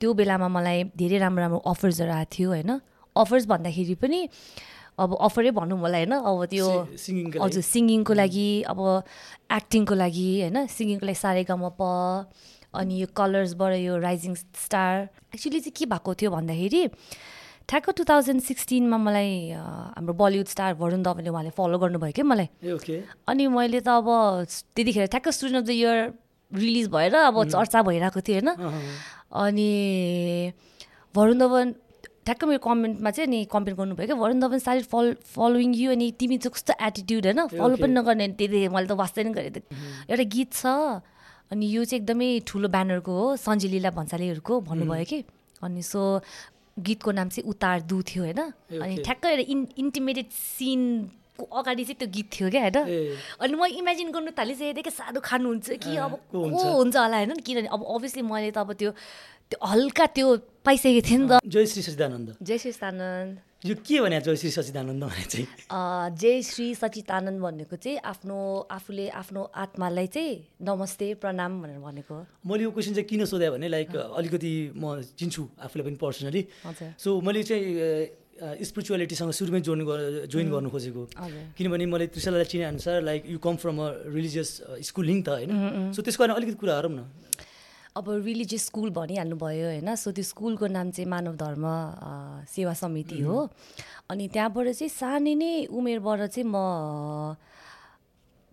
त्यो बेलामा मलाई धेरै राम्रो राम्रो अफर्सहरू आएको थियो होइन? अफर्स भन्दाखेरि पनि अब अफरै भनौँ होला होइन? अब त्यो हजुर सिङ्गिङको लागि अब एक्टिङको लागि होइन? सिङ्गिङको लागि प अनि यो कलर्सबाट यो राइजिङ स्टार एक्चुली चाहिँ के भएको थियो भन्दाखेरि ठ्याक्क टु थाउजन्ड सिक्सटिनमा मलाई हाम्रो बलिउड स्टार वरुण धवनले उहाँले फलो गर्नुभयो क्या मलाई। अनि मैले त अब त्यतिखेर ठ्याक्क Student of the Year release भएर अब चर्चा भइरहेको थियो होइन? अनि वरुण धवन ठ्याक्क मेरो कमेन्टमा चाहिँ नि कमेन्ट गर्नुभयो क्या वरुण धवन सारी फल फलोइङ यु अनि तिमी चाहिँ कस्तो एटिट्युड होइन फलो पनि नगर्ने त्यति मैले त वास्तै नै गरेँ एउटा गीत छ अनि यो चाहिँ एकदमै ठुलो ब्यानरको हो सञ्जय लीला भन्सालीहरूको भन्नुभयो कि। अनि सो गीतको नाम चाहिँ उतार दु थियो होइन। अनि. ठ्याक्क एउटा इन इन्टिमेटेड सिनको अगाडि चाहिँ त्यो गीत थियो क्या होइन? अनि म इमेजिन गर्नु थालिसकेको थिएँ कि साह्रो खानुहुन्छ कि अब को हुन्छ? होला होइन किनभने अब अभियसली मैले त अब त्यो त्यो हल्का त्यो पाइसकेको थिएँ नि त। जयश्री सचिदानन्द जय श्री सचिदानन्द यो के भने जयश्री सचिदानन्द भने चाहिँ? अँ, जय श्री सचितानन्द भनेको चाहिँ आफ्नो आफूले आफ्नो आत्मालाई चाहिँ नमस्ते प्रणाम भनेर भनेको। मैले यो क्वेसन चाहिँ किन सोधेँ भने लाइक अलिकति म चिन्छु आफूलाई पनि पर्सनली हजुर। सो मैले चाहिँ स्पिरिचुअलिटीसँग सुरुमै जोइन गर जोइन गर्नु खोजेको। किनभने मैले त्रिशलालाई चिने अनुसार like you come from a religious schooling त होइन? सो त्यसको बारेमा अलिकति कुरा गरौँ न। अब रिलिजियस स्कुल भनिहाल्नु भयो होइन? सो त्यो स्कुलको नाम चाहिँ मानव धर्म सेवा समिति हो। अनि त्यहाँबाट चाहिँ सानै नै उमेरबाट चाहिँ म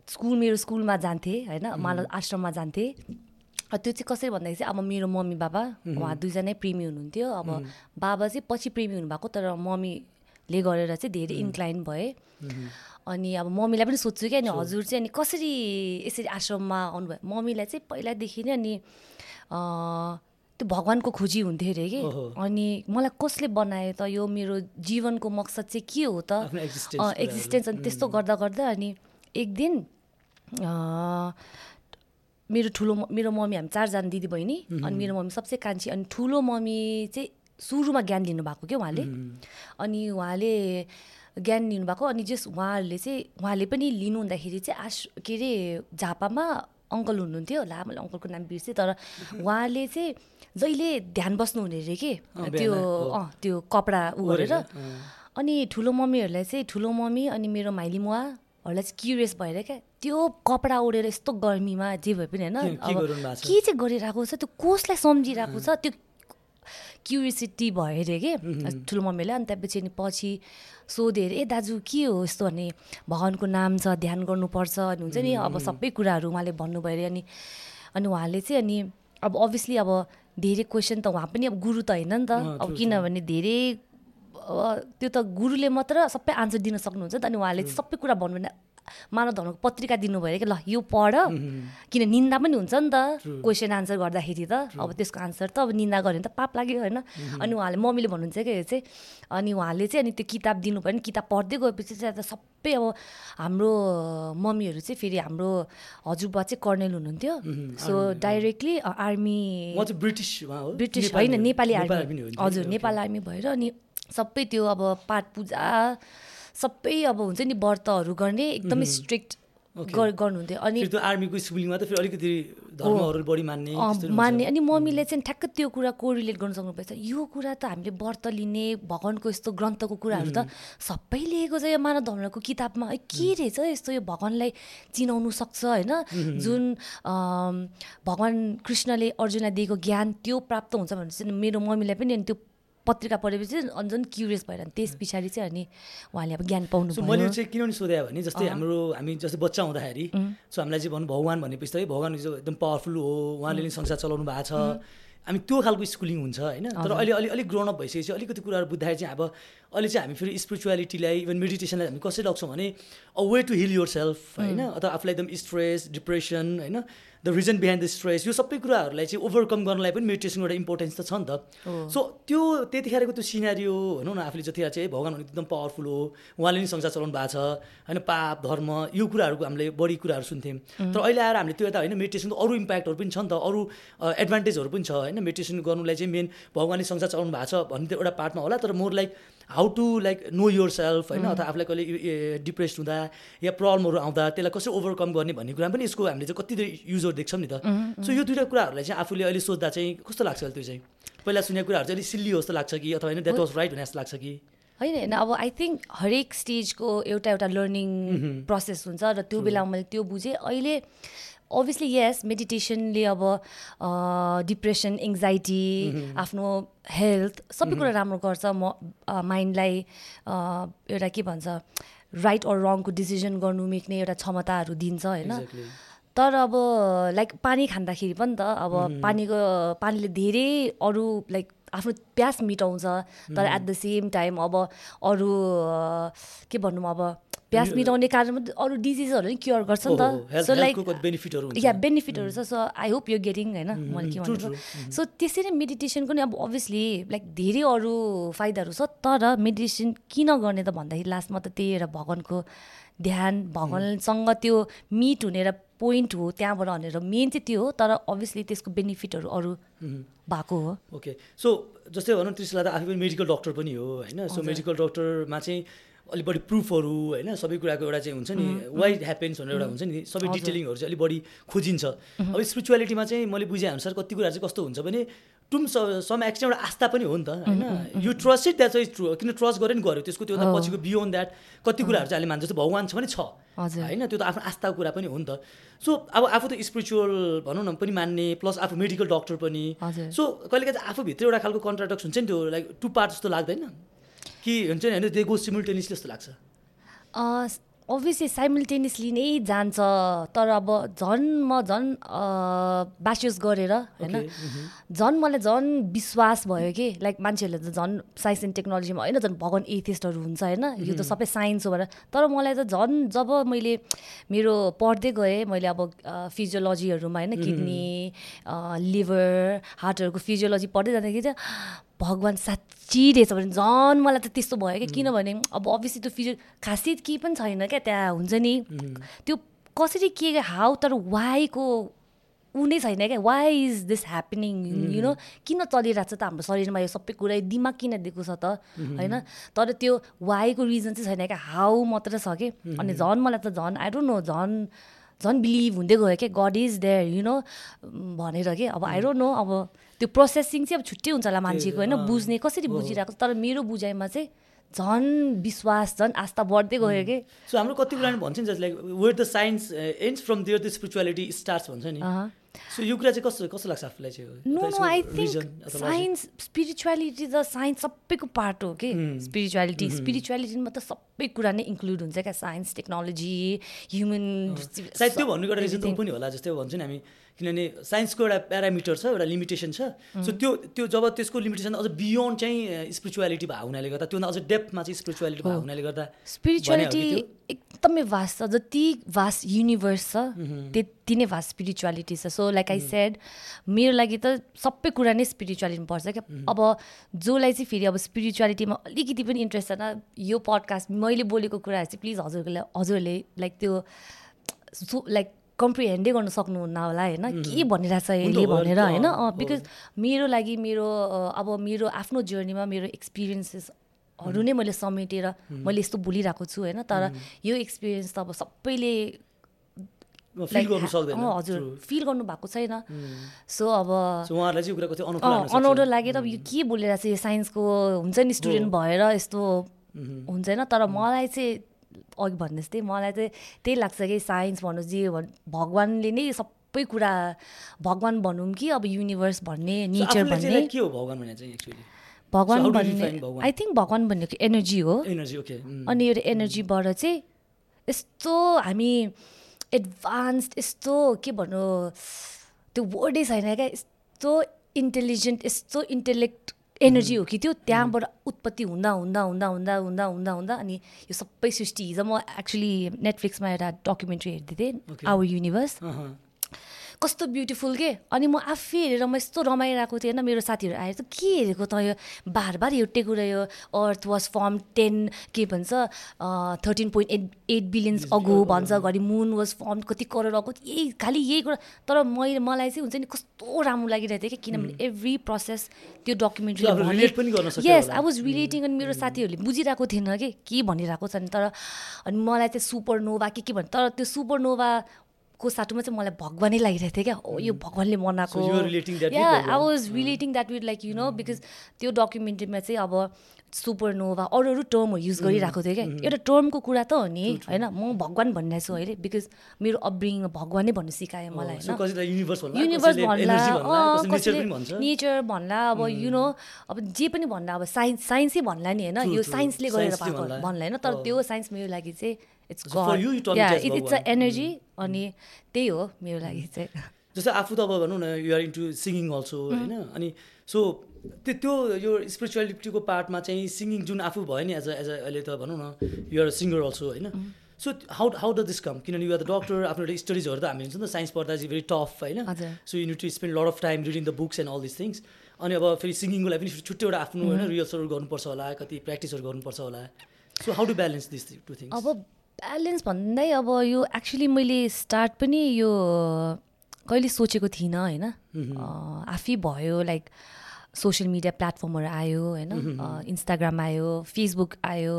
स्कुल मेरो स्कुलमा जान्थेँ होइन? मानव आश्रममा जान्थेँ। त्यो चाहिँ कसरी भन्दाखेरि चाहिँ अब मेरो मम्मी बाबा उहाँ। दुईजनै प्रेमी हुनुहुन्थ्यो। अब बाबा चाहिँ पछि प्रेमी हुनुभएको तर मम्मीले गरेर चाहिँ धेरै इन्क्लाइन भए। अनि अब मम्मीलाई पनि सोध्छु क्या अनि हजुर चाहिँ अनि कसरी यसरी आश्रममा आउनुभयो? मम्मीलाई चाहिँ पहिलादेखि नै अनि त्यो भगवान्को खोजी हुन्थ्यो अरे कि। अनि मलाई कसले बनायो त? यो मेरो जीवनको मकसद चाहिँ के हो त। एक्जिस्टेन्स अनि त्यस्तो गर्दा गर्दा अनि एक दिन मेरो ठुलो मेरो मम्मी हामी चारजना दिदी बहिनी अनि मेरो मम्मी सबसे कान्छी अनि ठुलो मम्मी चाहिँ सुरुमा ज्ञान लिनुभएको क्या उहाँले। अनि उहाँले ज्ञान लिनुभएको अनि जस उहाँहरूले चाहिँ उहाँले पनि लिनु हुँदाखेरि चाहिँ आश के अरे झापामा अङ्कल हुनुहुन्थ्यो। ला मैले अङ्कलको नाम बिर्सेँ तर उहाँले चाहिँ जहिले ध्यान बस्नुहुने अरे कि त्यो। अँ त्यो कपडा उ गरेर। अनि ठुलो मम्मीहरूलाई चाहिँ ठुलो मम्मी अनि मेरो माइली मुवाहरूलाई चाहिँ क्युरियस भएर क्या त्यो कपडा ओढेर यस्तो गर्मीमा जे भए पनि होइन अब? के चाहिँ गरिरहेको छ त्यो कसलाई सम्झिरहेको छ त्यो क्युरियोसिटी भयो अरे कि ठुलो मम्मीले अनि त्यसपछि अनि पछि सोधेँ अरे ए दाजु के हो यस्तो? भने भगवान्को नाम छ ध्यान गर्नुपर्छ अनि हुन्छ नि अब सबै कुराहरू उहाँले भन्नुभयो अरे अनि अनि उहाँले चाहिँ अनि अब अभियसली अब धेरै क्वेसन त उहाँ पनि अब गुरु त होइन नि त अब किनभने धेरै त्यो त गुरुले मात्र सबै आन्सर दिन सक्नुहुन्छ त अनि उहाँले सबै कुरा भन्नु भने मानव धर्मको पत्रिका दिनुभयो अरे कि ल यो पढ। किन निन्दा पनि हुन्छ नि त। क्वेसन आन्सर गर्दाखेरि त। अब त्यसको आन्सर त अब निन्दा गऱ्यो भने त पाप लाग्यो होइन। अनि उहाँले मम्मीले भन्नुहुन्छ कि चाहिँ अनि उहाँले चाहिँ अनि त्यो किताब दिनुभयो भने किताब पढ्दै गएपछि चाहिँ त सबै अब हाम्रो मम्मीहरू चाहिँ फेरि हाम्रो हजुरबा चाहिँ कर्नेल हुनुहुन्थ्यो। So directly army British British होइन। नेपाली आर्मी नि। हजुर। नेपाल आर्मी भएर अनि सबै त्यो अब पाठ पूजा सबै अब हुन्छ नि व्रतहरू गर्ने एकदमै स्ट्रिक्ट गर्नुहुन्थ्यो। अनि आर्मीको स्कुलिङमा त फेरि अलिकति धर्महरू बढी मान्ने। मान्ने। अनि मम्मीले चाहिँ ठ्याक्क त्यो कुरा कोरिलेट गर्न सक्नुपर्छ यो कुरा त हामीले व्रत लिने भगवान्को यस्तो ग्रन्थको कुराहरू त सबै लेखेको छ यो मानव धर्मको किताबमा। के रहेछ यस्तो यो भगवान्लाई चिनाउनु सक्छ होइन? जुन भगवान् कृष्णले अर्जुनलाई दिएको ज्ञान त्यो प्राप्त हुन्छ भने चाहिँ मेरो मम्मीलाई पनि अनि त्यो पत्रिका पढेपछि चाहिँ अनि झन् क्युरियस भएर त्यस पछाडि चाहिँ अनि उहाँले अब ज्ञान पाउनु मैले चाहिँ किन सोधेँ भने जस्तै हाम्रो हामी जस्तै बच्चा हुँदाखेरि सो हामीलाई चाहिँ भन्नु भगवान् भनेपछि त है भगवान् एकदम पावरफुल हो उहाँले नै संसार चलाउनु भएको छ। हामी त्यो खालको स्कुलिङ हुन्छ होइन? तर अहिले अलि अलिक ग्रोन अप भइसकेपछि अलिकति कुराहरू बुझ्दाखेरि चाहिँ अब अहिले चाहिँ हामी फेरि स्पिरिचुअलिटीलाई इभन मेडिटेसनलाई हामी कसरी लग्छौँ भने a way to heal yourself होइन? अथवा आफूलाई एकदम स्ट्रेस डिप्रेसन होइन? The reason behind the stress यो सबै कुराहरूलाई चाहिँ ओभरकम गर्नलाई पनि मेडिटेसनको एउटा इम्पोर्टेन्स त छ नि त। सो त्यो त्यतिखेरको त्यो सिनारियो भनौँ न आफूले जतिखेर चाहिँ भगवान् एकदम पावरफुल हो। उहाँले नै संसार चलाउनु भएको छ। होइन पाप धर्म यो कुराहरूको हामीले बढी कुराहरू सुन्थ्यौँ। तर अहिले आएर हामीले त्यो यता होइन मेडिटेसनको अरू इम्प्याक्टहरू पनि छ नि त। अरू एडभान्टेजहरू पनि छ। होइन मेडिटेसन गर्नुलाई चाहिँ मेन भगवान्ले संसार चलाउनु भएको छ भन्ने त्यो एउटा पार्टमा होला तर more like how to like know yourself होइन अथवा आफूलाई कहिले डिप्रेस हुँदा या प्रब्लमहरू आउँदा त्यसलाई कसरी ओभरकम गर्ने भन्ने कुरा पनि यसको हामीले चाहिँ कति धेरै युजहरू देख्छौँ नि त। सो यो दुइटा कुराहरूलाई चाहिँ आफूले अहिले सोच्दा चाहिँ कस्तो लाग्छ अहिले त्यो चाहिँ? पहिला सुनेको कुराहरू चाहिँ अलिक सिल्ली जस्तो लाग्छ कि अथवा होइन द्याट वाज राइट भने जस्तो लाग्छ कि? होइन होइन अब आई थिङ्क हरेक स्टेजको एउटा एउटा लर्निङ प्रोसेस हुन्छ र त्यो बेलामा मैले त्यो बुझेँ। अहिले अभियसली यस मेडिटेसनले अब डिप्रेसन एङ्जाइटी आफ्नो हेल्थ सबै कुरा राम्रो गर्छ। म माइन्डलाई एउटा के भन्छ राइट अर रङको डिसिजन गर्नु मिक्ने एउटा क्षमताहरू दिन्छ होइन? तर अब लाइक पानी खाँदाखेरि पनि त अब पानीको पानीले धेरै अरू लाइक आफ्नो प्यास मिटाउँछ। तर एट द सेम टाइम अब अरू के भनौँ अब प्यास मिटाउने कारण अरू डिजिजहरू पनि क्योर गर्छ नि त. सो लाइक या बेनिफिटहरू छ। So I hope you getting होइन मैले के भनेको सो त्यसरी मेडिटेसनको नि अब अभियसली लाइक धेरै अरू फाइदाहरू छ। तर मेडिटेसन किन गर्ने त भन्दाखेरि लास्टमा त त्यही एउटा भगवान्को ध्यान भगवान्सँग त्यो मिट हुने र पोइन्ट हो त्यहाँबाट भनेर मेन चाहिँ त्यो हो। तर अभियसली त्यसको बेनिफिटहरू अरू भएको हो। ओके सो जस्तै भनौँ त्रिशला त आफै पनि मेडिकल डक्टर पनि हो होइन। सो मेडिकल डक्टरमा चाहिँ अलिक बढी प्रुफहरू होइन सबै कुराको एउटा चाहिँ हुन्छ नि वाइ ह्यापेन्स भनेर एउटा हुन्छ नि सबै डिटेलिङहरू चाहिँ अलिक बढी खोजिन्छ अब स्पिरिचुअलिटीमा चाहिँ मैले बुझेअनुसार कति कुराहरू चाहिँ कस्तो हुन्छ भने टुम सम एक्सटेन्ट एउटा आस्था पनि हो नि त होइन? You trust it that is true किन ट्रस्ट गरेर नि गऱ्यो त्यसको त्यो पछिको बियोन्ड द्याट कति कुराहरू चाहिँ अहिले मान्छ जस्तो भगवान् छ भने छ होइन? त्यो त आफ्नो आस्थाको कुरा पनि हो नि त। सो अब आफू त स्पिरिचुअल भनौँ न पनि मान्ने प्लस आफू मेडिकल डक्टर पनि। सो कहिलेकाहीँ आफूभित्र एउटा खालको कन्ट्राडक्स हुन्छ नि त्यो लाइक टु पार्ट जस्तो लाग्दैन? कि हुन्छ नि होइन त्यो गो सिमुल्टेनियसली जस्तो लाग्छ। अभियसली साइमल्टेनियसली नै जान्छ तर अब झन् म झन् बास्युस गरेर होइन। झन् मलाई झन् विश्वास भयो कि लाइक मान्छेहरूले त झन् साइन्स एन्ड टेक्नोलोजीमा होइन झन् भगवान् एथिस्टहरू हुन्छ होइन। यो त सबै साइन्स हो भनेर। तर मलाई त झन् जब मैले मेरो पढ्दै गएँ मैले अब फिजियोलोजीहरूमा होइन किडनी लिभर हार्टहरूको फिजियोलोजी पढ्दै जाँदाखेरि चाहिँ भगवान् साँच्ची रहेछ भने झन् मलाई त त्यस्तो भयो क्या। किनभने अब अभियसली त्यो फिजियो खासियत केही पनि छैन क्या त्यहाँ हुन्छ नि। त्यो कसरी के हाउ तर वाइको ऊ नै छैन क्या। Why is this happening you know किन चलिरहेको छ त हाम्रो शरीरमा यो सबै कुरा दिमाग किन दिएको छ त? होइन? तर त्यो वाइको रिजन चाहिँ छैन क्या। हाउ मात्र छ कि। अनि झन् मलाई त झन् आई डोन्ट नो झन् झन् बिलिभ हुँदै गयो क्या। God is there you know भनेर कि। अब आई डोन्ट नो अब त्यो प्रोसेसिङ चाहिँ अब छुट्टै हुन्छ होला मान्छेको होइन? बुझ्ने कसरी बुझिरहेको तर मेरो बुझाइमा चाहिँ झन् विश्वास झन् आस्था बढ्दै गयो कि? सो हाम्रो कति कुरा भन्छ नि just like where the science ends from there the spirituality starts भन्छ नि। सो यो कुरा चाहिँ कस्तो कस्तो लाग्छ आफूलाई चाहिँ? No no I think science spirituality त साइन्स सबैको पार्ट हो कि? स्पिरिचुअलिटी स्पिरिचुअलिटीमा त सबै कुरा नै इन्क्लुड हुन्छ क्या? साइन्स टेक्नोलोजी ह्युमन सायद त्यो भन्नुको एउटा रिजन पनि होला जस्तै भन्छ नि हामी। किनभने साइन्सको एउटा प्यारामिटर छ एउटा लिमिटेसन छ। सो त्यो त्यो जब त्यसको लिमिटेसन अझ बियोन्ड चाहिँ स्पिरिचुअलिटी भएको हुनाले गर्दा त्योभन्दा अझ डेप्थमा चाहिँ स्पिरिचुअलिटी भएको हुनाले गर्दा स्पिरिचुअलिटी एकदमै भास्ट छ। जति भास्ट युनिभर्स छ त्यति नै भास्ट स्पिरिचुअलिटी छ। सो लाइक आई सेड मेरो लागि त सबै कुरा नै स्पिरिचुअलिटी पर्छ क्या। अब जसलाई चाहिँ फेरि अब स्पिरिचुअलिटीमा अलिकति पनि इन्ट्रेस्ट छैन यो पडकास्ट मैले बोलेको कुराहरू चाहिँ प्लिज हजुरले हजुरले लाइक त्यो लाइक कम्प्रिहेन्डै गर्न सक्नुहुन्न होला होइन? के भनिरहेछ यसले भनेर होइन? बिकज मेरो लागि मेरो अब मेरो आफ्नो जर्नीमा मेरो एक्सपिरियन्सेसहरू नै मैले समेटेर मैले यस्तो बोलिरहेको छु होइन? तर यो एक्सपिरियन्स त अब सबैले हजुर फिल गर्नु भएको छैन। सो अब अनौठो लागेर अब यो के बोलिरहेको छ यो साइन्सको हुन्छ नि स्टुडेन्ट भएर यस्तो हुन्छ होइन तर मलाई चाहिँ अघि भन्ने जस्तै मलाई चाहिँ त्यही लाग्छ कि साइन्स भन्नु जे भन् भगवान्ले नै सबै कुरा भगवान् भनौँ कि अब युनिभर्स भन्ने नेचर भन्ने। के हो भगवान् भने चाहिँ एक्चुली भगवान् भन्ने आई थिङ्क भगवान् भनेको एनर्जी हो। अनि यो एनर्जीबाट चाहिँ यस्तो हामी एडभान्स्ड यस्तो के भन्नु त्यो वर्डै छैन क्या यस्तो इन्टेलिजेन्ट यस्तो इन्टेलेक्ट एनर्जी हो कि त्यो त्यहाँबाट उत्पत्ति हुँदा हुँदा हुँदा हुँदा हुँदा हुँदा हुँदा अनि यो सबै सृष्टि हिजो म एक्चुली नेटफ्लिक्समा एउटा डकुमेन्ट्री हेर्दै थिएँ आवर युनिभर्स कस्तो ब्युटिफुल के? अनि म आफै हेरेर म यस्तो रमाइरहेको थिएँ होइन मेरो साथीहरू आएर त के हेरेको त यो? बार बार एउटै कुरा यो अर्थ वाज फर्म टेन के भन्छ thirteen point eight eight billions ago भन्छ घरि। मुन वाज फर्म कति करोड अगो यही खालि यही कुरा। तर मैले मलाई चाहिँ हुन्छ नि कस्तो राम्रो लागिरहेको थियो कि किनभने एभ्री प्रोसेस त्यो documentary yes I was relating अनि मेरो साथीहरूले बुझिरहेको थिएन कि? के भनिरहेको छ नि तर अनि मलाई चाहिँ सुपर नोभा के के भन्छ तर त्यो सुपर नोभा को साटोमा चाहिँ मलाई भगवानै लागिरहेको थियो क्या। ओ यो भगवान्ले बनाएको So you are relating that with या भगवान. I was relating that with like you know because त्यो डकुमेन्ट्रीमा चाहिँ अब सुपरनोभा अरू अरू टर्महरू युज गरिरहेको थियो क्या। एउटा टर्मको कुरा त हो नि होइन? म भगवान् भनिरहेको छु अहिले बिकज मेरो अपब्रिङ भगवानै भन्नु सिकायो मलाई सो होइन? युनिभर्स भन्ला नेचर भन्ला अब यु नो अब जे पनि भन्ला अब साइन्स साइन्सै भन्ला नि होइन? यो. साइन्सले गरेर भएको भन्ला। होइन? तर अँ। त्यो साइन्स मेरो लागि चाहिँ इट्स इट्स अ। एनर्जी अनि त्यही हो मेरो लागि चाहिँ। जस्तै आफू त अब भनौँ न युआर इन्टु सिङ्गिङ अल्सो होइन? अनि सो त्यो त्यो यो स्पिरिचुअलिटीको पार्टमा चाहिँ सिङ्गिङ जुन आफू भयो नि एज अ एज अ अहिले त भनौँ न युआर सिङ्गर अल्सो होइन? So how how the this come किनभने युआर द डक्टर आफ्नो एउटा स्टडिजहरू त हामी हुन्छ नि त साइन्स पढ्दा चाहिँ भेरी टफ होइन। So you need to spend lot of time reading the books and all this things अनि अब फेरि सिङ्गिङको लागि पनि छुट्टै एउटा आफ्नो होइन रिहर्सलहरू गर्नुपर्छ होला कति प्र्याक्टिसहरू गर्नुपर्छ होला। So how to balance this two things अब ब्यालेन्स भन्दै अब यो एक्चुली मैले स्टार्ट पनि यो कहिले सोचेको थिइनँ होइन? अँ, आफै भयो लाइक सोसियल मिडिया प्लेटफर्महरू आयो होइन? इन्स्टाग्राम आयो फेसबुक आयो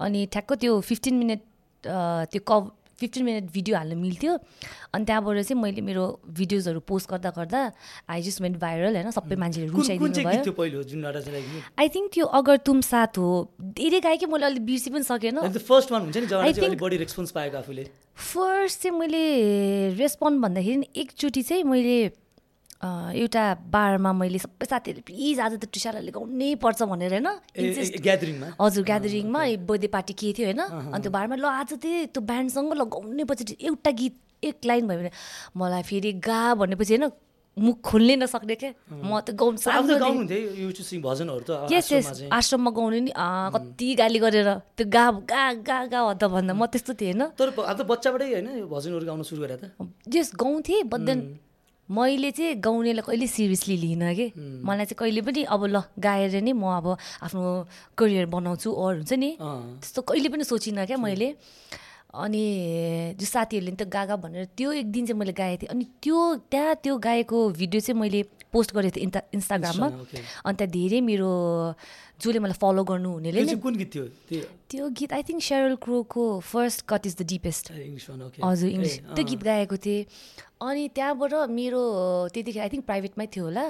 अनि ठ्याक्क त्यो फिफ्टिन मिनट त्यो कभ फिफ्टिन मिनट भिडियो हाल्नु मिल्थ्यो। अनि त्यहाँबाट चाहिँ मैले मेरो भिडियोजहरू पोस्ट गर्दा गर्दा आई जस्ट वेन्ट भाइरल होइन? सबै मान्छेले रुचाइदिनु भयो आई थिङ्क त्यो अगर तुम साथ हो धेरै गाएँ कि मैले अलिक बिर्सि पनि सकेन। फर्स्ट चाहिँ मैले रेस्पोन्ड भन्दाखेरि एकचोटि चाहिँ मैले एउटा बारमा मैले सबै साथीहरूले प्लिज आज त टुसालाले गाउनै पर्छ भनेर होइन ग्यादरिङमा हजुर ग्यादरिङमा बर्थडे पार्टी के थियो होइन अनि त्यो बारमा ल आज चाहिँ त्यो ब्यान्डसँग ल गाउनै पछि एउटा गीत एक लाइन भयो भने मलाई फेरि गा भनेपछि होइन मुख खोल्नै नसक्ने क्या म त गाउनु यस आश्रममा यस। आश्रममा गाउने नि कति गाली गरेर त्यो गा गा गा गा हद्दा भन्दा म त्यस्तो थिएँ होइन। तर अब त बच्चाबाटै होइन यो भजनहरू गाउन सुरु गरेर त। जस गाउँथेँ बट देन मैले चाहिँ गाउनेलाई कहिले सिरियसली लिइनँ कि? मलाई चाहिँ कहिले पनि अब ल गाएर नै म अब आफ्नो करियर बनाउँछु अर हुन्छ नि। त्यस्तो कहिले पनि सोचिनँ क्या मैले। अनि जो साथीहरूले नि त गागा भनेर त्यो एक दिन चाहिँ मैले गाएको थिएँ। अनि त्यो त्यहाँ त्यो गाएको भिडियो चाहिँ मैले पोस्ट गरेको थिएँ इन्टा इन्स्टाग्राममा. अनि त्यहाँ धेरै मेरो जसले मलाई फलो गर्नु हुनेले कुन गीत थियो? त्यो गीत I think Sheryl क्रोको First Cut Is the Deepest हजुर इङ्ग्लिस त्यो। गीत गाएको थिएँ। अनि त्यहाँबाट मेरो त्यतिखेर आई थिङ्क प्राइभेटमै थियो होला।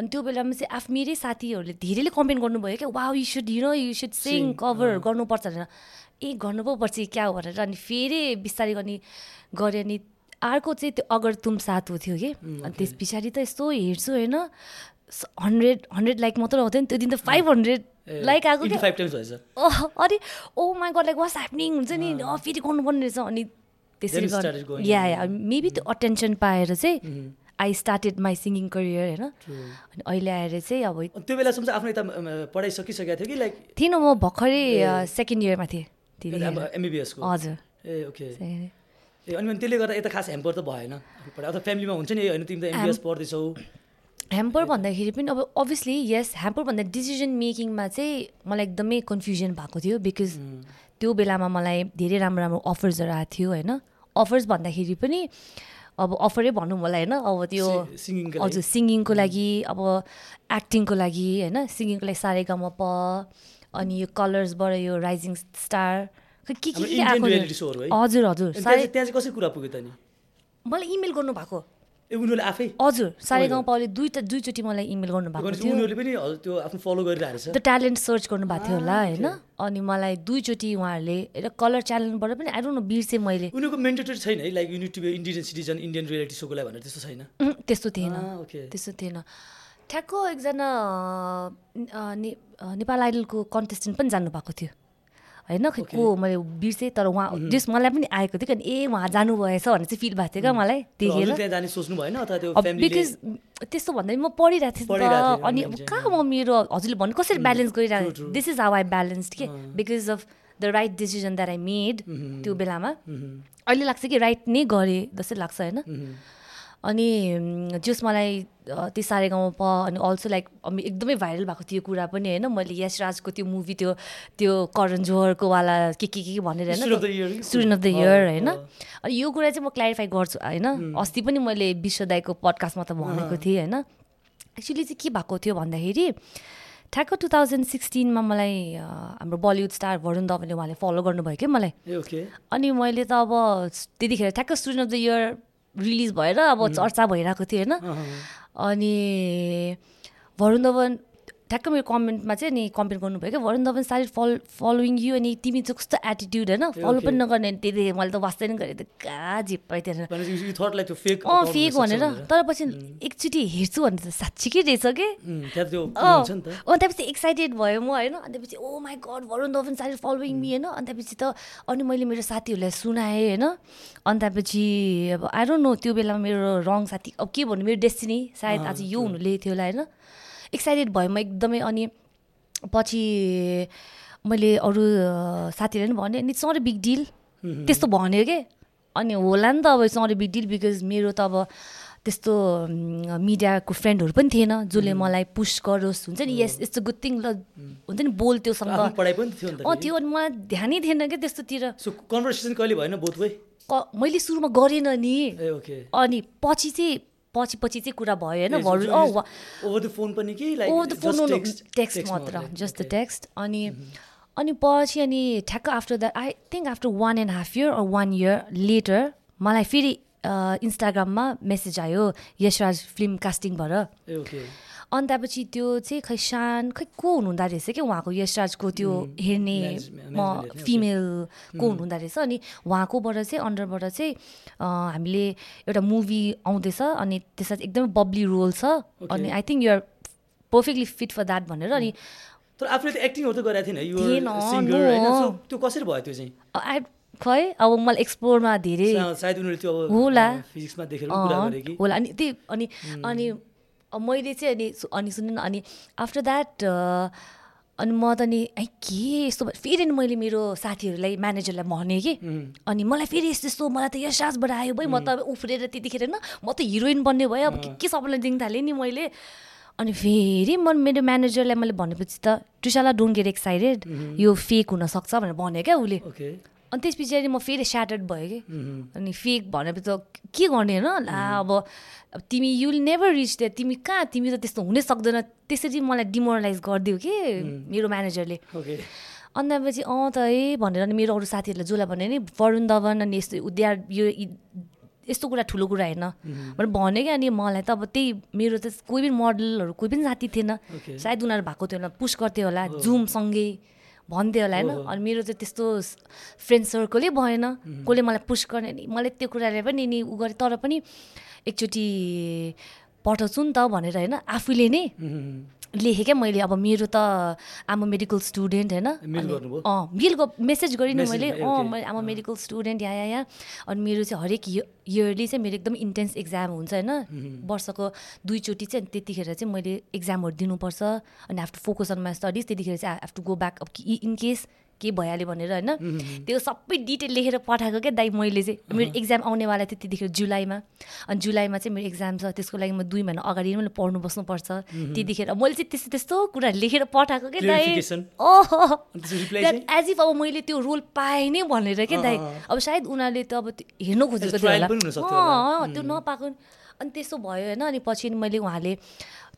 अनि त्यो बेलामा चाहिँ आफ मेरै साथीहरूले धेरैले कमेन्ट गर्नुभयो क्या वा you should you know you should sing cover गर्नुपर्छ भनेर। ए गर्नु पो पर्छ क्या हो भनेर अनि फेरि बिस्तारै अनि गरेँ अनि अर्को चाहिँ त्यो अगर तुम साथ हो थियो कि? अनि त्यस पछाडि त यस्तो हेर्छु होइन हन्ड्रेड हन्ड्रेड लाइक मात्र आउँथ्यो नि त्यो दिन त फाइभ हन्ड्रेड लाइक आएको अरे ओ my God like what's happening हुन्छ नि फेरि गर्नुपर्ने रहेछ अनि त्यसरी या या मेबी त्यो अटेन्सन पाएर चाहिँ I started my singing career होइन। अनि अहिले आएर चाहिँ अब त्यो बेलासम्म आफ्नो यता पढाइ सकिसकेको थियो कि लाइक थिएन म भर्खरै सेकेन्ड इयरमा थिएँ। हजुर। ए ओके। second year। ए अनि त्यसले गर्दा यता खास हेम्पर त भएन। अथवा फ्यामिलीमा हुन्छ नि होइन तिमी त एमबिबिएस पढ्दैछौ। ह्याम्पर भन्दाखेरि पनि अब अभियसली यस ह्याम्पर भन्दा डिसिजन मेकिङमा चाहिँ मलाई एकदमै कन्फ्युजन भएको थियो बिकज त्यो बेलामा मलाई धेरै राम्रो राम्रो अफर्सहरू आएको थियो होइन? अफर्स भन्दाखेरि पनि अब अफरै भनौँ होला होइन? अब त्यो। हजुर सिङ्गिङको लागि अब एक्टिङको लागि होइन? सिङ्गिङको लागि सारेगामा प अनि यो कलर्सबाट यो राइजिङ स्टार। के के के आएको। हजुर हजुर। सारे कसरी कुरा पुग्यो त नि मलाई इमेल गर्नुभएको। ए उनीहरूले आफै? हजुर सारेगामा पाले दुईवटा दुईचोटि मलाई इमेल गर्नुभएको भनेपछि थियो। उनीहरूले पनि त्यो आफ्नो फलो गरिरहेको त्यो ट्यालेन्ट सर्च गर्नुभएको थियो होला आ, होइन? अनि मलाई दुईचोटि उहाँहरूले एउटा कलर च्यानलबाट पनि आई डोन्ट नो बिर्सेँ मैले। उनीहरूको मेन्टेटरी छैन है? Like you need to be Indian citizen Indian reality सोको लागि भनेर त्यस्तो छैन? त्यस्तो थिएन। ओके त्यस्तो थिएन। ठ्याक्क एकजना नेपाल आइडलको कन्टेस्टेन्ट पनि जानुभएको थियो। होइन? खै को मैले बिर्सेँ तर उहाँ जस मलाई पनि आएको थियो कि ए उहाँ जानुभएछ भन्ने चाहिँ फिल भएको थियो क्या मलाई फ्यामिलीले बिकज त्यस्तो भन्दा म पढिरहेको थिएँ अनि कहाँ म मेरो हजुरले भन्नु कसरी ब्यालेन्स गरिरहेको. This is how I balance के? Because of the right decision that I made त्यो बेलामा। अहिले लाग्छ कि राइट नै गरेँ जस्तै लाग्छ होइन? अनि जस मलाई त्यो सारे गाउँमा प अनि अल्सो लाइक एकदमै भाइरल भएको थियो कुरा पनि होइन। मैले यस राजको त्यो मुभी त्यो त्यो करण जोहरको वाला के के के भनेर होइन? स्टुडेन्ट अफ द इयर होइन। अनि यो कुरा चाहिँ म क्ल्यारिफाई गर्छु होइन? अस्ति पनि मैले विश्व दाईको पडकास्टमा त भनेको थिएँ होइन? एक्चुली चाहिँ के भएको थियो भन्दाखेरि ठ्याक्क टु थाउजन्ड सिक्सटिनमा मलाई हाम्रो बलिउड स्टार वरुण धवनले उहाँले फलो गर्नुभयो क्या मलाई। अनि मैले त अब त्यतिखेर ठ्याक्क Student of the Year release भएर अब चर्चा भइरहेको थियो होइन? अनि वरुण धवन ठ्याक्क मेरो कमेन्टमा चाहिँ नि कमेन्ट गर्नुभयो क्या वरुण धवन सारी फल फलोइङ यु अनि तिमी चाहिँ कस्तो एटिट्युड होइन? फलो पनि नगर्ने त्यति मैले त वास्तै नै गरेँ त कहाँ झिप्पै त्यहाँ भनेपछि यु थट लाइक त्यो फेक अँ फेक भनेर। तर पछि एकचोटि हेर्छु भने त साँच्चीकै रहेछ कि? अँ। त्यसपछि एक्साइटेड भयो म होइन। अनि त्यसपछि ओ my God Varun Dhawan sorry following me होइन। अनि त्यसपछि त अनि मैले मेरो साथीहरूलाई सुनाएँ होइन। अनि त्यसपछि अब आई डोन्ट नो त्यो बेलामा मेरो रङ साथी अब के भन्नु मेरो डेस्टिनी सायद आज यो हुनु ल्याएको थियो होला होइन। एक्साइटेड भयो म एकदमै अनि पछि मैले अरू अ, साथीहरूले पनि भने अनि सरी बिग डिल त्यस्तो भन्यो कि? अनि होला नि त अब सरी बिग डिल बिकज मेरो त अब त्यस्तो मिडियाको फ्रेन्डहरू पनि थिएन जसले मलाई पुस गरोस् हुन्छ नि yes it's a good thing ल हुन्छ नि बोल त्योसँग। आफ्नो पढाइ पनि त थियो नि अँ त त्यो अनि मलाई ध्यानै थिएन क्या त्यस्तोतिर। कन्भर्सेसन कहिले भएन मैले सुरुमा गरेन नि। अनि पछि चाहिँ पछि पछि चाहिँ कुरा भयो होइन? भरु अँ वा- ओभर द फोन पनि कि like over the phone text मात्र जस्ट द टेक्स्ट अनि अनि पछि अनि ठ्याक्क after that I think after one and half year or one year later मलाई फेरि इन्स्टाग्राममा मेसेज आयो यशराज फिल्म कास्टिङबाट अनि त्यहाँपछि त्यो चाहिँ खै सान खै को हुनुहुँदो रहेछ कि उहाँको यशराजको त्यो हेर्ने? म फिमेल को हुनुहुँदो रहेछ? अनि उहाँकोबाट चाहिँ अन्डरबाट चाहिँ हामीले एउटा मुभी आउँदैछ अनि त्यसमा चाहिँ एकदमै बब्ली रोल छ। अनि I think you're perfectly fit for that भनेर अनि तर आफूले त एक्टिङहरू त गरेको थिएन। You singer. होइन? त्यो कसरी भयो त्यो चाहिँ? आई खै अब मलाई एक्सप्लोरमा धेरै सा- सायद उनीहरूले त्यो अब होला। फिजिक्समा देखेर पनि कुरा अँ, गरे कि। होला। अनि त्यही अनि अनि मैले चाहिँ अनि अनि सुन्नु न अनि आफ्टर द्याट अनि म त नि ऐ के यस्तो भयो? फेरि नि मैले मेरो साथीहरूलाई म्यानेजरलाई भनेँ कि अनि मलाई फेरि यस्तो यस्तो मलाई त यस राजबाट आयो भाइ म त उफ्रेर त्यतिखेर न म त हिरोइन बन्ने भयो अब के के सबैलाई दिन थालेँ नि मैले। अनि फेरि म मेरो म्यानेजरलाई मैले भनेपछि त टुसाला डोन्ट गेट एक्साइटेड यो फेक हुनसक्छ भनेर भन्यो क्या उसले। अनि त्यस पछाडि म फेरि स्याटर्ड भयो कि। अनि फेक भनेपछि त के गर्ने होइन? ला अब तिमी you will never reach that तिमी कहाँ? तिमी त त्यस्तो हुनै सक्दैन। त्यसरी मलाई डिमोरलाइज गरिदियो कि मेरो म्यानेजरले अनि त्यसपछि अँ त है भनेर अनि मेरो अरू साथीहरूलाई जसलाई भने नि वरुण धवन अनि यस्तो उद्यार यो यस्तो कुरा ठुलो कुरा होइन। भनेर भन्यो कि अनि मलाई त अब त्यही मेरो त कोही पनि मोडलहरू कोही पनि साथी थिएन. सायद उनीहरू भएको थियो होला पुस गर्थ्यो होला जुमसँगै भन्थ्यो होला होइन? अनि मेरो चाहिँ त्यस्तो फ्रेन्ड सर्कलै भएन। कसले मलाई पुस गर्ने नि? मैले त्यो कुराले पनि नि उ गरेँ तर पनि एकचोटि पठाउँछु नि त भनेर होइन? आफूले नै। लेखेँ क्या मैले अब मेरो त आम मेडिकल स्टुडेन्ट होइन? अँ मेलको मेसेज गरेँ नि Message मैले। अँ. मैले आम मेडिकल स्टुडेन्ट यहाँ यहाँ यहाँ अनि मेरो चाहिँ हरेक इयरली चाहिँ मेरो एकदम इन्टेन्स एक्जाम हुन्छ होइन? वर्षको दुईचोटि चाहिँ अनि त्यतिखेर चाहिँ मैले एक्जामहरू दिनुपर्छ। अनि to focus on my studies त्यतिखेर चाहिँ हेभ टु गो ब्याक अब इन केस के भइहाल्यो भनेर होइन त्यो सबै डिटेल लेखेर पठाएको क्या दाइ मैले चाहिँ। मेरो एक्जाम आउनेवाला थियो त्यतिखेर जुलाईमा। अनि जुलाईमा चाहिँ मेरो एक्जाम छ त्यसको लागि म दुई महिना अगाडि नै मैले पढ्नु बस्नुपर्छ। त्यतिखेर मैले चाहिँ त्यस्तो त्यस्तो कुरा लेखेर पठाएको क्या दाइ? एज इफ अब मैले त्यो रोल पाएँ नै भनेर के दाइ। अब सायद उनीहरूले त अब हेर्नु खोजेको थियो होला। त्यो नपाएको। अनि त्यसो भयो होइन अनि पछि मैले उहाँले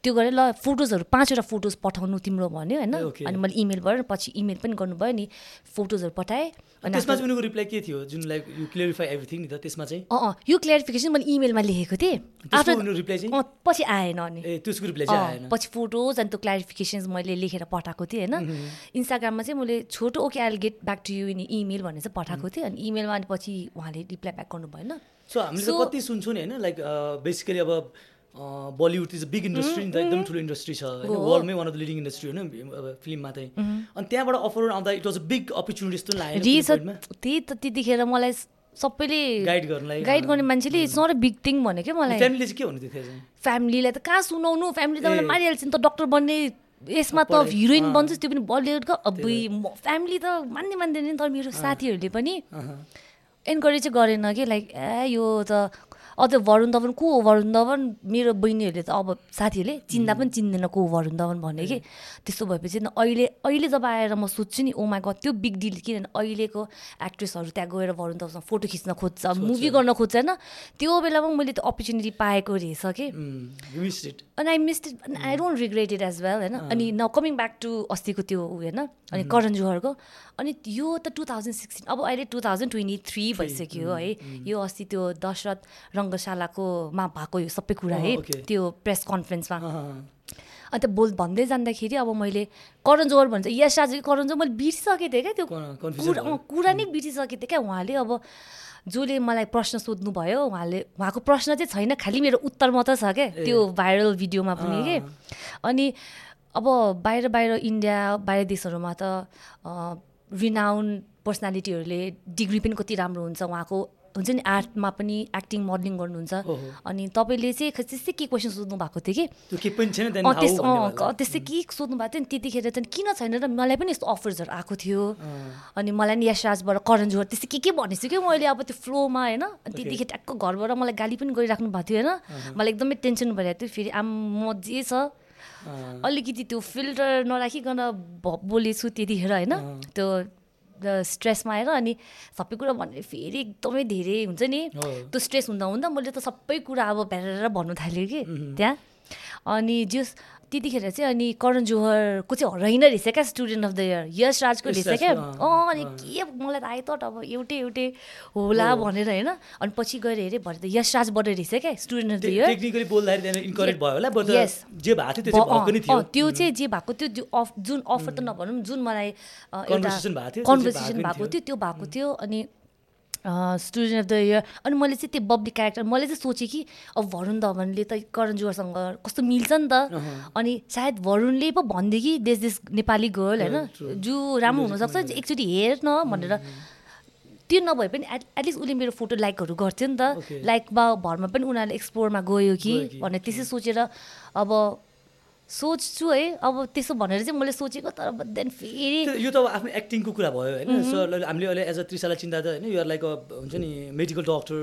त्यो गरेँ ल फोटोजहरू पाँचवटा फोटोज पठाउनु तिम्रो भन्यो होइन. अनि मैले इमेल गरेर पछि इमेल पनि गर्नुभयो नि फोटोजहरू पठाएँ। अनि त्यसमा after- चाहिँ उनीहरूको रिप्लाई के थियो जुन लाइक यु क्लियरिफाई एभ्रिथिङ नि त त्यसमा चाहिँ? अँ यो क्लियरिफिकेसन मैले इमेलमा लेखेको थिएँ। उनीहरू रिप्लाई चाहिँ? पछि आएन अनि। त्यसको रिप्लाई चाहिँ पछि फोटोज अनि त्यो क्ल्यारिफिकेसन्स मैले लेखेर पठाएको थिएँ होइन? इन्स्टाग्राममा चाहिँ मैले छोटो okay I get back to you in email भनेर चाहिँ पठाएको थिएँ। अनि इमेलमा अनि पछि उहाँले रिप्लाई ब्याक गर्नु भएन सो हामीले कति सुन्छौँ नि होइन? लाइक बेसिकली अब Bollywood is a big industry नि त एकदम ठुलो इन्डस्ट्री छ होइन। वर्ल्डमै one of the leading industry होइन? अब फिल्ममा चाहिँ अनि त्यहाँबाट अफर आउँदा it was a big opportunity जस्तो मा? त्यही त त्यतिखेर मलाई सबैले गाइड गर्नलाई गाइड गर्ने मान्छेले it's not a big thing भने क्या मलाई। फ्यामिलीले चाहिँ के भन्नु थियो फ्यामिलीलाई त कहाँ सुनाउनु? फ्यामिली त मलाई। मारिहाल्छ नि त डक्टर बन्ने यसमा त हिरोइन। बन्छ त्यो पनि बलिउडको अब फ्यामिली त। मान्ने मान्दैन नि तर मेरो साथीहरूले पनि। एन्करेज चाहिँ गरेन कि लाइक ए यो त अझ वरुण धवन को हो? वरुण धवन मेरो बहिनीहरूले त अब साथीहरूले चिन्दा पनि चिन्दैन को हो वरुण धवन भन्ने कि। त्यस्तो भएपछि अहिले अहिले जब आएर म सोध्छु नि ओमा ग त्यो बिग डिल किनभने अहिलेको एक्ट्रेसहरू त्यहाँ गएर वरुण धवनसँग फोटो खिच्न खोज्छ मुभी गर्न खोज्छ होइन? त्यो बेलामा मैले त्यो अपर्च्युनिटी पाएको रहेछ कि। अनि I miss it I don't regret it as well होइन? अनि न कमिङ ब्याक टु अस्तिको त्यो ऊ होइन? अनि करण जोहरको अनि यो त टु थाउजन्ड सिक्सटिन अब अहिले टु थाउजन्ड ट्वेन्टी थ्री भइसक्यो है। यो अस्ति त्यो दशरथ रङ्गशालाकोमा भएको यो सबै कुरा है त्यो प्रेस कन्फरेन्समा। अन्त बोल भन्दै जाँदाखेरि अब मैले करण जोहर भन्छ यस आज करण जोहर मैले बिर्सिसकेको थिएँ क्या त्यो कुरा कुरा नै बिर्सिसकेको थिएँ क्या उहाँले। अब जसले मलाई प्रश्न सोध्नु भयो उहाँले उहाँको प्रश्न चाहिँ छैन खालि मेरो उत्तर मात्र छ क्या त्यो भाइरल भिडियोमा पनि के। अनि अब बाहिर बाहिर इन्डिया बाहिर देशहरूमा त रिनाउन पर्सनालिटीहरूले डिग्री पनि कति राम्रो हुन्छ उहाँको हुन्छ नि आर्टमा पनि एक्टिङ मोडलिङ गर्नुहुन्छ। अनि तपाईँले चाहिँ त्यस्तै के क्वेसन सोध्नु भएको थियो कि? त्यस्तै के सोध्नु भएको थियो नि त्यतिखेर चाहिँ किन छैन र मलाई पनि यस्तो अफर्सहरू आएको थियो। अनि मलाई नि यशराजबाट करण जोहर त्यस्तै के के भनेछु कि? मैले अब त्यो फ्लोमा होइन त्यतिखेर ट्याक्क घरबाट मलाई गाली पनि गरिराख्नु भएको थियो होइन। मलाई एकदमै टेन्सन भइरहेको थियो। फेरि आम म जे छ अलिकति त्यो फिल्टर नराखिकन बोलेछु त्यतिखेर होइन? त्यो स्ट्रेसमा आएर अनि सबै कुरा भनेर फेरि एकदमै धेरै हुन्छ नि। त्यो स्ट्रेस हुँदा हुँदा मैले त सबै कुरा अब भ्याएर भन्नु थालेँ कि त्यहाँ। अनि जस त्यतिखेर चाहिँ अनि करण जोहरको चाहिँ होइन रहेछ क्या Student of the Year. Yes राजको रहेछ क्या? अँ अनि के मलाई त आयो त अब एउटै एउटै होला भनेर होइन। अनि पछि गएर हेरेँ भरे त यस राजबाट रहेछ क्या स्टुडेन्ट अफ द इयर। त्यो चाहिँ जे भएको थियो अफ जुन अफर त नभनौँ जुन मलाई एउटा कन्भर्सेसन भएको थियो त्यो भएको थियो। अनि स्टुडेन्ट अफ द इयर अनि मैले चाहिँ त्यो बब्ली क्यारेक्टर मैले चाहिँ सोचेँ कि अब वरुण धवनले त करण जुवारसँग कस्तो मिल्छ नि त। अनि सायद वरुणले पो भनिदियो कि देश देश नेपाली गर्ल होइन। जु राम्रो हुनसक्छ एकचोटि हेर न भनेर त्यो नभए पनि एट एटलिस्ट उसले मेरो फोटो लाइकहरू गर्थ्यो नि त। लाइक बा भरमा पनि उनीहरूले एक्सप्लोरमा गयो कि भनेर त्यसै सोचेर अब सोच्छु है। अब त्यसो भनेर चाहिँ मैले सोचेको तर देन फेरि यो त अब आफ्नो एक्टिङको कुरा भयो होइन। सो हामीले अहिले एज अ त्रिशालाई चिन्ता त होइन युआर लाइक अ हुन्छ नि medical doctor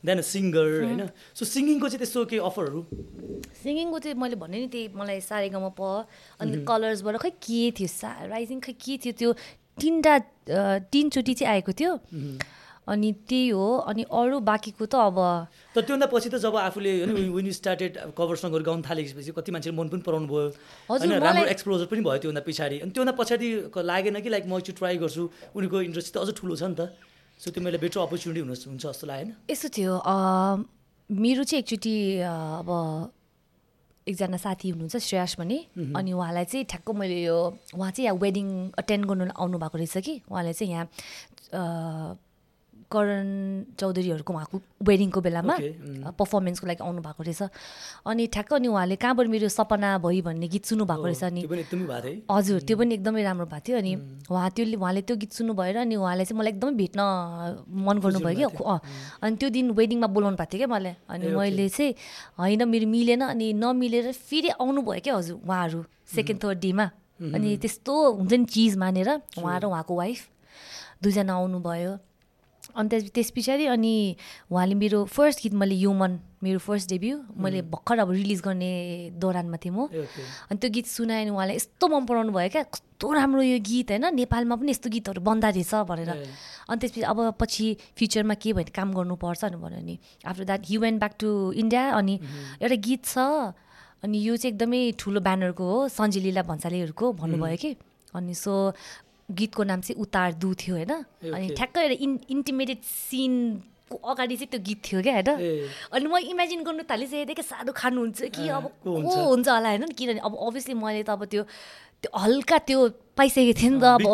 then a singer होइन। सो सिङ्गिङको चाहिँ त्यस्तो केही अफरहरू सिङ्गिङको चाहिँ मैले भने नि त्यही मलाई सारेगामा प अन्त कलर्सबाट खै के थियो? सा राइजिङ खै के थियो? त्यो तिनवटा तिनचोटि चाहिँ आएको थियो। अनि त्यही हो अनि अरू बाँकीको त अब तर त्योभन्दा पछि त जब आफूले होइन स्टार्टेड कभर सङ्गहरू गाउनु थालेपछि कति मान्छेले मन पनि पराउनु भयो। होइन राम्रो एक्सप्लोजर पनि भयो त्योभन्दा पछाडि। अनि त्योभन्दा पछाडि लागेन कि लाइक म एकचोटि ट्राई गर्छु उनीहरूको इन्ट्रेस्ट त अझ ठुलो छ नि त। सो त्यो मैले बेटर अपर्च्युनिटी हुनु हुन्छ जस्तो लागेन। यस्तो थियो मेरो चाहिँ एकचोटि अब एकजना साथी हुनुहुन्छ श्रेयास भने अनि उहाँलाई चाहिँ ठ्याक्क मैले यो उहाँ चाहिँ यहाँ वेडिङ अटेन्ड गर्नु आउनु भएको रहेछ कि। उहाँले चाहिँ यहाँ करण चौधरीहरूको उहाँको वेडिङको बेलामा पर्फर्मेन्सको लागि आउनु भएको रहेछ। अनि ठ्याक्क अनि उहाँले कहाँबाट मेरो सपना भई भन्ने गीत सुन्नु भएको रहेछ अनि हजुर त्यो पनि एकदमै राम्रो भएको थियो अनि उहाँ त्यो उहाँले त्यो गीत सुन्नु भएर अनि उहाँले चाहिँ मलाई एकदमै भेट्न मन गर्नुभयो कि। अनि त्यो दिन वेडिङमा बोलाउनु भएको थियो क्या मलाई। अनि मैले चाहिँ होइन मेरो मिलेन अनि नमिलेर फेरि आउनुभयो क्या हजुर उहाँहरू सेकेन्ड थर्ड डेमा अनि त्यस्तो हुन्छ नि चिज मानेर उहाँ र उहाँको वाइफ दुईजना आउनुभयो। अनि त्यस त्यस पछाडि अनि उहाँले मेरो फर्स्ट गीत मैले युमन मेरो फर्स्ट डेब्यु मैले भर्खर अब रिलिज गर्ने दौरानमा थिएँ म। अनि त्यो गीत सुनाएँ अनि उहाँलाई यस्तो मन पराउनु भयो क्या कस्तो राम्रो यो गीत होइन नेपालमा पनि यस्तो गीतहरू बन्दा रहेछ भनेर। अनि त्यसपछि अब पछि फ्युचरमा के भयो काम गर्नुपर्छ भन्यो नि after that he went back to India अनि एउटा गीत छ अनि यो चाहिँ एकदमै ठुलो ब्यानरको हो सञ्जीलीला भन्सालीहरूको भन्नुभयो कि। अनि सो गीतको नाम चाहिँ उतार दु थियो होइन? अनि ठ्याक्क एउटा इन इन्टिमेटेड सिनको अगाडि चाहिँ त्यो गीत थियो क्या होइन? अनि म इमेजिन गर्नु थालिसकेको थिएँ कि साह्रो खानुहुन्छ कि अब को हुन्छ? होला होइन? किनभने अब अभियसली मैले त अब त्यो त्यो हल्का त्यो पाइसकेको थिएँ नि त अब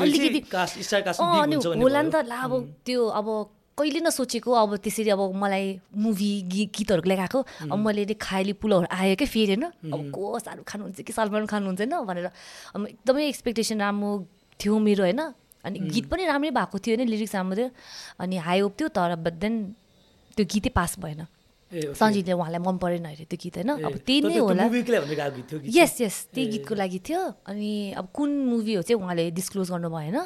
अलिकति अनि होला नि त ला अब त्यो अब कहिले नसोचेको अब त्यसरी अब मलाई मुभी गीत गीतहरूको लागि आएको। अब मैले खाइली पुलाउहरू आयो क्या फेरि होइन? अब को साह्रो खानुहुन्छ कि सलमान खानुहुन्छ होइन? भनेर। अब एकदमै एक्सपेक्टेसन राम्रो थियो मेरो होइन? अनि गीत पनि राम्रै भएको थियो होइन? लिरिक्स राम्रो थियो। अनि हाई होप थियो तर बट देन त्यो गीतै पास भएन। सञ्जीले उहाँलाई मन परेन अरे त्यो गीत होइन? अब त्यही नै होला। यस यस त्यही गीतको लागि थियो। अनि अब कुन मुभी हो चाहिँ उहाँले डिस्क्लोज गर्नु भएन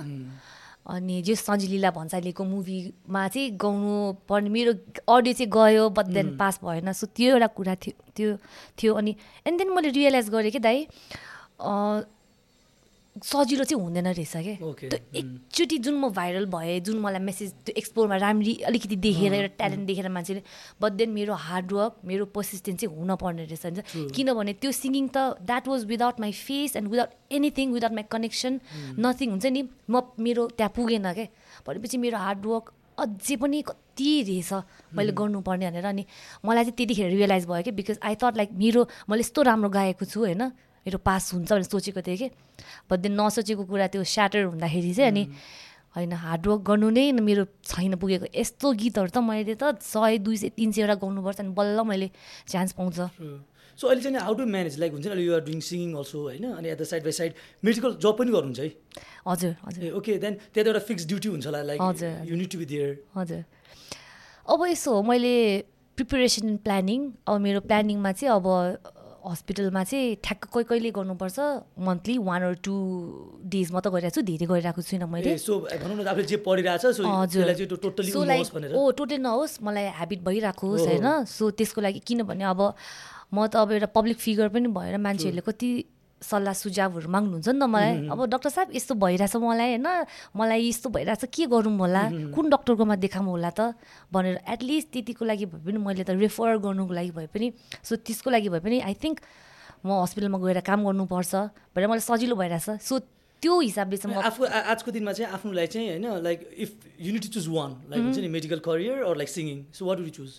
अनि जो सजिलीला भन्सालीको मुभीमा चाहिँ गाउनु पर्ने मेरो अडियो चाहिँ गयो बट देन पास भएन। सो त्यो एउटा कुरा थियो त्यो थियो। अनि एन्ड देन मैले रियलाइज गरेँ कि दाइ सजिलो चाहिँ हुँदैन रहेछ क्या त्यो एकचोटि जुन म भाइरल भएँ जुन मलाई मेसेज त्यो एक्सप्लोरमा राम्ररी अलिकति देखेर एउटा ट्यालेन्ट देखेर मान्छेले बट देन मेरो हार्डवर्क मेरो पर्सिस्टेन्स चाहिँ हुनपर्ने रहेछ किनभने त्यो सिङ्गिङ त that was without my face and without anything without my connection nothing हुन्छ नि। म मेरो त्यहाँ पुगेन क्या भनेपछि मेरो हार्डवर्क अझै पनि कति रहेछ मैले गर्नुपर्ने भनेर अनि मलाई चाहिँ त्यतिखेर रियलाइज भयो कि? बिकज आई थट लाइक मेरो मैले यस्तो राम्रो गाएको छु होइन? मेरो पास हुन्छ भनेर सोचेको थिएँ कि। देन नसोचेको कुरा त्यो स्याटर हुँदाखेरि चाहिँ अनि होइन हार्डवर्क गर्नु नै मेरो छैन पुगेको। यस्तो गीतहरू त मैले त सय दुई सय तिन सयवटा गाउनुपर्छ अनि बल्ल मैले चान्स पाउँछ। सो अहिले चाहिँ हाउ टु म्यानेज लाइक हुन्छ नि अहिले युआर डुइङ सिङ्गिङ अल्सो होइन? अनि at the side by side medical job पनि गर्नुहुन्छ है? हजुर हजुर। ओके देन त्यहाँ त एउटा फिक्स ड्युटी हुन्छ होला लाइक हजुर। युनिट टु बी दियर हजुर। अब यसो हो मैले प्रिपेरेसन प्लानिङ अब मेरो प्लानिङमा चाहिँ अब हस्पिटलमा चाहिँ ठ्याक्क कहिले कहिले गर्नुपर्छ। Monthly one or two days मात्रै गरिरहेको छु धेरै गरिरहेको छुइनँ मैले। हजुर। ओ टोटली नहोस् मलाई ह्याबिट भइराखोस् हो। होइन? सो त्यसको लागि किनभने अब म त अब एउटा पब्लिक फिगर पनि भएर मान्छेहरूले कति सल्लाह सुझावहरू माग्नुहुन्छ नि त मलाई। अब डक्टर साहब यस्तो भइरहेछ मलाई होइन। मलाई यस्तो भइरहेछ के गरौँ होला? कुन डक्टरकोमा देखाउँ होला त? भनेर एटलिस्ट त्यतिको लागि भए पनि मैले त रेफर गर्नुको लागि भए पनि सो त्यसको लागि भए पनि आई थिङ्क म हस्पिटलमा गएर काम गर्नुपर्छ भनेर मलाई सजिलो भइरहेछ। सो त्यो हिसाबले चाहिँ आफू आजको दिनमा चाहिँ आफ्नोलाई चाहिँ होइन like if you need choose one like हुन्छ नि medical career or like singing so what would choose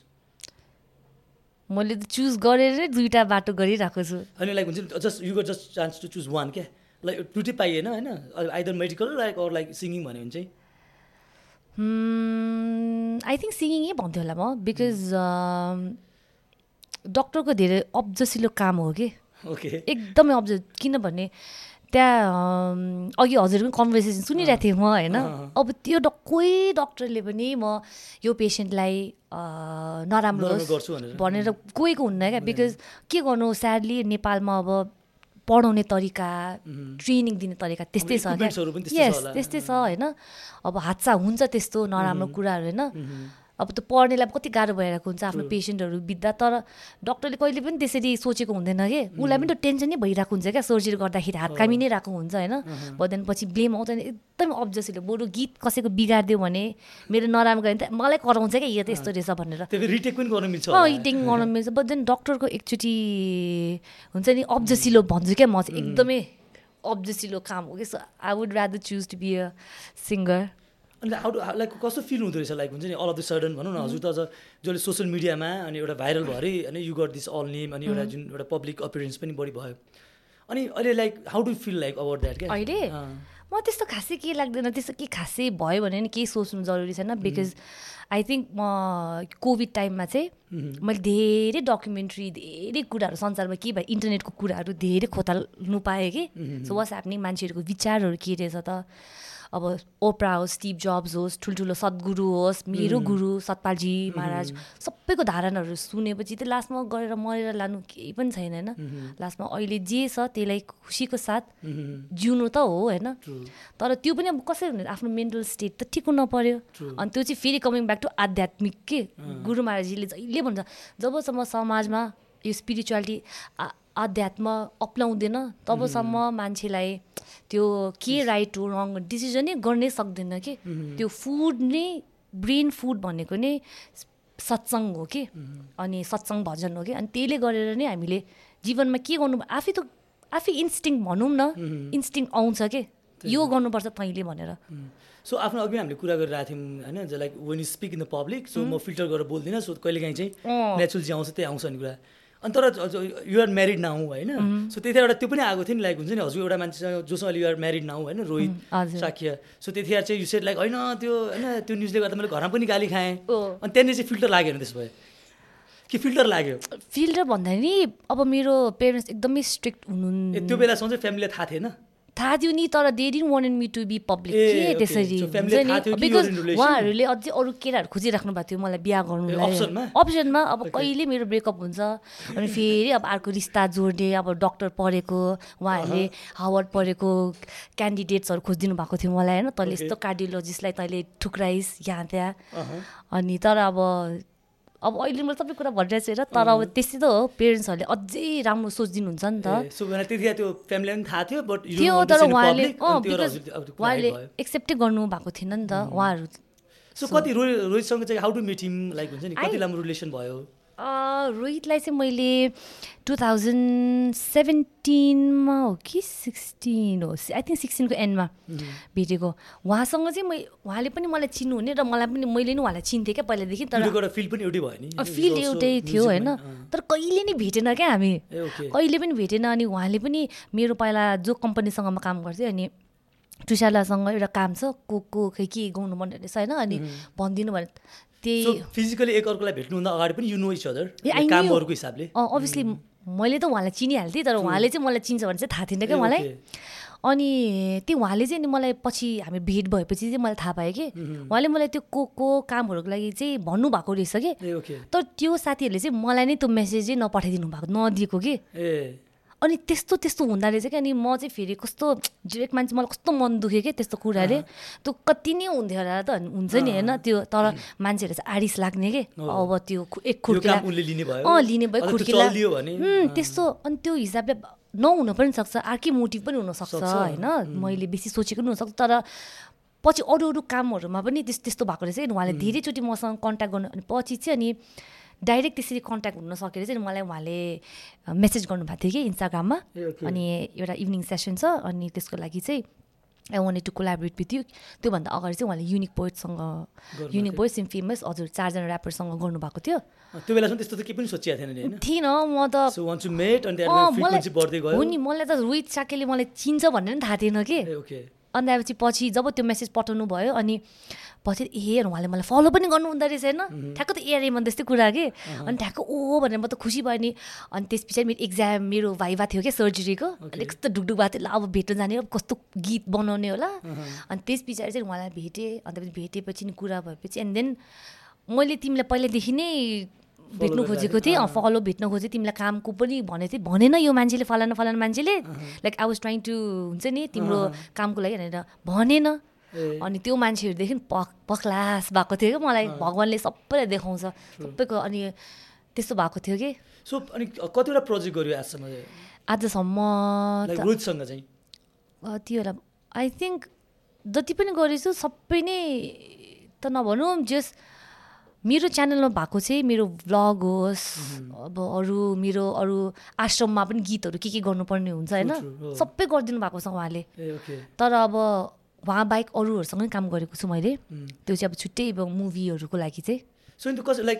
मैले त चुज गरेर नै दुइटा बाटो गरिरहेको छु। अनि लाइक हुन्छ नि just you got just chance to choose one क्या? लाइक दुइटै पाइएन होइन? Either medical like or like singing भन्यो भने चाहिँ। आई थिङ्क सिङ्गिङै भन्थ्यो होला म बिकज डक्टरको धेरै अब्जसिलो काम हो कि। ओके एकदमै अब्ज किनभने त्यहाँ अघि हजुर पनि कन्भर्सेसन सुनिरहेको थिएँ म होइन। अब त्यो डक कोही डक्टरले पनि म यो पेसेन्टलाई नराम्रो होस् भनेर। कोहीको हुन्न क्या बिकज के गर्नु स्याडली नेपालमा अब पढाउने तरिका ट्रेनिङ दिने तरिका त्यस्तै छ यस। त्यस्तै छ होइन अब हादसा हुन्छ त्यस्तो नराम्रो कुराहरू होइन अब त्यो पढ्नेलाई कति गाह्रो भइरहेको हुन्छ आफ्नो पेसेन्टहरू बित्दा तर डक्टरले कहिले पनि त्यसरी सोचेको हुँदैन कि? उसलाई पनि त्यो टेन्सन नै भइरहेको हुन्छ क्या सर्जरी गर्दाखेरि हात कामी नै रहेको हुन्छ होइन? भदन पछि ब्लेम आउँदैन एकदमै अब्जेसिलो बरु गीत कसैको बिगारिदियो भने मेरो नराम्रो गयो भने त मलाई कराउँछ क्या यो त यस्तो रहेछ भनेर। रिटेक पनि गर्न मिल्छ। गर्न मिल्छ। बट देन डक्टरको एकचोटि हुन्छ नि अब्जेसिलो भन्छु क्या म चाहिँ एकदमै अब्जेसिलो काम हो कि? So I would rather choose to be a singer अनि हाउ लाइक कस्तो फिल हुँदो रहेछ? लाइक हुन्छ नि अल अफ द सडन भनौँ न हजुर त अझ जसले सोसियल मिडियामा अनि एउटा भाइरल भयो अरे अनि you got this all name अनि एउटा जुन एउटा पब्लिक अपियरेन्स पनि बढी भयो। अनि अहिले like how do feel like about that क्या? अहिले। म त्यस्तो खासै के लाग्दैन त्यस्तो के खासै भयो भने नि केही सोच्नु जरुरी छैन बिकज आई थिङ्क म कोभिड टाइममा चाहिँ मैले धेरै डकुमेन्ट्री धेरै कुराहरू संसारमा के भयो इन्टरनेटको कुराहरू धेरै खोताल्नु पाएँ कि। सो वास ह्यापनिङ मान्छेहरूको विचारहरू के रहेछ त? अब ओप्रा होस् स्टिभ जब्स होस् ठुल्ठुलो सद्गुरु होस् मेरो गुरु सतपालजी महाराज सबैको धारणाहरू सुनेपछि चाहिँ लास्टमा गएर मरेर लानु केही पनि छैन होइन? लास्टमा अहिले जे छ त्यसलाई खुसीको साथ जिउनु त हो होइन. तर त्यो पनि अब कसरी हुने? आफ्नो मेन्टल स्टेट त ठिक हुन True. अनि त्यो चाहिँ फेरि कमिङ ब्याक टु आध्यात्मिक के? गुरु महाराजजीले जहिले भन्छ जबसम्म समाजमा यो स्पिरिचुअलिटी आध्यात्म अप्नाउँदैन तबसम्म मान्छेलाई त्यो के राइट हो रङ डिसिजनै गर्नै सक्दैन कि। त्यो फुड नै ब्रेन फुड भनेको नै सत्सङ्ग हो कि। अनि सत्सङ्ग भजन हो कि। अनि त्यसले गरेर नै हामीले जीवनमा के गर्नु आफै त आफै इन्स्टिङ भनौँ न इन्स्टिङ आउँछ के। यो गर्नुपर्छ तैँले भनेर। सो आफ्नो अघि हामीले कुरा गरिरहेको थियौँ होइन like when you speak in the public so म फिल्टर गरेर बोल्दिनँ सो कहिलेकाहीँ चाहिँ अँ। नेचुरल जे आउँछ त्यही आउँछ भन्ने कुरा। अनि तर युआर म्यारिड नाउ होइन। सो त्यतिखेर एउटा त्यो पनि आएको थियो नि लाइक हुन्छ नि हजुर एउटा मान्छेसँग जोसँग अहिले युआर म्यारिड नाउ होइन रोहित। साख्य। सो त्यतिखेर चाहिँ यु सेट लाइक होइन त्यो होइन त्यो न्युजले गर्दा मैले घरमा पनि गाली खाएँ। अनि त्यहाँनिर चाहिँ फिल्टर लाग्यो त्यसो भए। कि फिल्टर लाग्यो? फिल्टर भन्दा नि अब मेरो पेरेन्ट्स एकदमै स्ट्रिक्ट हुनु त्यो बेलासम्म चाहिँ फ्यामिलीलाई थाहा थिएन? थाहा थियो नि तर they didn't want me to be public के. त्यसरी you were बिकज? उहाँहरूले अझै अरू केटाहरू खोजिराख्नु भएको थियो मलाई बिहा गर्नुलाई? अप्सनमा अब कहिले मेरो ब्रेकअप हुन्छ अनि फेरि अब अर्को रिस्ता जोड्ने अब डक्टर पढेको उहाँहरूले हावर्ड पढेको क्यान्डिडेट्सहरू खोजिदिनु भएको थियो मलाई होइन तैँले. यस्तो कार्डियोलोजिस्टलाई तैँले ठुक्राइस यहाँ त्यहाँ। अनि तर अब अब अहिले मैले सबै कुरा भनिरहेको छु हेर तर अब त्यस्तै त हो पेरेन्ट्सहरूले अझै राम्रो सोचिदिनुहुन्छ नि त। थियो तर उहाँले उहाँले एक्सेप्टै गर्नु भएको थिएन नि त उहाँहरू। सो कति रोहित रोहितसँग चाहिँ how to meet him like हुन्छ नि कति राम्रो रिलेसन भयो? रोहितलाई चाहिँ मैले टु थाउजन्ड सेभेन्टिनमा हो कि सिक्सटिन हो आई थिङ्क सिक्सटिनको एन्डमा भेटेको। उहाँसँग चाहिँ मै उहाँले पनि मलाई चिन्नुहुने र मलाई पनि मैले नि उहाँलाई चिन्थेँ क्या पहिलादेखि तर फिल पनि एउटै भयो नि। फिल एउटै थियो होइन। तर कहिले नि भेटेन क्या हामी। कहिले पनि भेटेन अनि उहाँले पनि मेरो पहिला जो कम्पनीसँग म काम गर्थेँ अनि टुसालासँग एउटा काम छ को को खै के गाउनु मन रहेछ होइन अनि भनिदिनु भने त्यही फिजिकली एक अर्कोलाई भेट्नुभन्दा अगाडि पनि यु नो इच अदर. कामहरूको हिसाबले। अभियसली मैले त उहाँलाई चिनिहाल्थेँ तर उहाँले चाहिँ मलाई चिन्छ भने चाहिँ थाहा थिएन क्या मलाई. अनि त्यो उहाँले चाहिँ मलाई पछि हामी भेट भएपछि चाहिँ मैले थाहा पाएँ कि उहाँले मलाई त्यो को को कामहरूको लागि चाहिँ भन्नुभएको रहेछ कि। तर त्यो साथीहरूले चाहिँ मलाई नै त्यो मेसेज चाहिँ नपठाइदिनु भएको नदिएको कि। ए अनि त्यस्तो त्यस्तो हुँदो रहेछ कि अनि म चाहिँ फेरि कस्तो डिरेक्ट मान्छे मलाई कस्तो मन दुख्यो कि त्यस्तो कुराले त्यो कति नै हुन्थ्यो होला त हुन्छ नि होइन त्यो तर मान्छेहरू चाहिँ आडिस लाग्ने कि अब त्यो एक खुर्किला अँ लिने भयो खुर्किला त्यस्तो अनि त्यो हिसाबले नहुन पनि सक्छ अर्कै मोटिभ पनि हुनसक्छ सक्छ, होइन मैले बेसी सोचेको पनि हुनसक्छ तर पछि अरू अरू कामहरूमा पनि त्यस त्यस्तो भएको रहेछ उहाँले धेरैचोटि मसँग कन्ट्याक्ट गर्नु अनि पछि चाहिँ अनि डाइरेक्ट त्यसरी कन्ट्याक्ट हुन सकेर चाहिँ मलाई उहाँले मेसेज गर्नुभएको थियो कि इन्स्टाग्राममा. अनि एउटा इभिनिङ सेसन छ अनि त्यसको लागि चाहिँ I wanted to collaborate with you त्योभन्दा अगाडि चाहिँ उहाँले युनिक पोइटसँग युनिक पोइट्स इन फेमस हजुर चारजना ऱ्यापरसँग गर्नुभएको थियो। त्यो बेलासम्म त्यस्तो त केही पनि सोचिएको थिएन म त हो नि मलाई त रोहित साकेले मलाई चिन्छ भन्ने पनि थाहा थिएन कि? अनि त्यसपछि पछि जब त्यो मेसेज पठाउनु भयो अनि पछि ए उहाँले मलाई फलो पनि गर्नुहुँदो रहेछ होइन ठ्याक्क त एआरएमन त्यस्तै कुरा कि? अनि ठ्याक्क ओ भनेर म त खुसी भयो नि। अनि त्यस पछाडि मेरो इक्जाम मेरो भाइभा थियो क्या सर्जरीको अनि कस्तो ढुकढुक भएको थियो। ल अब भेट्न जाने अब कस्तो गीत बनाउने होला। अनि त्यस पछाडि चाहिँ उहाँलाई भेटेँ। अन्त पछि भेटेपछि नि कुरा भएपछि। एन्ड देन मैले तिमीलाई पहिल्यैदेखि नै भेट्नु खोजेको थिएँ अँ, फलो भेट्न खोजेँ तिमीलाई कामको पनि भनेको थिएँ। भनेन यो मान्छेले फलाना फलाना मान्छेले like I was trying to हुन्छ नि तिम्रो कामको लागि भनेर। भनेन अनि त्यो मान्छेहरूदेखि पख पख्लास भएको थियो क्या मलाई। भगवान्ले सबैलाई देखाउँछ। सबैको अनि त्यस्तो भएको थियो कि। सो अनि कतिवटा प्रोजेक्ट गर्यो आजसम्म? आजसम्म चाहिँ। कतिवटा आई थिङ्क जति पनि गरेछु सबै नै त नभनौँ जस मेरो च्यानलमा भएको चाहिँ मेरो भ्लग होस् अब अरू मेरो अरू आश्रममा पनि गीतहरू के के गर्नुपर्ने हुन्छ होइन। सबै गरिदिनु भएको छ उहाँले। तर अब उहाँ बाहेक अरूहरूसँग काम गरेको छु मैले। त्यो चाहिँ अब छुट्टै मुभीहरूको लागि चाहिँ। सो त्यो कसरी like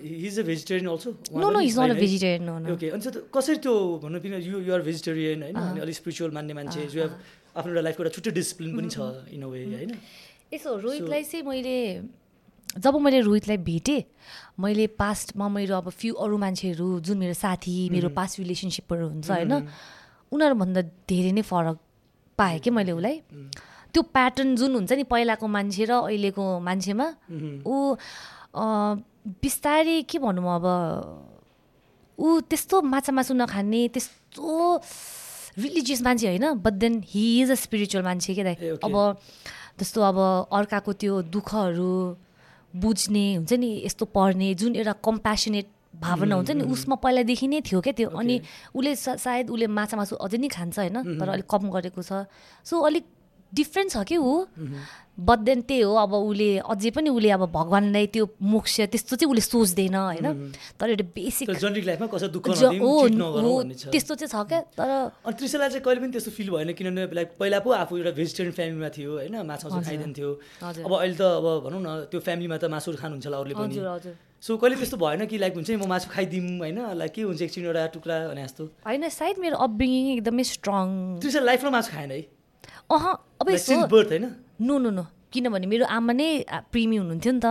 he's a vegetarian also no no is not a vegetarian no no okay अनि चाहिँ कसरी त्यो भन्नु पनि यु युआर भेजिटेरियन होइन? अनि अलिक स्पिरिचुअल मान्ने मान्छे यु हेभ आफ्नो एउटा लाइफको एउटा छुट्टै डिसिप्लिन पनि छ इन अ वे होइन? यसो रोहितलाई चाहिँ मैले जब मैले रोहितलाई भेटेँ मैले पास्टमा मेरो अब फ्यु अरू मान्छेहरू जुन मेरो साथी मेरो पास्ट रिलेसनसिपहरू हुन्छ होइन उनीहरूभन्दा धेरै नै फरक पाएँ कि मैले उसलाई। त्यो प्याटर्न जुन हुन्छ नि पहिलाको मान्छे र अहिलेको मान्छेमा ऊ बिस्तारै के भनौँ अब ऊ त्यस्तो माछा मासु नखाने त्यस्तो रिलिजियस मान्छे होइन but then he is a spiritual मान्छे के दाइ ए, okay. अब जस्तो अब अर्काको त्यो दुःखहरू बुझ्ने हुन्छ नि यस्तो पढ्ने जुन एउटा कम्प्यासनेट भावना हुन्छ नि उसमा पहिलादेखि नै थियो क्या त्यो। अनि उसले सायद उसले माछा मासु अझै नै खान्छ होइन तर अलिक कम गरेको छ। सो अलिक डिफ्रेन्ट छ कि ऊ? बट देन त्यही हो अब उसले अझै पनि उसले अब भगवान्लाई त्यो मोक्ष त्यस्तो चाहिँ उसले सोच्दैन होइन? तर एउटा बेसिक हो त्यस्तो चाहिँ छ क्या तर अनि त्रिशलाई चाहिँ कहिले पनि त्यस्तो फिल भएन किनभने लाइक पहिला पो आफू एउटा भेजिटेरियन फ्यामिलीमा थियो होइन? माछा मासु खाइदिन्थ्यो। अब अहिले त अब भनौँ न त्यो फ्यामिलीमा त मासुहरू खानुहुन्छ होला अरूले पनि। सो कहिले त्यस्तो भएन कि लाइक हुन्छ नि म मासु खाइदिउँ होइन? लाइक के हुन्छ एकछिन एउटा टुक्रा भने जस्तो। होइन सायद मेरो अपब्रिङिङ एकदमै स्ट्रङ त्रिशा लाइफमा मासु खाएन है? अह अब नो नो नो। किनभने मेरो आमा नै प्रेमी हुनुहुन्थ्यो नि त।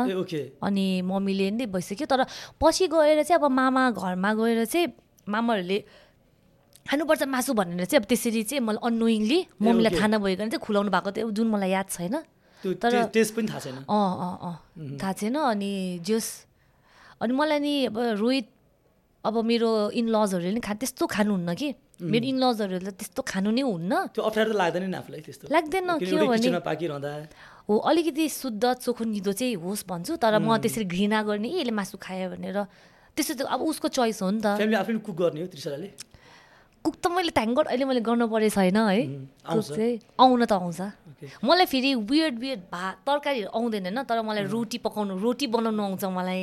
अनि मम्मीले नै भइसक्यो। तर पछि गएर चाहिँ अब मामा घरमा गएर चाहिँ मामाहरूले खानुपर्छ मासु भनेर चाहिँ अब त्यसरी चाहिँ मलाई अनोइङली मम्मीलाई. थाहा नभइकन चाहिँ खुलाउनु भएको थियो। जुन मलाई याद छैन। तर- टेस्ट पनि थाहा छैन। अँ अँ अँ। थाहा छैन। अनि जस अनि मलाई नि अब रोहित अब मेरो इनलजहरूले नि खा त्यस्तो खानुहुन्न कि। मेरो इनलजहरूले त्यस्तो खानु नै हुन्न। त्यो अप्ठ्यारो त लाग्दैन नि आफूलाई त्यस्तो। लाग्दैन किनभने पाकिरहँदा। हो अलिकति शुद्ध चोखो निदो चाहिँ होस् भन्छु तर म त्यसरी घृणा गर्ने यसले मासु खायो भनेर। त्यस्तो त अब उसको चोइस हो नि त। आफूले कुक गर्ने हो त्रिशलाले? कुक त मैले थ्याङ्क गड अहिले मैले गर्नु परेको छैन है। कुक। चाहिँ। आउन त आउँछ. मलाई फेरि वियर्ड वियर्ड भात तरकारीहरू आउँदैन होइन तर मलाई रोटी पकाउनु रोटी बनाउनु आउँछ मलाई।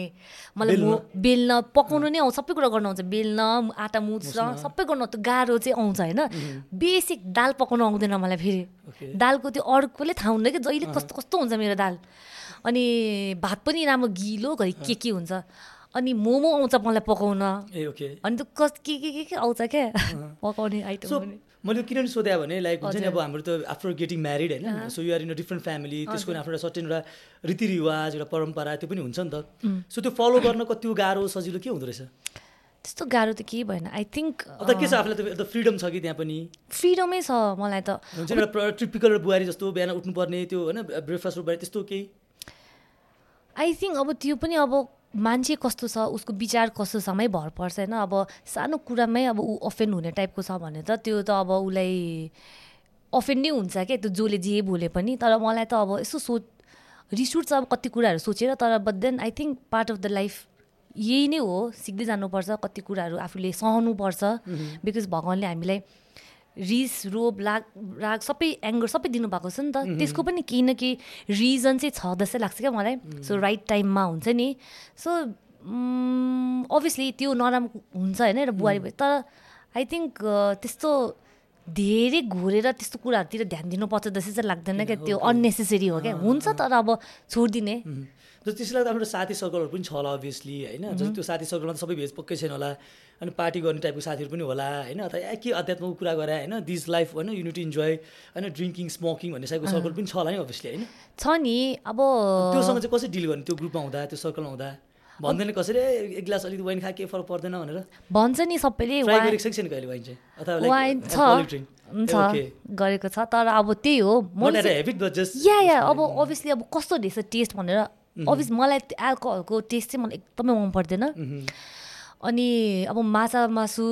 मलाई बेल्न? पकाउनु नै आउँछ सबै कुरा गर्नु आउँछ। बेल्न आँटा मुछ्न सबै गर्नु त्यो गाह्रो चाहिँ आउँछ होइन। बेसिक दाल पकाउनु आउँदैन मलाई फेरि. दालको त्यो अर्कोले थाहा हुन्न कि जहिले कस्तो कस्तो हुन्छ मेरो दाल। अनि भात पनि राम्रो गिलो घरि के के हुन्छ। अनि मोमो आउँछ मलाई पकाउन। ए ओके। अनि त्यो कस के के के के आउँछ क्या? पकाउने आइटम मैले किन सोधेँ भने लाइक हुन्छ नि अब हाम्रो त आफ्टर गेटिङ म्यारिड होइन? So you're in a different family त्यसको आफ्नो एउटा सर्टेन एउटा रीतिरिवाज एउटा परम्परा त्यो पनि हुन्छ नि त। सो त्यो फलो गर्न कति गाह्रो सजिलो के हुँदो रहेछ? त्यस्तो गाह्रो त केही भएन। आई थिङ्क त के छ आफूलाई त फ्रिडम छ कि त्यहाँ पनि? फ्रिडमै छ मलाई त। हुन्छ एउटा टिपिकल बुहारी जस्तो बिहान उठ्नुपर्ने त्यो होइन ब्रेकफास्ट बुहारी त्यस्तो केही? आई थिङ्क अब त्यो पनि अब मान्छे कस्तो छ उसको विचार कस्तो छमै भर पर्छ होइन? अब सानो कुरामै अब ऊ अफेन्ड हुने टाइपको छ भने त त्यो त अब उसलाई अफेन्ड नै हुन्छ क्या त्यो जसले जे बोले पनि। तर मलाई त अब यसो सोच रिस उठ्छ अब कति कुराहरू सोचेर तर but then I think part of the life यही नै हो। सिक्दै जानुपर्छ कति कुराहरू आफूले सहनुपर्छ। बिकज भगवान्ले हामीलाई रिस रोब लाग राग सबै एङ्गर सबै दिनुभएको छ नि त। त्यसको पनि केही न केही रिजन चाहिँ छ जस्तै लाग्छ क्या मलाई। सो राइट टाइममा हुन्छ नि। सो अभियसली त्यो नराम्रो हुन्छ होइन एउटा बुहारी भयो। तर आई थिङ्क त्यस्तो धेरै घोरेर त्यस्तो कुराहरूतिर ध्यान दिनुपर्छ जस्तै चाहिँ लाग्दैन क्या। त्यो अननेसेसरी हो क्या। हुन्छ तर अब छोडिदिने। जस्तो त्यसलाई त आफ्नो साथी सर्कलहरू पनि छ होला अभियसली होइन? जस्तो त्यो साथी सर्कलमा त सबै भेज पक्कै छैन होला। अनि पार्टी गर्ने टाइपको साथीहरू पनि होला होइन? अथवा ए के अध्यात्मको कुरा गरे होइन? दिस लाइफ होइन? युनिटी इन्जोय होइन? ड्रिङ्किङ स्मोकिङ भन्ने टाइपको सर्कल पनि छ होला नि अभियसली होइन? छ नि अब त्योसँग चाहिँ कसरी डिल गर्ने? त्यो ग्रुपमा हुँदा त्यो सर्कलमा हुँदा? भन्दैन कसरी एक गिलास अलिकति वाइन खा के फरक पर्दैन भनेर। भन्छ नि सबैले वाइन चाहिँ? अथवा वाइन लाइक छ. गरेको छ तर अब त्यही हो। या या अब अभियसली अब कस्तो रहेछ टेस्ट भनेर अभियस मलाई एल्कोहलको टेस्ट चाहिँ मलाई एकदमै मन पर्दैन। अनि अब माछा मासु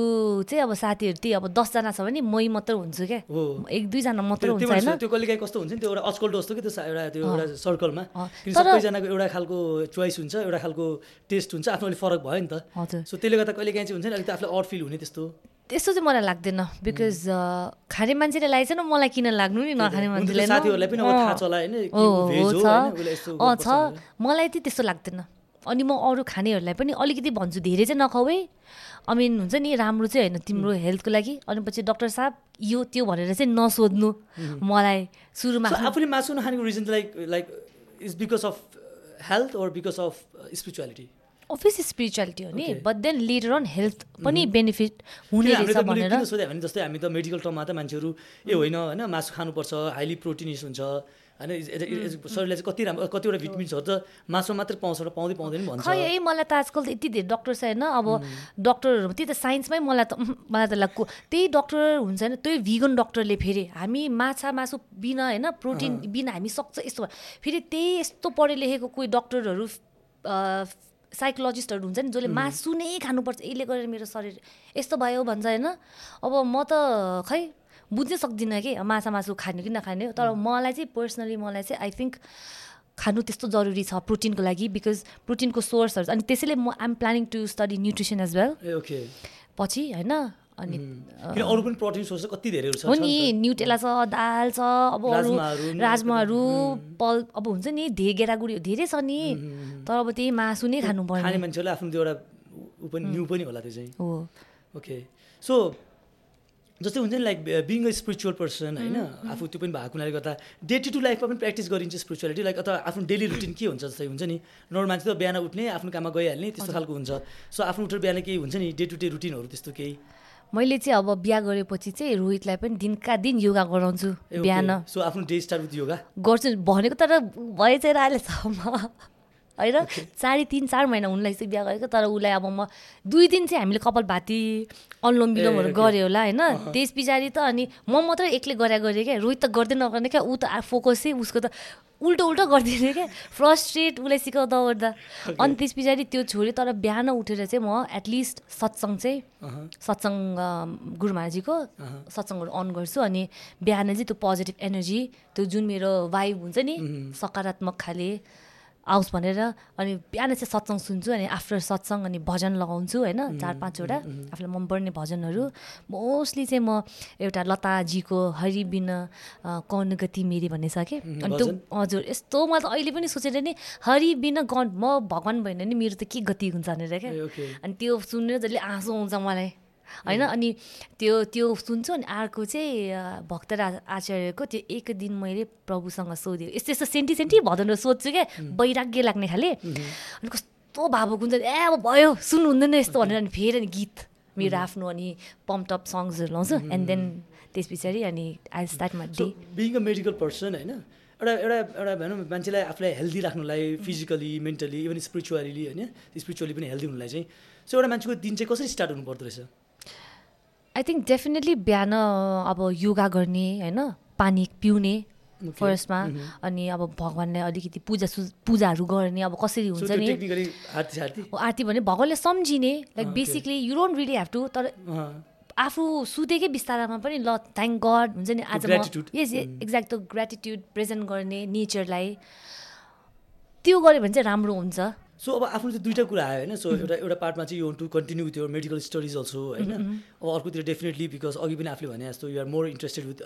चाहिँ अब साथीहरू त्यही अब दसजना छ भने मै मात्र हुन्छु क्या। एक दुईजना मात्र हुन्छ होइन। त्यो कहिले काहीँ कस्तो हुन्छ नि त्यो एउटा अचकल्टो जस्तो कि त्यो एउटा त्यो एउटा सर्कलमा। सबैजनाको एउटा खालको चोइस हुन्छ एउटा खालको टेस्ट हुन्छ आफ्नो अलिक फरक भयो नि त। हजुर। सो त्यसले गर्दा कहिले काहीँ चाहिँ हुन्छ नि अलिकति आफूलाई अड फिल हुने त्यस्तो। त्यस्तो चाहिँ मलाई लाग्दैन बिकज खाने मान्छेले लागेको छैन मलाई किन लाग्नु नि नखाने मान्छेलाई छ। मलाई चाहिँ त्यस्तो लाग्दैन। अनि म अरू खानेहरूलाई पनि अलिकति भन्छु धेरै चाहिँ नखाऊ है आई मिन हुन्छ नि राम्रो चाहिँ होइन तिम्रो हेल्थको लागि। अनि पछि डक्टर साहब यो त्यो भनेर चाहिँ नसोध्नु। मलाई सुरुमा आफूले मासु नखानेको reason like like is because of health or because of spirituality office spirituality हो नि. But then later on health पनि बेनिफिट हुने हामीले रहेछ त मैले भनेर। किन सोधेँ? भने जस्तै हामी त मेडिकल टर्ममा त मान्छेहरू ए होइन होइन मासु खानुपर्छ हाइली प्रोटिनिस हुन्छ। होइन शरीरलाई चाहिँ कति राम्रो कतिवटा भिटामिन्सहरू त मासुमा मात्रै पाउँछ र पाउँदै पाउँदैन भन्छ। खै है मलाई त आजकल त यति धेरै डक्टर छ होइन अब डक्टरहरू त्यही त साइन्समै मलाई त मलाई त लाग्छ त्यही डक्टर हुन्छ होइन त्यही भिगन डक्टरले फेरि हामी माछा मासु बिना होइन प्रोटिन बिना हामी सक्छ यस्तो। फेरि त्यही यस्तो पढे लेखेको कोही डक्टरहरू साइकोलोजिस्टहरू हुन्छ नि जसले मासु नै खानुपर्छ। यसले गरेर मेरो शरीर यस्तो भयो भन्छ होइन। अब म त खै बुझ्नै सक्दिनँ कि माछा मासु खाने कि नखाने। तर मलाई चाहिँ पर्सनली मलाई चाहिँ आई थिङ्क खानु त्यस्तो जरुरी छ प्रोटिनको लागि बिकज प्रोटिनको सोर्सहरू अनि त्यसैले म I'm planning to study nutrition as well. Okay. पछि होइन? अनि किन अरू पनि प्रोटिन सोर्स कति छ हो नि। न्युटेला छ। दाल छ अब अरू राजमाहरू पल अब हुन्छ नि धे गेडागुडी धेरै छ नि। तर अब त्यही मासु नै खानु खाने पर्ने। मान्छेहरूले आफ्नो त्यो एउटा ऊ पनि न्यू पनि होला त्यो चाहिँ। हो। ओके। सो जस्तै हुन्छ नि like being a spiritual person होइन? आफू त्यो पनि भएको हुनाले गर्दा डे टु डे लाइफमा पनि प्र्याक्टिस गरिन्छ स्पिरिचुअलिटी लाइक अथवा आफ्नो डेली रुटिन के हुन्छ? जस्तै हुन्छ नि नर्मल मान्छे त बिहान उठ्ने आफ्नो काममा गइहाल्ने त्यस्तो खालको हुन्छ। सो आफ्नो उठेर बिहान केही हुन्छ नि डे टु डे रुटिनहरू त्यस्तो केही? मैले चाहिँ अब बिहा गरेपछि चाहिँ रोहितलाई पनि दिनका दिन योगा गराउँछु बिहान। सो आफ्नो डे स्टार्ट विथ योगा गर्छु। भनेको तर भए चाहिँ अहिलेसम्म होइन? साढे तिन चार महिना उनलाई चाहिँ बिहा गरेको तर उसलाई अब म दुई दिन चाहिँ हामीले कपाल भाती अनुलोम विलोमहरू गऱ्यो होला होइन? त्यस पछाडि त अनि म मात्रै एक्लै गरे गरेँ क्या रोहित त गर्दै नगर्ने क्या ऊ त फोकसै उसको त उल्टो उल्टो गरिदिने क्या। फ्रस्ट्रेट उसलाई सिकाउँदा ओर्दा। अनि त्यस पछाडि त्यो छोड्यो तर बिहान उठेर चाहिँ म एटलिस्ट सत्सङ चाहिँ सत्सङ्ग गुरु महाराजीको सत्सङ्गहरू अन गर्छु अनि बिहान चाहिँ त्यो पोजिटिभ एनर्जी त्यो जुन मेरो भाइब हुन्छ नि सकारात्मक खाले आओस् भनेर अनि बिहान चाहिँ सत्सङ सुन्छु अनि आफ्टर सत्सङ अनि भजन लगाउँछु होइन चार पाँचवटा आफूलाई मनपर्ने भजनहरू। मोस्टली चाहिँ म एउटा लताजीको हरि बिन कौन गति मेरी भन्ने छ कि। अनि त्यो हजुर यस्तो म त अहिले पनि सोचेर नि हरि बिन गण म भगवान् भएन नि मेरो त के गति हुन्छ भनेर क्या। अनि त्यो सुनेर जसले आँसु आउँछ मलाई। होइन अनि त्यो त्यो सुन्छु अनि अर्को चाहिँ भक्तराज आचार्यको त्यो एक दिन मैले प्रभुसँग सोधेँ यस्तो यस्तो सेन्टी सेन्टी भदनहरू सोध्छु क्या वैराग्य लाग्ने खाले। अनि कस्तो भावुक हुन्छ ए अब भयो सुन्नु हुँदैन यस्तो भनेर अनि फेरि अनि गीत मेरो आफ्नो अनि पम्पटप सङ्ग्सहरू लाउँछु। एन्ड देन त्यस पछाडि अनि I start my day being a medical person होइन? एउटा एउटा एउटा भनौँ मान्छेलाई आफूलाई हेल्दी राख्नुलाई फिजिकली मेन्टली इभन स्पिरिचुअली होइन? स्पिरिचुअली पनि हेल्दी हुनुलाई चाहिँ। सो एउटा मान्छेको दिन चाहिँ कसरी स्टार्ट हुनुपर्दो रहेछ? आई थिङ्क डेफिनेटली बिहान अब योगा गर्ने होइन? पानी पिउने फर्स्टमा अनि अब भगवान्लाई अलिकति पूजा सु पूजाहरू गर्ने अब कसरी हुन्छ नि? आरती भने भगवान्ले सम्झिने। Like basically you don't really have to तर आफू सुतेकै बिस्तारामा पनि ल थ्याङ्क गड हुन्छ नि? आज यस एक्ज्याक्ट ग्रेटिट्युड प्रेजेन्ट गर्ने नेचरलाई त्यो गऱ्यो भने चाहिँ राम्रो हुन्छ। सो अब आफ्नो चाहिँ दुइटा कुरा आयो होइन? सो एउटा एउटा पार्टमा चाहिँ you want to continue with your medical studies also होइन? अब अर्कोतिर डेफिनेटली बिकज अघि पनि आफूले भने जस्तो you're more interested with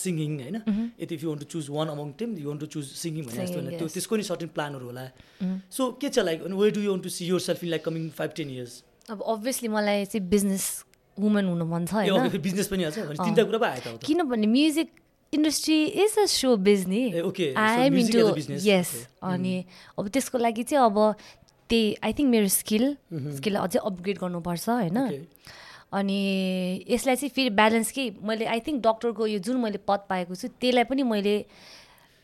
singing होइन? यति if you want to choose one among them you want to choose singing भने जस्तो होइन। त्यो त्यसको नि सर्टेन प्लानहरू होला। सो के छ like where do you want to see yourself in like coming five ten years अब अभियसली मलाई चाहिँ बिजनेस वुमन हुनु मन छ बिजनेस पनि तिनवटा कुरा पो आयो त किनभने music industry is a so business I am into यस अनि अब त्यसको लागि चाहिँ अब त्यही आई थिङ्क मेरो स्किल स्किललाई अझै अपग्रेड गर्नुपर्छ होइन? अनि यसलाई चाहिँ फेरि ब्यालेन्स कि मैले आई थिङ्क डक्टरको यो जुन मैले पद पाएको छु त्यसलाई पनि मैले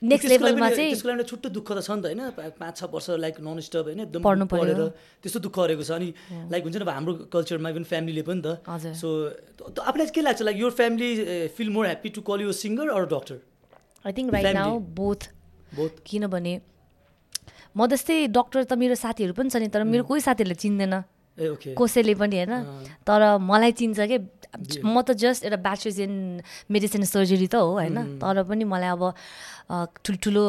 नेक्स्ट लेभलमा चाहिँ त्यसको लागि छुट्टो दुःख त छ नि त होइन पाँच छ वर्ष लाइक नन स्टप होइन एकदम पढ्नु पढेर त्यस्तो दुःख गरेको छ। अनि लाइक हुन्छ नि हाम्रो कल्चरमा इभन फ्यामिलीले पनि त। सो आफूलाई के लाग्छ लाइक यो family feel more happy to call you singer or doctor I think right now both both किनभने म जस्तै डक्टर त मेरो साथीहरू पनि छ नि तर मेरो कोही साथीहरूले चिन्दैन। कसैले पनि होइन तर मलाई चिन्छ कि म त जस्ट एउटा ब्याचलर्स इन मेडिसिन सर्जरी त हो होइन। तर पनि मलाई अब ठुल्ठुलो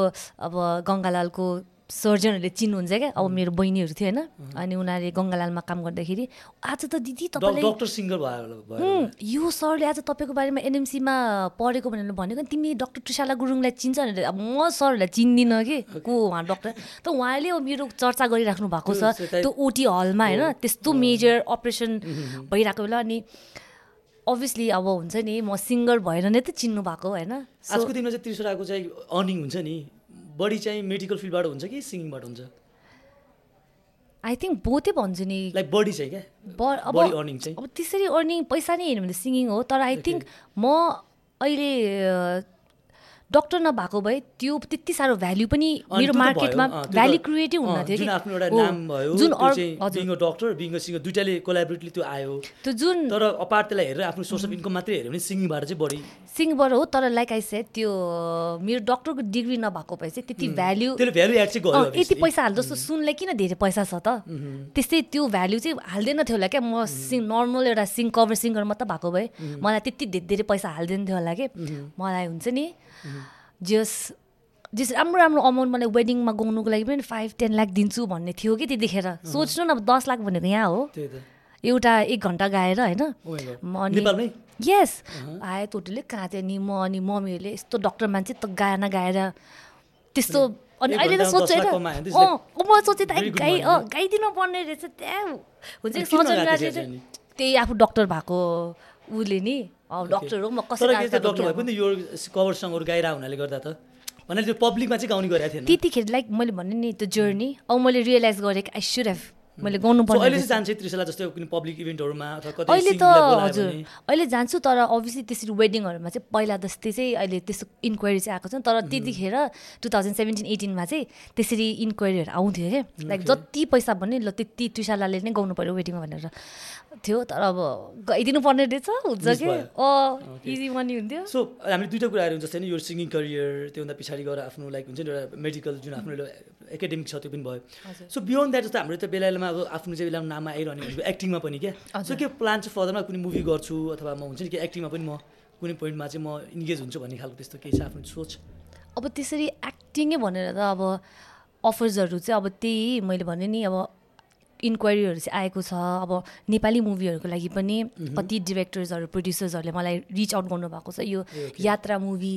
अब गङ्गालालको सर्जनहरूले चिन्नुहुन्छ क्या। अब मेरो बहिनीहरू थियो होइन। अनि उनीहरूले गङ्गालालमा काम गर्दाखेरि आज त दिदी भयो यो सरले आज तपाईँको बारेमा एनएमसीमा पढेको भनेर भनेको। तिमी डक्टर टुसाला गुरुङलाई चिन्छ भनेर। अब म सरहरूलाई चिन्दिनँ कि। को उहाँ डक्टर? त उहाँले मेरो चर्चा गरिराख्नु भएको छ। त्यो ओटी हलमा होइन। त्यस्तो मेजर अपरेसन भइरहेको बेला अनि अभियसली अब हुन्छ नि म सिङ्गर भएर नै त चिन्नु भएको होइन। आजको दिनमा चाहिँ त्रिसराको चाहिँ अर्निङ हुन्छ नि। बढी चाहिँ मेडिकल फिल्डबाट हुन्छ कि सिङ्गिङबाट हुन्छ? आई थिङ्क बोथै भन्छु नि। लाइक बडी चाहिँ क्या? अब अर्निङ चाहिँ। अब त्यसरी अर्निङ पैसा नै हेर्नु भने सिङ्गिङ हो तर आई थिङ्क म अहिले डक्टर नभएको भए त्यो त्यति साह्रो भ्याल्यु पनि मेरो मार्केटमा भ्याल्यु क्रिएटै हुन थियो जुन हजुर। डक्टर बिङ सिङ्गर दुइटाले कोलाबरेटली त्यो आयो। त्यो जुन तर अपार्ट त्यसलाई हेरेर आफ्नो सोर्स अफ इन्कम मात्रै हेऱ्यो भने सिङ्गिङबाट चाहिँ बढी। सिङ्गिङबाट हो तर लाइक आई सेड त्यो मेरो डक्टरको डिग्री नभएको भए चाहिँ त्यति भ्याल्यु भ्याल्यु एड चाहिँ यति पैसा हाल्दा जस्तो सुनलाई किन धेरै पैसा छ त? त्यस्तै त्यो भ्याल्यु चाहिँ हाल्दैन थियो होला क्या। म सिङ नर्मल एउटा सिङ कभर सिङ्गर मात्रै भएको भए मलाई त्यति धेरै पैसा हाल्दैन थियो होला कि? मलाई हुन्छ नि जस जस राम्रो राम्रो अमाउन्ट मलाई वेडिङमा गाउनुको लागि पनि फाइभ टेन लाख दिन्छु भन्ने थियो कि त्यतिखेर। सोच्नु न अब दस लाख भनेको यहाँ हो। एउटा एक घन्टा गाएर होइन। अनि यस आयो टोटली कहाँ थियो नि म अनि मम्मीहरूले यस्तो डक्टर मान्छे त गाना गाएर त्यस्तो अनि अहिले त सोचेर अँ म सोचेँ त गाई अँ गाइदिनु पर्ने रहेछ त्यहाँ हुन्छ त्यही आफू डक्टर भएको। उसले नि डक्टर हो म कसरी डक्टर भए पनि यो कभर सङ्गहरू गाइरहेको हुनाले गर्दा त त्यो पब्लिकमा चाहिँ गाउने गरेको थिएन। त्यतिखेर लाइक मैले भने नि त्यो जर्नी अब मैले रियलाइज गरेँ आई सुड हेभ मैले गाउनु So, पर्ने अहिले रहेछ। चाहिँ जान्छ त्रिशला जस्तै कुनै पब्लिक इभेन्टहरूमा अथवा कतै अहिले त हजुर अहिले जान्छु तर अभियसली त्यसरी वेडिङहरूमा चाहिँ पहिला जस्तै चाहिँ अहिले त्यस्तो इन्क्वायरी चाहिँ आएको छ। तर त्यतिखेर टु थाउजन्ड सेभेन्टिन एटिनमा चाहिँ त्यसरी इन्क्वायरीहरू आउँथ्यो क्या लाइक जति पैसा भन्यो ल त्यति त्रिशालाले नै गाउनु पऱ्यो वेडिङमा भनेर। थियो तर अब गइदिनु पर्ने रहेछ हुन्छ कि? इजी मनी हुन्थ्यो। सो हामीले दुइटा कुराहरू हुन्छ जस्तै नि यो सिङ्गिङ करियर त्योभन्दा पछाडि गएर आफ्नो लाइक हुन्छ नि एउटा मेडिकल जुन आफ्नो एउटा एकाडेमिक छ त्यो पनि भयो। सो बियोन्ड द्याट जस्तो हाम्रो त बेला बेलामा अब आफ्नो चाहिँ बेलामा नाममा आइरहने भनेको एक्टिङमा पनि क्या। सो के प्लान चाहिँ फर्दरमा कुनै मुभी गर्छु अथवा म हुन्छ नि कि एक्टिङमा पनि म कुनै पोइन्टमा चाहिँ म इन्गेज हुन्छु भन्ने खालको त्यस्तो केही छ आफ्नो सोच? अब त्यसरी एक्टिङै भनेर त अब अफर्सहरू चाहिँ अब त्यही मैले भने नि अब इन्क्वायरीहरू चाहिँ आएको छ। अब नेपाली मुभीहरूको लागि पनि कति डिरेक्टर्सहरू प्रड्युसर्सहरूले मलाई रिच आउट गर्नुभएको छ। यो. यात्रा मुभी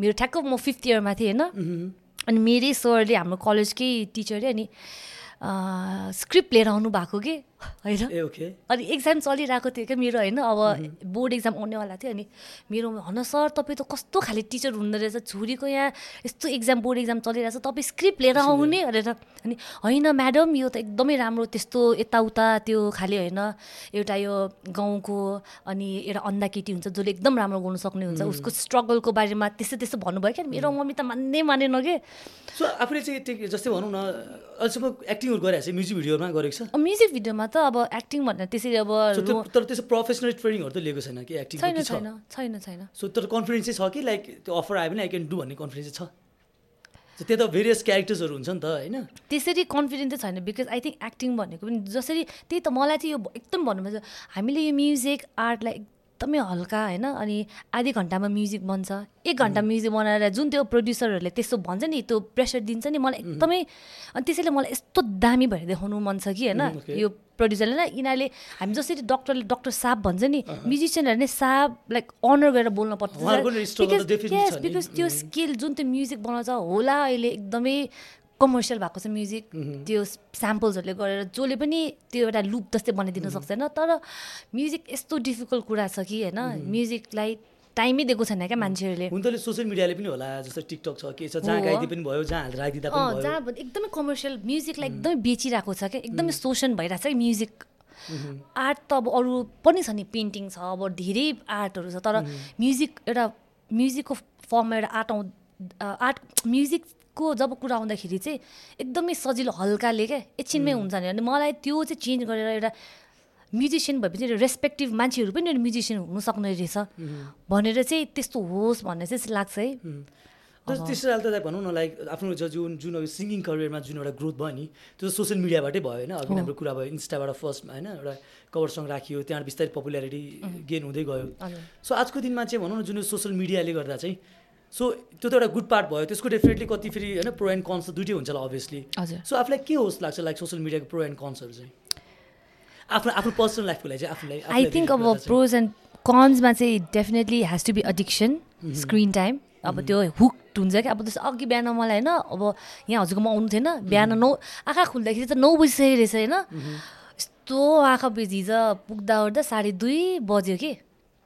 मेरो ठ्याक्क म फिफ्थ इयरमा थिएँ होइन? अनि मेरै सरले हाम्रो कलेजकै टिचरले अनि स्क्रिप्ट लिएर आउनु भएको कि? होइन? ए ओके। अनि एक्जाम चलिरहेको थियो क्या मेरो होइन? अब बोर्ड एक्जाम आउनेवाला थियो अनि मेरो हन सर तपाईँ त कस्तो खाले टिचर हुँदो रहेछ छोरीको यहाँ यस्तो एक्जाम बोर्ड एक्जाम चलिरहेछ तपाईँ स्क्रिप्ट लिएर आउने भनेर। अनि होइन म्याडम यो त एकदमै राम्रो त्यस्तो यताउता त्यो खाले होइन? एउटा यो गाउँको अनि एउटा अन्धा केटी हुन्छ जसले एकदम राम्रो गर्नु सक्ने हुन्छ उसको स्ट्रगलको बारेमा त्यस्तो त्यस्तो भन्नुभयो क्या। मेरो मम्मी त मान्नै मानेन कि। सो आफूले चाहिँ जस्तै भनौँ न अहिलेसम्म एक्टिङहरू गरिरहेको छ म्युजिक भिडियोमा गरेको छ? म्युजिक भिडियोमा त अब एक्टिङ भनेर त्यसरी अब तर त्यसो प्रोफेसनल ट्रेनिङहरू त लिएको छैन कि एक्टिङ छैन छैन छैन छैन। सो तर कन्फिडेन्स चाहिँ छ कि लाइक त्यो अफर आयो भने आई क्यान डु भन्ने कन्फिडेन्स चाहिँ छ? त्यो त भेरियस क्यारेक्टर्सहरू हुन्छ नि त होइन? त्यसरी कन्फिडेन्ट चाहिँ छैन बिकज आई थिङ्क एक्टिङ भनेको पनि जसरी त्यही त मलाई चाहिँ यो एकदम भन्नुपर्छ हामीले यो म्युजिक आर्टलाई एकदमै हल्का होइन? अनि आधी घन्टामा म्युजिक बन्छ। एक घन्टा म्युजिक बनाएर जुन त्यो प्रड्युसरहरूले त्यस्तो भन्छ नि त्यो प्रेसर दिन्छ नि मलाई एकदमै अनि त्यसैले मलाई यस्तो दामी भएर देखाउनु मन छ कि होइन? Okay. यो प्रड्युसरले न यिनीहरूले हामी जसरी डक्टरले डक्टर साप भन्छ नि म्युजिसियनहरूले नै साप लाइक अनर गरेर बोल्न पर्छ। बिकज त्यो स्किल जुन त्यो म्युजिक बनाउँछ होला अहिले एकदमै कमर्सियल भएको छ म्युजिक त्यो स्याम्पल्सहरूले गरेर जसले पनि त्यो एउटा लुप जस्तै बनाइदिन सक्छ होइन तर म्युजिक यस्तो डिफिकल्ट कुरा छ कि होइन? म्युजिकलाई टाइमै दिएको छैन क्या मान्छेहरूले। हुन त सोसियल मिडियाले पनि होला जस्तो टिकटक छ के छ जहाँ। गाइदिए पनि भयो जहाँ राखिदिँदा पनि जहाँ एकदमै कमर्सियल म्युजिकलाई एकदमै बेचिरहेको छ क्या एकदमै शोषण भइरहेको छ कि म्युजिक आर्ट त अब अरू पनि छ नि पेन्टिङ छ अब धेरै आर्टहरू छ तर म्युजिक एउटा म्युजिकको फर्ममा एउटा आर्ट आउँ आर्ट म्युजिकको जब कुरा आउँदाखेरि चाहिँ एकदमै सजिलो हल्काले क्या एकछिनमै हुन्छ नि। अनि मलाई त्यो चाहिँ चेन्ज गरेर एउटा म्युजिसियन भएपछि रेस्पेक्टिभ मान्छेहरू पनि म्युजिसियन हुनु सक्ने रहेछ भनेर चाहिँ त्यस्तो होस् भन्ने चाहिँ लाग्छ है। त्यस्तो खाले त भनौँ न लाइक आफ्नो जुन जुन अब सिङ्गिङ करियरमा जुन एउटा ग्रोथ भयो नि त्यो सोसियल मिडियाबाटै भयो होइन। अघि हाम्रो कुरा भयो इन्स्टाबाट फर्स्ट होइन एउटा कभर सङ राखियो त्यहाँबाट बिस्तारै पपुल्यारिटी गेन हुँदै गयो। सो आजको दिनमा चाहिँ भनौँ न जुन यो सोसियल मिडियाले गर्दा चाहिँ सो त्यो त एउटा गुड पार्ट भयो। त्यसको डेफिनेटली कति फेरि होइन प्रो एन्ड कन्स दुइटै हुन्छ होला अभियसली सो आफूलाई के होस् लाग्छ लाइक सोसियल मिडियाको प्रो एन्ड कन्सहरू चाहिँ? आफ्नो आफ्नो पर्सनल लाइफको लागि चाहिँ आफूलाई आई थिङ्क अब। प्रोज एन्ड कन्समा चाहिँ definitely has to be addiction screen time अब त्यो हुक्ड हुन्छ क्या। अब जस्तो अघि बिहान मलाई होइन अब यहाँ हजुरकोमा आउनु थिएन बिहान नौ आँखा खुल्दाखेरि त नौ बजिसकेको रहेछ होइन। यस्तो आँखा बिच हिजो पुग्दा ओर्दा साढे दुई बज्यो कि।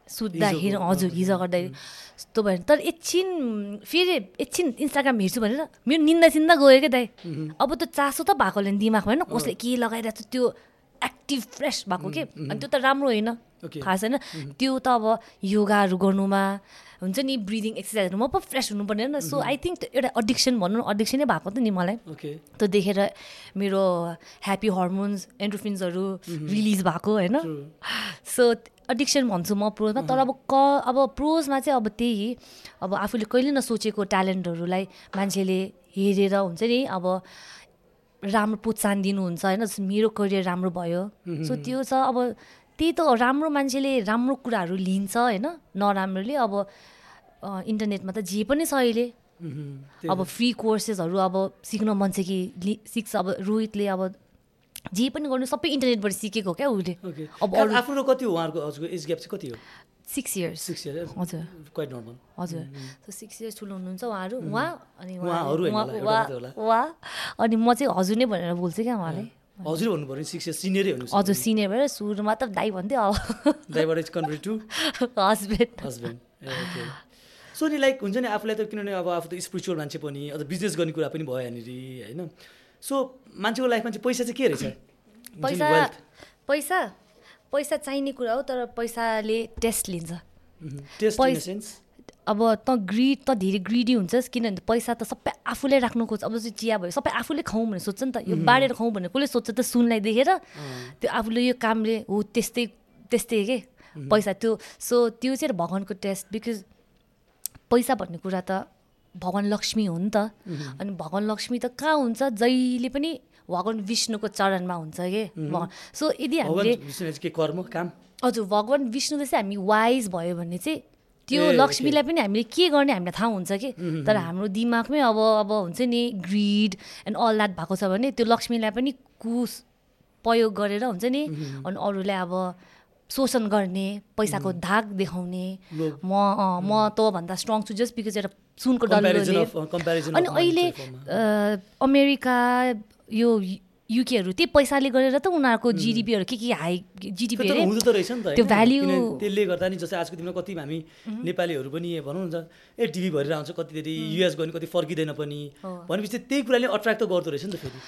सुत्दाखेरि हजुर हिजो गर्दाखेरि यस्तो भयो। तर एकछिन फेरि एकछिन इन्स्टाग्राम हेर्छु भनेर मेरो निन्दा सिन्दा गयो क्या दाइ। अब त चासो त भएको होला नि दिमागमा होइन कसले के लगाइरहेको छ त्यो एक्टिभ फ्रेस भएको के? अनि त्यो त राम्रो होइन. खास होइन। त्यो त अब योगाहरू गर्नुमा हुन्छ नि ब्रिदिङ एक्सर्साइजहरूमा पो फ्रेस हुनुपर्ने होइन। सो आई थिङ्क एउटा एडिक्सन भनौँ एडिक्सनै भएको त नि मलाई। त्यो देखेर मेरो ह्याप्पी हर्मोन्स एन्ड्रोफिन्सहरू रिलिज भएको होइन। सो एडिक्सन भन्छु म प्रोजमा तर अब क अब प्रोजमा चाहिँ अब त्यही अब आफूले कहिले नसोचेको ट्यालेन्टहरूलाई मान्छेले हेरेर हुन्छ नि अब राम्रो प्रोत्साहन दिनुहुन्छ होइन? जस्तो मेरो करियर राम्रो भयो। सो त्यो छ अब त्यही त राम्रो मान्छेले राम्रो कुराहरू लिन्छ होइन? नराम्रोले अब इन्टरनेटमा त जे पनि छ अहिले। अब फ्री कोर्सेसहरू अब सिक्न मन छ कि सिक्छ अब रोहितले अब जे पनि गर्नु सबै इन्टरनेटबाट सिकेको क्या उसले। अब आफ्नो कति हो उहाँहरूको हजुरको एज ग्याप चाहिँ कति हो? सिक्स इयर्स सिक्स इयर हजुर। क्वाइट नर्मल हजुर। सो सिक्स इयर्स ठुलो हुनुहुन्छ उहाँहरू। उहाँ अनि। उहाँ अनि म चाहिँ हजुर नै भनेर बोल्छु क्या उहाँले। हजुर भन्नु पऱ्यो सिक्स इयर सिनियरै हुनु हजुर सिनियर भएर सुरुमा त दाई भन्थ्यो अब। दाइबाट is convert to husband husband so नि लाइक हुन्छ नि आफूलाई त किनभने अब आफू त स्पिरिचुअल मान्छे पनि अझ बिजनेस गर्ने कुरा पनि भयो यहाँनिर होइन? सो मान्छेको लाइफमा चाहिँ पैसा चाहिँ के रहेछ? पैसा. पैसा पैसा चाहिने कुरा हो तर पैसाले टेस्ट लिन्छ। पैस- सेन्स अब त ग्रिड त धेरै ग्रिडी हुन्छस् किनभने पैसा त सबै आफूले राख्नु खोज्छ। अब चाहिँ चिया भयो सबै आफूले खाउँ भनेर सोध्छ नि त। यो बाँडेर खाउँ भनेर कसले सोध्छ त? सुनलाई देखेर। त्यो आफूले यो कामले हो त्यस्तै त्यस्तै के? पैसा त्यो सो त्यो चाहिँ भगवान्को टेस्ट बिकज पैसा भन्ने कुरा त भगवान् लक्ष्मी हो नि त। अनि भगवान् लक्ष्मी त कहाँ हुन्छ? जहिले पनि भगवान् विष्णुको चरणमा हुन्छ कि? सो यदि हामीले के कर्म काम? हजुर भगवान् विष्णुले चाहिँ हामी वाइज भयो भने चाहिँ त्यो लक्ष्मीलाई पनि हामीले के गर्ने हामीलाई थाहा हुन्छ कि? तर हाम्रो दिमागमै अब अब हुन्छ नि ग्रिड एन्ड अल द्याट भएको छ भने त्यो लक्ष्मीलाई पनि कुस प्रयोग गरेर हुन्छ नि अनि अरूलाई अब शोषण गर्ने पैसाको धाक देखाउने। म म तँभन्दा स्ट्रङ छु जस्ट बिकज एउटा सुनको डल्लो अनि अहिले अमेरिका यो युकेहरू त्यही पैसाले गरेर त उनीहरूको जिडिपीहरू के के हाई जिडिपी हुँदो त रहेछ नि त त्यो किन त्यसले गर्दा नि जस्तै आजको दिनमा कति हामी नेपालीहरू पनि भनौँ न ए टिभी भरेर आउँछ कतिखेरि युएस गयो भने कति फर्किँदैन पनि। भनेपछि त्यही कुराले अट्र्याक्ट त गर्दो रहेछ नि त फेरि।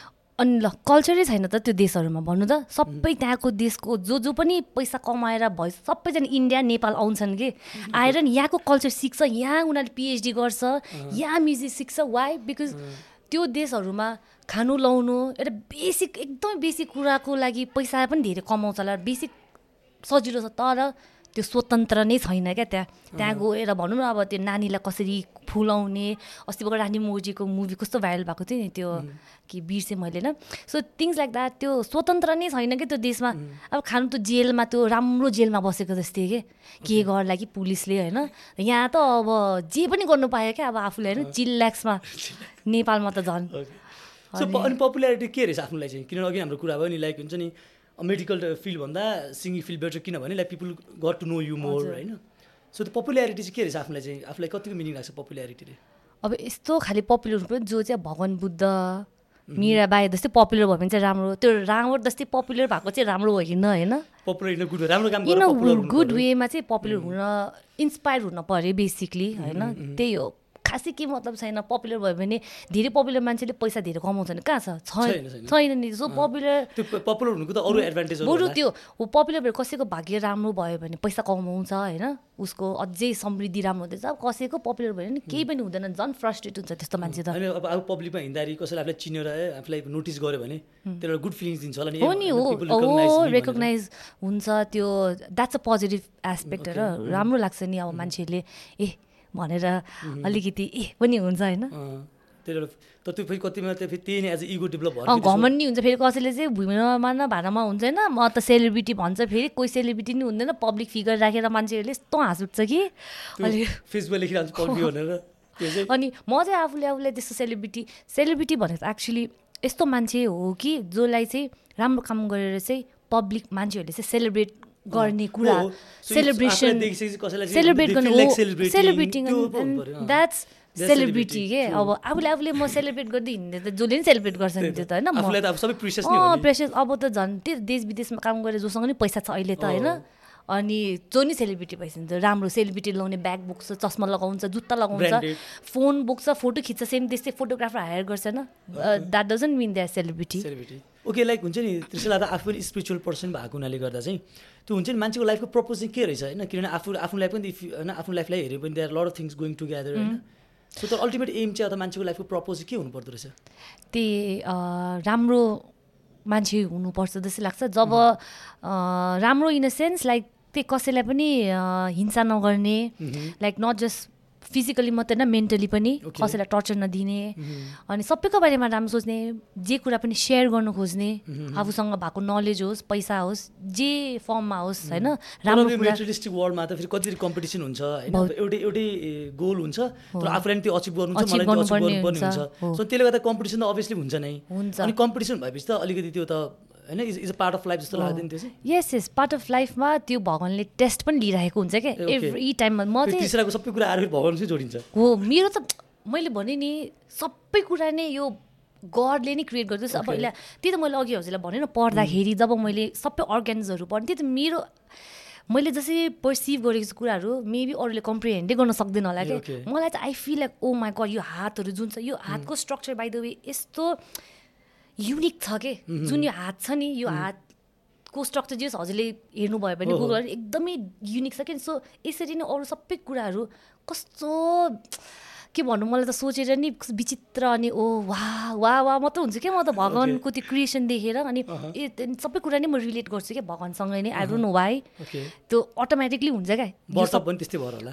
अनि ल कल्चरै छैन त त्यो देशहरूमा भन्नु त? सबै त्यहाँको देशको जो जो पनि पैसा कमाएर भयो सबैजना इन्डिया नेपाल आउँछन् कि? आएर नि यहाँको कल्चर सिक्छ यहाँ उनीहरूले पिएचडी गर्छ यहाँ म्युजिक सिक्छ। वाइ बिकज त्यो देशहरूमा खानु लाउनु एउटा बेसिक एकदमै बेसिक कुराको लागि पैसा पनि धेरै कमाउँछ होला। बेसिक सजिलो छ तर त्यो स्वतन्त्र नै छैन क्या त्यहाँ। त्यहाँ गएर भनौँ न अब त्यो नानीलाई कसरी फुलाउने अस्ति भर्खर रानी मुखर्जीको मुभी कस्तो भाइरल भएको थियो नि त्यो कि बिर्सेँ मैले होइन सो थिङ्स लाइक द्याट त्यो स्वतन्त्र नै छैन कि त्यो देशमा। अब खानु त जेलमा त्यो राम्रो जेलमा बसेको जस्तै के? के गर्ला कि पुलिसले होइन? यहाँ त अब जे पनि गर्नु पायो क्या अब आफूले होइन? चिल्ल्याक्समा। नेपालमा त झन्। सो अनि पपुलारिटी के रहेछ आफ्नोलाई चाहिँ? किनभने अघि हाम्रो कुरा भयो नि लाइक हुन्छ नि मेडिकल फिल्डभन्दा सिङ्गिङ फिल्ड बेटर किनभने like people got to know you more होइन सो त्यो पपुलारिटी चाहिँ के रहेछ आफूलाई चाहिँ? आफूलाई कतिको मिनिङ लाग्छ पपुलारिटीले अब यस्तो खालि पपुलर हुनु पर्यो जो चाहिँ भगवान् बुद्ध मिराबाई जस्तै पपुलर भयो भने चाहिँ राम्रो त्यो राम्रो जस्तै पपुलर भएको चाहिँ राम्रो होइन? होइन गुड वेमा चाहिँ पपुलर हुन इन्सपायर हुन पऱ्यो बेसिकली होइन? त्यही हो। खासै के मतलब छैन पपुलर भयो भने धेरै पपुलर मान्छेले पैसा धेरै कमाउँछ भने कहाँ छ? छैन, नि। सो पपुलर पपुलर हुनुको त अरू एडभान्टेज बरु त्यो पपुलर भएर कसैको भाग्य राम्रो भयो भने पैसा कमाउँछ होइन? उसको अझै समृद्धि राम्रो हुँदैछ। अब कसैको पपुलर भयो भने केही पनि हुँदैन। झन् फ्रस्ट्रेट हुन्छ त्यस्तो मान्छे त। अब अब पब्लिकमा हिँड्दाखेरि कसैले आफूलाई चिनेर है आफूलाई नोटिस गर्यो भने त्यसले गुड फिलिङ्स दिन्छ होला नि। हो नि हो। रेकगनाइज हुन्छ त्यो। द्याट्स अ पोजिटिभ एस्पेक्ट र राम्रो लाग्छ नि अब मान्छेहरूले ए भनेर अलिकति ए पनि हुन्छ होइन? तर त्यो फेरि कतिमा त्यो फेरि त्यही नै एज इगो डेभलप नि हुन्छ फेरि कसैले चाहिँ भुइँमा न भाँडामा हुन्छ होइन? म त सेलिब्रिटी भन्छ फेरि कोही सेलिब्रिटी नि हुँदैन पब्लिक फिगर राखेर मान्छेहरूले यस्तो हाँस उठ्छ कि अलि फेसबुक लेखिरहन्छ भनेर अनि म चाहिँ आफूले आफूलाई त्यस्तो सेलिब्रिटी सेलिब्रिटी भनेको एक्चुली यस्तो मान्छे हो कि जसलाई चाहिँ राम्रो काम गरेर चाहिँ पब्लिक मान्छेहरूले चाहिँ सेलिब्रेट गर्ने कुरा। सेलिब्रेसन सेलिब्रेट गर्ने सेलिब्रेटिङ। द्याट्स सेलिब्रिटी के. अब आफूले आफूले म सेलिब्रेट गर्दै हिँड्ने त जसले नि सेलिब्रेट गर्छ नि त्यो त। होइन? त अब त झन् त्यो देश विदेशमा काम गरेर जोसँग नि पैसा छ अहिले त होइन? अनि जो नि सेलिब्रिटी भइसक्छ राम्रो सेलिब्रिटी लगाउने ब्याग बोक्छ चस्मा लगाउँछ जुत्ता लगाउँछ. फोन बोक्छ फोटो खिच्छ सेम त्यस्तै फोटोग्राफर हायर गर्छ होइन? That doesn't mean that celebrity okay like हुन्छ नि त्यसलाई त आफू पनि स्पिरिचुअल पर्सन भएको हुनाले गर्दा चाहिँ त्यो हुन्छ नि मान्छेको लाइफको पर्पज चाहिँ के रहेछ होइन? किनभने आफू आफ्नो लाइफ पनि होइन आफ्नो लाइफलाई हेऱ्यो भने there lot of things going together होइन? सो तर अल्टिमेट एम चाहिँ अथवा मान्छेको लाइफको पर्पज के हुनुपर्दो रहेछ? त्यही राम्रो मान्छे हुनुपर्छ जस्तो लाग्छ। जब अ, राम्रो इन अ सेन्स लाइक त्यही कसैलाई पनि हिंसा नगर्ने लाइक नट जस्ट फिजिकली मात्रै होइन मेन्टली पनि. कसैलाई टर्चर नदिने अनि सबैको बारेमा राम्रो सोच्ने जे कुरा पनि सेयर गर्नु खोज्ने आफूसँग भएको नलेज होस् पैसा होस् जे फर्ममा होस् होइन राम्रो वर्ल्डमा त फेरि कति कम्पिटिसन हुन्छ। एउटै एउटै गोल हुन्छ तर आफूलाई पनि त्यो अचिभ गर्नु गर्नुपर्ने हुन्छ। सो त्यसले गर्दा कम्पिटिसन त अभियसली हुन्छ नै। अनि कम्पिटिसन भएपछि त अलिकति त्यो त होइन? Is is a part of life जस्तो लाग्दैन त्यो चाहिँ यस यस पार्ट अफ लाइफमा त्यो भगवान्ले टेस्ट पनि लिइरहेको हुन्छ क्या. एभ्री टाइममा म तिस्राको सबै कुरा आएर जोडिन्छ। हो मेरो त मैले भने नि सबै कुरा नै यो गडले नै क्रिएट गर्दैछ। अब. यसलाई त्यही त मैले अघि हजुरलाई भने न पढ्दाखेरि जब मैले सबै अर्ग्यान्सहरू पढ्थेँ त्यही त मेरो मैले जसरी पर्सिभ गरेको छु कुराहरू मेबी अरूले कम्प्रिहेन्डै गर्न सक्दैन होला ए, कि okay. मलाई चाहिँ I feel like oh my god यो हातहरू जुन छ यो हातको स्ट्रक्चर बाई द वे यस्तो युनिक छ के? जुन यो हात छ नि यो हातको स्ट्रक्चर जे हजुरले हेर्नुभयो भने। गुगल एकदमै युनिक छ कि? सो यसरी नै अरू सबै कुराहरू कस्तो के भन्नु मलाई त सोचेर नि विचित्र अनि ओ वा वा वा मात्र हुन्छ क्या म त भगवान्को त्यो क्रिएसन देखेर अनि सबै कुरा नै म रिलेट गर्छु क्या भगवान्सँगै नै आई डोन्ट नो वाइ त्यो अटोमेटिकली हुन्छ क्या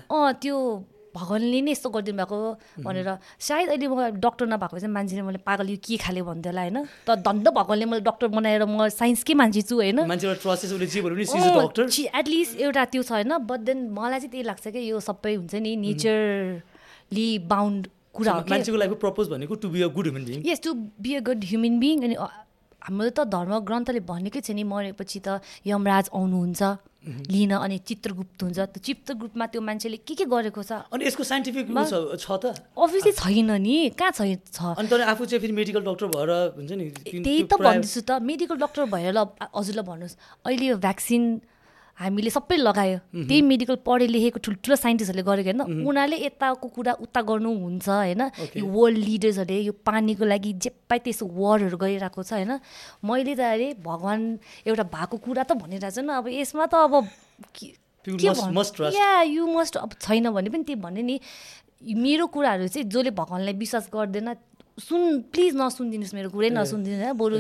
अँ त्यो भगवान्ले नै यस्तो गरिदिनु भएको भनेर सायद अहिले म डक्टर नभएको चाहिँ मान्छेले मैले पागल यो के खाले भन्थ्यो होला होइन। तर धन्द भगवान्ले मैले डक्टर बनाएर म साइन्सकै मान्छे छु होइन। एटलिस्ट एउटा त्यो छ होइन बट देन मलाई चाहिँ त्यही लाग्छ कि यो सबै हुन्छ नि नेचरली बााउन्ड कुरा हो मान्छेको प्रपोज भनेको to be a good human being yes to be a good human being अनि हाम्रो त धर्म ग्रन्थले भनेकै छ नि मरेपछि त यमराज आउनुहुन्छ। लिन अनि चित्रगुप्त हुन्छ। त्यो चित्रगुप्तमा त्यो मान्छेले के के गरेको छ? अनि यसको साइन्टिफिक छ त। अभियसली छैन नि। कहाँ छ? छ आफू चाहिँ फेरि मेडिकल डक्टर भएर हुन्छ नि त्यही त्यो त भन्दैछु त। मेडिकल डक्टर भएर ल हजुरलाई भन्नुहोस्। अहिले यो भ्याक्सिन हामीले सबै लगायो। त्यही मेडिकल पढे लेखेको ठुल्ठुलो साइन्टिस्टहरूले गरेको होइन उनीहरूले यताको कुरा उता गर्नुहुन्छ होइन? यो वर्ल्ड लिडर्सहरूले यो पानीको लागि जे पाइ त्यसो वारहरू गरिरहेको छ होइन? मैले त अरे भगवान् एउटा भएको कुरा त भनिरहेको छु नि अब यसमा त अब. या यु मस्ट अब छैन भने पनि त्यही भने नि। मेरो कुराहरू चाहिँ जसले भगवान्लाई विश्वास गर्दैन सुन प्लिज नसुनिदिनुहोस् मेरो कुरै नसुनिदिनु होइन बरु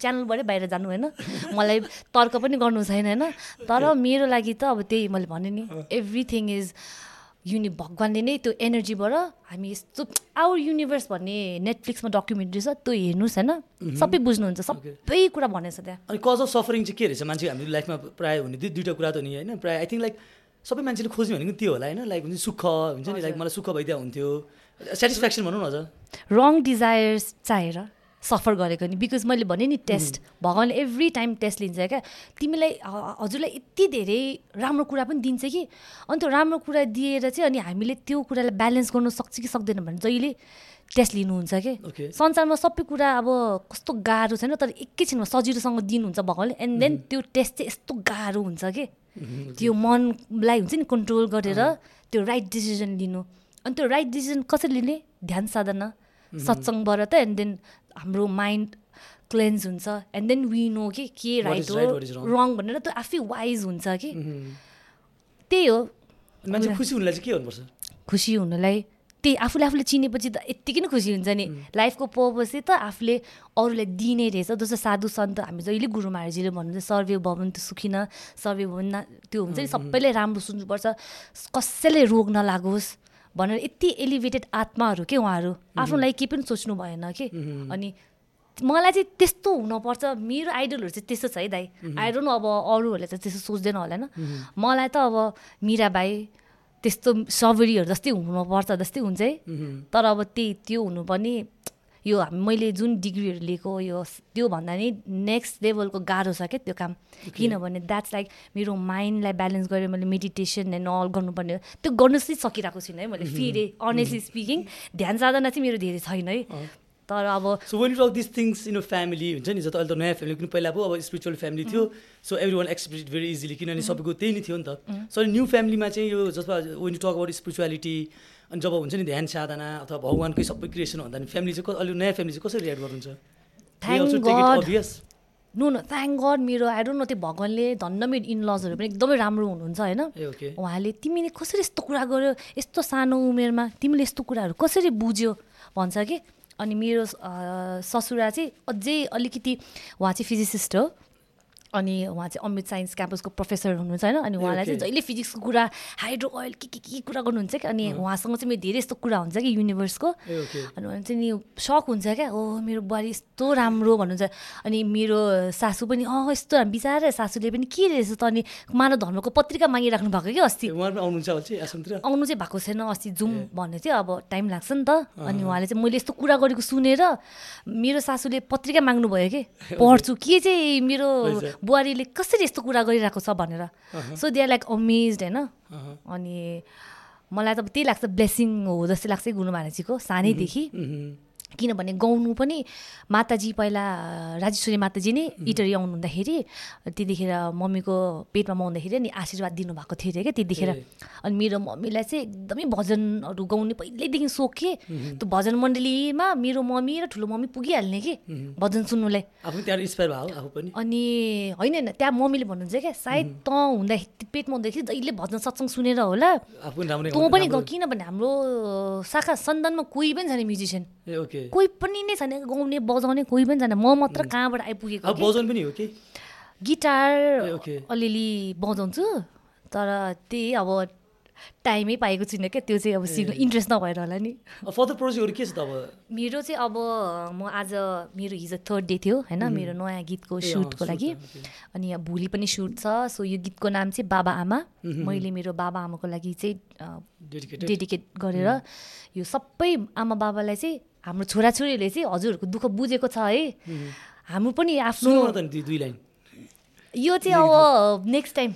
च्यानलबाटै बाहिर जानु होइन। मलाई तर्क पनि गर्नु छैन होइन। तर मेरो लागि त अब त्यही मैले भने नि एभ्रिथिङ इज युनि भगवान्ले नै त्यो एनर्जीबाट हामी यस्तो आवर युनिभर्स भन्ने नेटफ्लिक्समा डकुमेन्ट्री छ त्यो हेर्नुहोस् होइन। सबै बुझ्नुहुन्छ सबै कुरा भनेको छ त्यहाँ। अनि कज अफ सफरिङ चाहिँ के रहेछ मान्छे हाम्रो लाइफमा प्रायः हुने दुई दुइटा कुरा त नि होइन। प्रायः आई थिङ्क लाइक सबै मान्छेले खोज्ने भनेको त्यो होला होइन। लाइक हुन्छ नि सुख हुन्छ नि। लाइक मलाई सुख भइदिया हुन्थ्यो। सेटिस्फ्याक्सन भनौँ न अझ रङ डिजायर्स चाहेर सफर गरेको नि। बिकज मैले भने नि टेस्ट भगवान्ले एभ्री टाइम टेस्ट लिन्छ क्या। तिमीलाई हजुरलाई यति धेरै राम्रो कुरा पनि दिन्छ कि। अनि त्यो राम्रो कुरा दिएर चाहिँ अनि हामीले त्यो कुरालाई ब्यालेन्स गर्नु सक्छ कि सक्दैन भने जहिले टेस्ट लिनुहुन्छ कि. संसारमा सबै कुरा अब कस्तो गाह्रो छैन तर एकैछिनमा सजिलोसँग दिनुहुन्छ भगवान्ले। एन्ड देन त्यो टेस्ट चाहिँ यस्तो गाह्रो हुन्छ कि। त्यो मनलाई हुन्छ नि कन्ट्रोल गरेर त्यो राइट डिसिजन लिनु। अनि त्यो राइट डिसिजन कसरी लिने? ध्यान साधना। सत्सङबाट त एन्ड देन हाम्रो माइन्ड क्लेन्स हुन्छ। एन्ड देन वी नो कि के राइट हो. रङ भनेर त्यो आफै वाइज हुन्छ कि। त्यही हो। मान्छे खुसी हुनुलाई चाहिँ के गर्नुपर्छ खुसी हुनलाई त्यही आफूले आफूले चिनेपछि त यत्तिकै नै खुसी हुन्छ नि। लाइफको पर्पज चाहिँ त आफूले अरूलाई दिने रहेछ। जस्तो साधु सन्त हामी जहिले गुरु महाराजीले भन्नुहुन्छ सर्वे भवन त सुखिन सर्वे भवन न- त्यो हुन्छ नि सबैले राम्रो सुन्नुपर्छ। कसैले रोग नलागोस्। भनेर यति एलिभेटेड आत्माहरू के उहाँहरू? आफ्नो लागि केही पनि सोच्नु भएन कि? अनि मलाई चाहिँ त्यस्तो हुनुपर्छ। मेरो आइडलहरू चाहिँ त्यस्तो छ है दाइ। आई डोन्ट नो अब अरूहरूले चाहिँ त्यस्तो सोच्दैन होला होइन। मलाई त अब मिराबाई त्यस्तो सबरीहरू जस्तै हुनुपर्छ जस्तै हुन्छ है। तर अब त्यही त्यो हुनु पनि यो मैले जुन डिग्रीहरू लिएको यो त्योभन्दा नि नेक्स्ट लेभलको गाह्रो छ क्या त्यो काम। किनभने द्याट्स लाइक मेरो माइन्डलाई ब्यालेन्स गरेर मैले मेडिटेसन एन्ड अल गर्नुपर्ने हो। त्यो गर्नु चाहिँ सकिरहेको छुइनँ है मैले। फेरि अनेस्टली स्पिकिङ ध्यान साधना चाहिँ मेरो धेरै छैन है। तर अब so when talk this things in family हुन्छ नि? जस्तो अहिले त नयाँ फ्यामिली किन पहिला पो अब स्पिरिचुअल फ्यामिली थियो so everyone express very easily किनभने सबैको त्यही नै थियो नि त। सो न्यू फ्यामिलीमा चाहिँ यो जस्तो when you talk about spirituality अनि जब हुन्छ नि ध्यान साधना अथवा भगवान्कै सबै क्रिएसन भन्दा नि फ्यामिली चाहिँ क- अहिले नयाँ फ्यामिली चाहिँ कसरी रियाक्ट गर्नुहुन्छ? नो नो थ्याङ्क गड मेरो आई डोन्ट नो त्यो भगवान्ले धन्न मेरो इनलजहरू पनि एकदमै राम्रो हुनुहुन्छ होइन? उहाँले तिमीले कसरी यस्तो कुरा गर्यो यस्तो सानो उमेरमा तिमीले यस्तो कुराहरू कसरी बुझ्यो भन्छ कि? अनि मेरो ससुरा चाहिँ अझै अलिकति उहाँ चाहिँ फिजिसिस्ट हो। अनि उहाँ चाहिँ अमृत साइन्स क्याम्पसको प्रोफेसर हुनुहुन्छ होइन? अनि उहाँलाई चाहिँ. जहिले फिजिक्सको कुरा हाइड्रो ओइल के के के कुरा गर्नुहुन्छ कि अनि उहाँसँग चाहिँ मेरो धेरै यस्तो कुरा हुन्छ कि युनिभर्सको। अनि उहाँ चाहिँ नि सक हुन्छ क्या? ओ मेरो बुहारी यस्तो राम्रो भन्नुहुन्छ। अनि मेरो सासू पनि अँ यस्तो बिचारा सासूले पनि के रहेछ त? अनि मानव धर्मको पत्रिका मागिराख्नु भएको कि अस्ति? चाहिँ आउनु चाहिँ भएको छैन अस्ति जाउँ भन्ने थियो। अब टाइम लाग्छ नि त। अनि उहाँले चाहिँ मैले यस्तो कुरा गरेको सुनेर मेरो सासूले पत्रिका माग्नु भयो कि? पढ्छु। के चाहिँ मेरो। बुहारीले कसरी यस्तो कुरा गरिरहेको छ भनेर so they are like amazed होइन। अनि मलाई त त्यही लाग्छ ब्लेसिङ हो जस्तो लाग्छ गुरु महाराजीको सानैदेखि। किनभने गाउनु पनि माताजी पहिला राजेश्वरी माताजी नै इटरी आउनु हुँदाखेरि त्यतिखेर मम्मीको पेटमा म हुँदाखेरि नि आशीर्वाद दिनुभएको थियो अरे क्या त्यतिखेर। अनि मेरो मम्मीलाई चाहिँ एकदमै भजनहरू गाउने पहिल्यैदेखि सोख के। त्यो भजन मण्डलीमा मेरो मम्मी र ठुलो मम्मी पुगिहाल्ने कि भजन सुन्नुलाई। अनि होइन होइन त्यहाँ मम्मीले भन्नुहुन्छ क्या सायद त हुँदाखेरि पेटमा हुँदाखेरि जहिले भजन सत्सङ सुनेर होला। तँ पनि किनभने हाम्रो शाखा सन्तानमा कोही पनि छैन म्युजिसियन। कोही पनि नै छैन गाउने बजाउने कोही पनि छैन। म मात्र कहाँबाट आइपुगेको। बजाउनु पनि हो कि? गिटार। अलिअलि बजाउँछु तर त्यही अब टाइमै पाएको छुइनँ क्या त्यो चाहिँ अब सिक्नु इन्ट्रेस्ट नभएर होला नि। फर्दर प्रोजेक्टहरू के छ त अब? मेरो चाहिँ अब म आज मेरो हिजो थर्ड डे थियो होइन? मेरो नयाँ गीतको सुटको लागि। अनि भोलि पनि सुट छ सो यो गीतको नाम चाहिँ बाबा आमा। मैले मेरो बाबा आमाको लागि चाहिँ डेडिकेट गरेर यो सबै आमा बाबालाई चाहिँ हाम्रो छोराछोरीहरूले चाहिँ हजुरहरूको दुःख बुझेको छ है। हाम्रो पनि आफ्नो यो चाहिँ अब नेक्स्ट टाइम?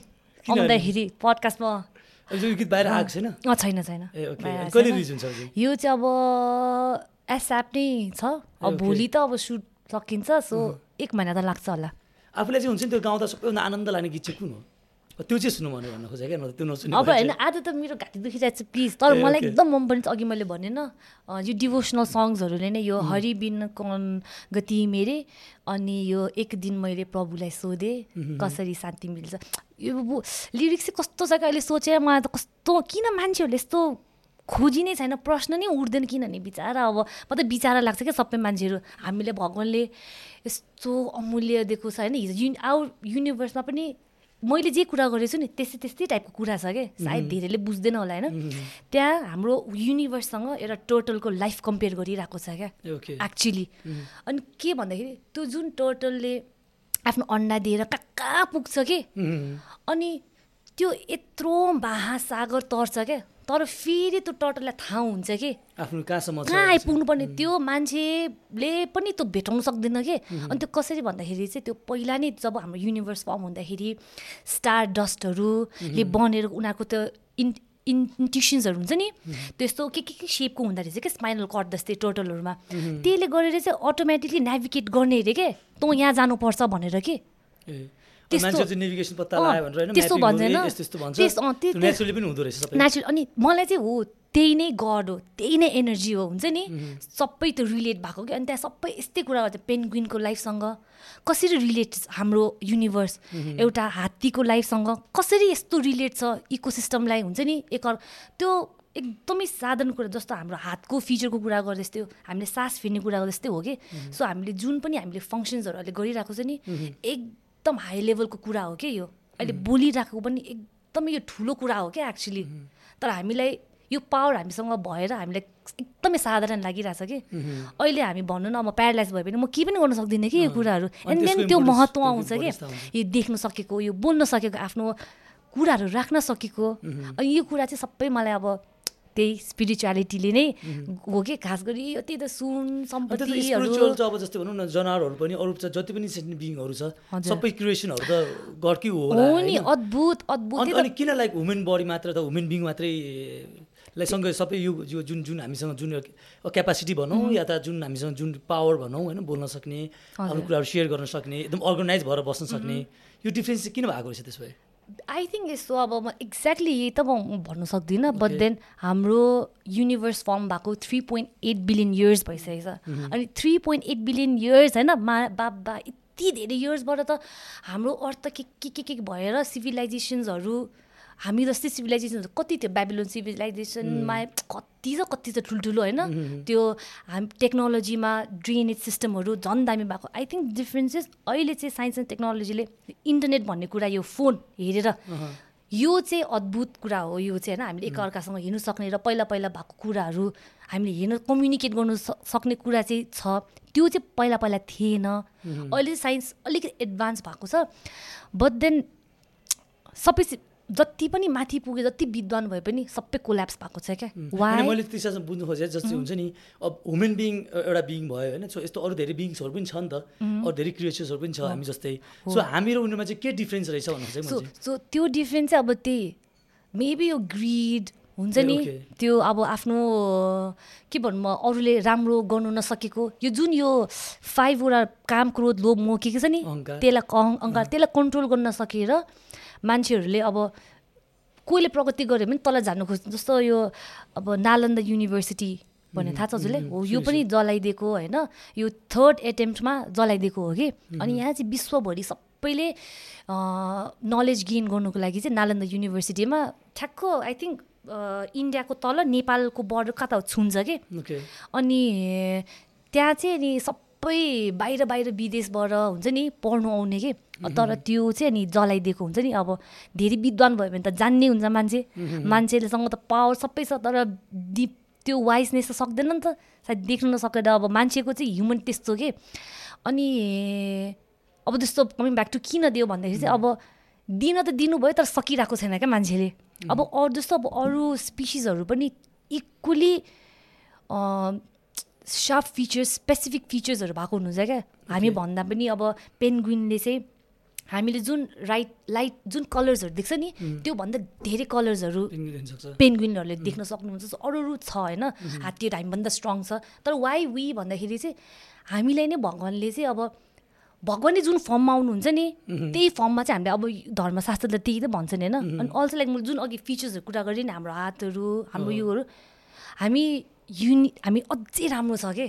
आउँदाखेरि पडकास्टमा छैन? छैन? यो चाहिँ अब एसएप नै छ। अब। भोलि त अब सुट सकिन्छ सो एक महिना त लाग्छ होला। आफूलाई चाहिँ हुन्छ नि त्यो गाउँदा सबैभन्दा आनन्द लाग्ने गीत चाहिँ कुन हो? त्यो चाहिँ सुन्नु भने भन्न खोजेँ क्या न त त्यो नसुने अब होइन आज त मेरो घाँटी दुखिरहेको छ प्लिज तर मलाई। एकदम मन पर्ने अघि मैले भने न अँ, यो डिभोसनल सङ्ग्सहरूले नै यो हरि बिन कन गति मेरे अनि यो एक दिन मैले प्रभुलाई सोधेँ कसरी शान्ति मिल्छ। यो लिरिक्स चाहिँ कस्तो छ अहिले सोचेर मलाई त कस्तो किन मान्छेहरूले यस्तो खोजी नै छैन प्रश्न नै उठ्दैन किनभने बिचरा अब म त बिचरा लाग्छ क्या सबै मान्छेहरू। हामीले भगवान्ले यस्तो अमूल्य दिएको छ होइन हिजो युन आवर युनिभर्समा पनि मैले जे कुरा गरेको छु नि त्यस्तै त्यस्तै टाइपको कुरा छ क्या सायद धेरैले बुझ्दैन होला होइन? त्यहाँ हाम्रो युनिभर्ससँग एउटा टोटलको लाइफ कम्पेयर गरिरहेको छ क्या एक्चुली अनि के भन्दाखेरि त्यो जुन टोटलले आफ्नो अन्डा दिएर कहाँ कहाँ पुग्छ कि? अनि त्यो यत्रो महासागर तर्छ क्या तर फेरि त्यो टोटललाई थाहा हुन्छ कि? आफ्नो कहाँसम्म कहाँ आइपुग्नु पर्ने त्यो मान्छेले पनि त्यो भेटाउनु सक्दैन कि? अनि त्यो कसरी भन्दाखेरि चाहिँ त्यो पहिला नै जब हाम्रो युनिभर्स फर्म हुँदाखेरि स्टार डस्टहरूले बनेर उनीहरूको त्यो इन इन्ट्युसन्सहरू हुन्छ नि त्यस्तो के के के सेपको हुँदो रहेछ क्या स्पाइनल कट जस्तै टोटलहरूमा त्यसले गरेर चाहिँ अटोमेटिकली नेभिगेट गर्ने अरे के? तँ यहाँ जानुपर्छ भनेर कि? त्यस्तो- भन्छ। नेचुरली अनि मलाई चाहिँ हो त्यही नै गड हो त्यही नै एनर्जी हो हुन्छ नि? सबै त्यो रिलेट भएको कि अनि त्यहाँ सबै यस्तै कुरा गर्छ पेन्गुइनको लाइफसँग कसरी रिलेट हाम्रो युनिभर्स एउटा हात्तीको लाइफसँग कसरी यस्तो रिलेट छ इकोसिस्टमलाई हुन्छ नि? एक त्यो एकदमै साधारण कुरा जस्तो हाम्रो हातको फिचरको कुरा गर्दै जस्तै हामीले सास फेर्ने कुरा गर्दै जस्तै हो कि? सो हामीले जुन पनि हामीले फङ्सन्सहरू अहिले गरिरहेको छ नि एकदम हाई लेभलको कुरा हो कि यो? अहिले बोलिरहेको पनि एकदमै यो ठुलो कुरा हो क्या एक्चुली तर हामीलाई यो पावर हामीसँग भएर हामीलाई एकदमै साधारण लागिरहेछ कि? अहिले हामी भन्नु न म प्यारालाइज भयो भने म केही पनि गर्न सक्दिनँ कि यो कुराहरू? एन्ड देन त्यो महत्त्व आउँछ कि। यो देख्न सकेको यो बोल्न सकेको आफ्नो कुराहरू राख्न सकेको। अनि यो कुरा चाहिँ सबै मलाई अब त्यही स्पिरिचुअलिटीले नै हो कि? खास गरी त्यही त सुन स्पिरिचुअल त अब जस्तै भनौँ न जनावरहरू पनि अरू जति पनि सेन्टिङ बिङहरू छ। सबै क्रिएसनहरू त गडकै हो नि? अद्भुत अद्भुत। अनि किन लाइक ह्युमन बडी मात्र त ह्युमन बिङ मात्रै सँगै सबै यो यो जुन जुन हामीसँग जुन क्यापासिटी भनौँ या त जुन हामीसँग जुन पावर भनौँ होइन बोल्न सक्ने आफ्नो कुराहरू सेयर गर्न सक्ने एकदम अर्गनाइज भएर बस्न सक्ने यो डिफ्रेन्स चाहिँ किन भएको रहेछ त्यसो भए? आई थिङ्क यस्तो अब म एक्ज्याक्टली यही त म भन्नु सक्दिनँ बट देन हाम्रो युनिभर्स फर्म भएको three point eight billion years भइसकेको छ। अनि three point eight billion years होइन मा बाबा यति धेरै इयर्सबाट त हाम्रो अर्थ के के के के भएर सिभिलाइजेसन्सहरू हामी जस्तै सिभिलाइजेसन कति थियो बेबिलोन सिभिलाइजेसनमा कति छ कति छ ठुल्ठुलो होइन? त्यो हाम टेक्नोलोजीमा ड्रेनेज सिस्टमहरू झन् दामी भएको। आई थिङ्क डिफ्रेन्सेस अहिले चाहिँ साइन्स एन्ड टेक्नोलोजीले इन्टरनेट भन्ने कुरा यो फोन हेरेर यो चाहिँ अद्भुत कुरा हो यो चाहिँ होइन? हामीले एकअर्कासँग हेर्नु सक्ने र पहिला पहिला भएको कुराहरू हामीले हेर्न कम्युनिकेट गर्नु सक्ने कुरा चाहिँ छ। त्यो चाहिँ पहिला पहिला थिएन। अहिले चाहिँ साइन्स अलिकति एडभान्स भएको छ। बट देन सबै जति पनि माथि पुगे जति विद्वान भए पनि सबै कोल्याप्स भएको छ क्या। मैले त्यसमा बुझ्नु खोजेँ जस्तै हुन्छ नि अब ह्युमन बिङ एउटा बिङ भयो होइन सो यस्तो अरू धेरै बिङ्सहरू पनि छ नि त अरू धेरै क्रिएचर्सहरू पनि छ हामी जस्तै। सो हामी र उनीहरूमा चाहिँ के डिफ्रेन्स रहेछ भन्नु मैले सो त्यो डिफ्रेन्स चाहिँ अब त्यही। मेबी यो ग्रिड हुन्छ नि. त्यो अब आफ्नो के भनौँ म अरूले राम्रो गर्नु नसकेको यो जुन यो फाइभवटा काम क्रोध लोभ मोह के के छ नि। त्यसलाई अहङ्कार त्यसलाई कन्ट्रोल गर्न नसकेर मान्छेहरूले अब कोहीले प्रगति गर्यो भने तल जानु खोज्छ जस्तो यो अब नालन्दा युनिभर्सिटी भन्ने थाहा छ हजुरलाई हो यो पनि जलाइदिएको होइन। यो थर्ड एटेम्प्टमा जलाइदिएको हो कि? अनि यहाँ चाहिँ विश्वभरि सबैले नलेज गेन गर्नुको लागि चाहिँ नालन्दा युनिभर्सिटीमा ठ्याक्क आई थिङ्क इन्डियाको तल नेपालको बर्डर कता छुन्छ कि? अनि त्यहाँ चाहिँ नि सबै बाहिर बाहिर विदेशबाट हुन्छ नि पढ्नु आउने कि? तर त्यो चाहिँ नि जलाइदिएको हुन्छ नि। अब धेरै विद्वान भयो भने त जान्ने हुन्छ मान्छे। मान्छेलेसँग त पावर सबै छ तर दि त्यो वाइसनेस त सक्दैन नि त। सायद देख्नु नसकेर अब मान्छेको चाहिँ ह्युमन त्यस्तो के? अनि अब त्यस्तो कमिङ ब्याक टु किन दियो भन्दाखेरि चाहिँ अब दिन त दिनुभयो तर सकिरहेको छैन क्या मान्छेले। अब अरू जस्तो अब अरू स्पिसिसहरू पनि इक्वली सार्प फिचर्स स्पेसिफिक फिचर्सहरू भएको हुनुहुन्छ क्या? हामी भन्दा पनि अब पेन्गुइनले चाहिँ हामीले जुन राइट लाइट जुन कलर्सहरू देख्छ नि त्योभन्दा धेरै कलर्सहरू पेन्गुइनहरूले देख्न सक्नुहुन्छ। अरू अरू छ होइन? हात्तीहरू हामीभन्दा स्ट्रङ छ। तर वाइ वी भन्दाखेरि चाहिँ हामीलाई नै भगवान्ले चाहिँ अब भगवान्ले जुन फर्ममा आउनुहुन्छ नि त्यही फर्ममा चाहिँ हामीले अब धर्मशास्त्रले त्यही त भन्छन् होइन। अनि अल्सो लाइक मैले जुन अघि फिचर्सहरू कुरा गरेँ नि हाम्रो हातहरू हाम्रो योहरू हामी युनि हामी अझै राम्रो छ के?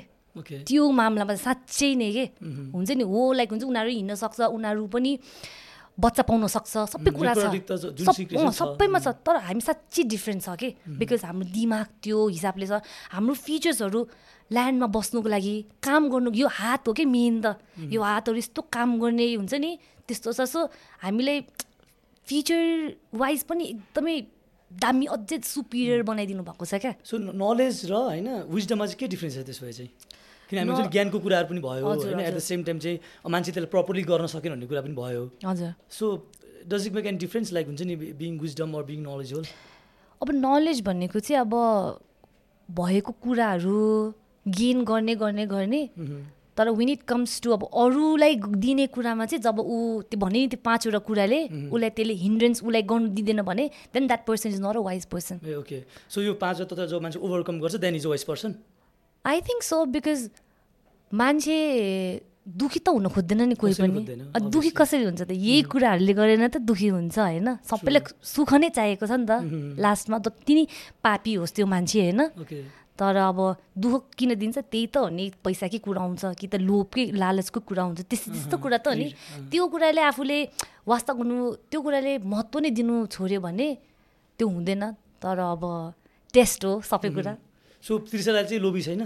त्यो मामलामा साँच्चै नै के? हुन्छ नि हो लाइक हुन्छ उनीहरू हिँड्न सक्छ उनीहरू पनि बच्चा पाउन सक्छ सबै कुरा छ, सबैमा छ तर हामी साँच्चै डिफ्रेन्ट छ कि? बिकज हाम्रो दिमाग त्यो हिसाबले छ। हाम्रो फिचर्सहरू ल्यान्डमा बस्नुको लागि काम गर्नु यो हात हो कि मेन त। यो हातहरू यस्तो काम गर्ने हुन्छ नि त्यस्तो छ सो हामीलाई फिचर वाइज पनि एकदमै दामी अझै सुपिरियर बनाइदिनु भएको छ क्या। सो नलेज र होइन विजडममा चाहिँ के डिफ्रेन्स छ त्यसो भए चाहिँ? किन हामी जुन ज्ञानको कुराहरू पनि भयो होइन एट द। सेम टाइम चाहिँ मान्छे त्यसलाई प्रपरली गर्न सकेन भन्ने कुरा पनि भयो। हजुर। So does it make an difference like हुन्छ नि being wisdom or being knowledge whole अब नलेज भन्नेको चाहिँ अब भएको कुराहरू गेन गर्ने गर्ने गर्ने। तर विन इट कम्स टु अब अरूलाई दिने कुरामा चाहिँ जब ऊ त्यो भने नि त्यो पाँचवटा कुराले उसलाई त्यसले हिन्ड्रेन्स उसलाई गर्नु दिँदैन भने then that person is not a wise person okay so यो पाँचवटा त जो मान्छे ओभरकम गर्छ then is a wise person I think so because मान्छे दुखी त हुन खोज्दैन नि कोही पनि। दुखी. कसरी हुन्छ त? यही कुराहरूले गरेर त दुखी हुन्छ होइन? सबैलाई सुख नै चाहिएको छ नि त लास्टमा। जति नै पापी होस् त्यो मान्छे होइन? तर अब दुःख किन दिन्छ? त्यही त हो नि पैसाकै कुरा हुन्छ कि त लोभकै लालचको कुरा हुन्छ। त्यस्तो त्यस्तो कुरा त हो नि। त्यो कुराले आफूले वास्ता गर्नु त्यो कुराले महत्त्व नै दिनु छोड्यो भने त्यो हुँदैन। तर अब टेस्ट हो सबै कुरा। सो त्रिशालाई चाहिँ लोभी छैन?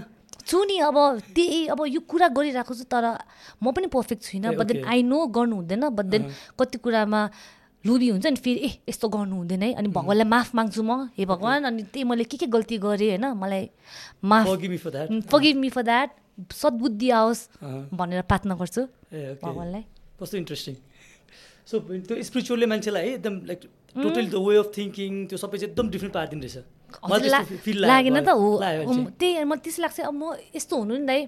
छु नि अब त्यही अब यो कुरा गरिरहेको छु तर म पनि पर्फेक्ट छुइनँ बट देन. आई नो गर्नु हुँदैन बट देन कति कुरामा लोभी हुन्छ नि फेरि ए यस्तो गर्नु हुँदैन है। अनि भगवान्लाई माफ माग्छु म हे भगवान् अनि त्यही मैले के के गल्ती गरेँ होइन? मलाई माफ फगिभ मी फर द्याट सद्बुद्धि आओस्। भनेर प्रार्थना गर्छु भगवान्लाई। कस्तो इन्ट्रेस्टिङ सो त्यो स्पिरिचुअलले मान्छेलाई है एकदम like totally the way of thinking त्यो सबै चाहिँ एकदम डिफ्रेन्ट पारिदिनु रहेछ लागेन त हो। त्यही म त्यस्तो लाग्छ अब म यस्तो हुनु नि दाइ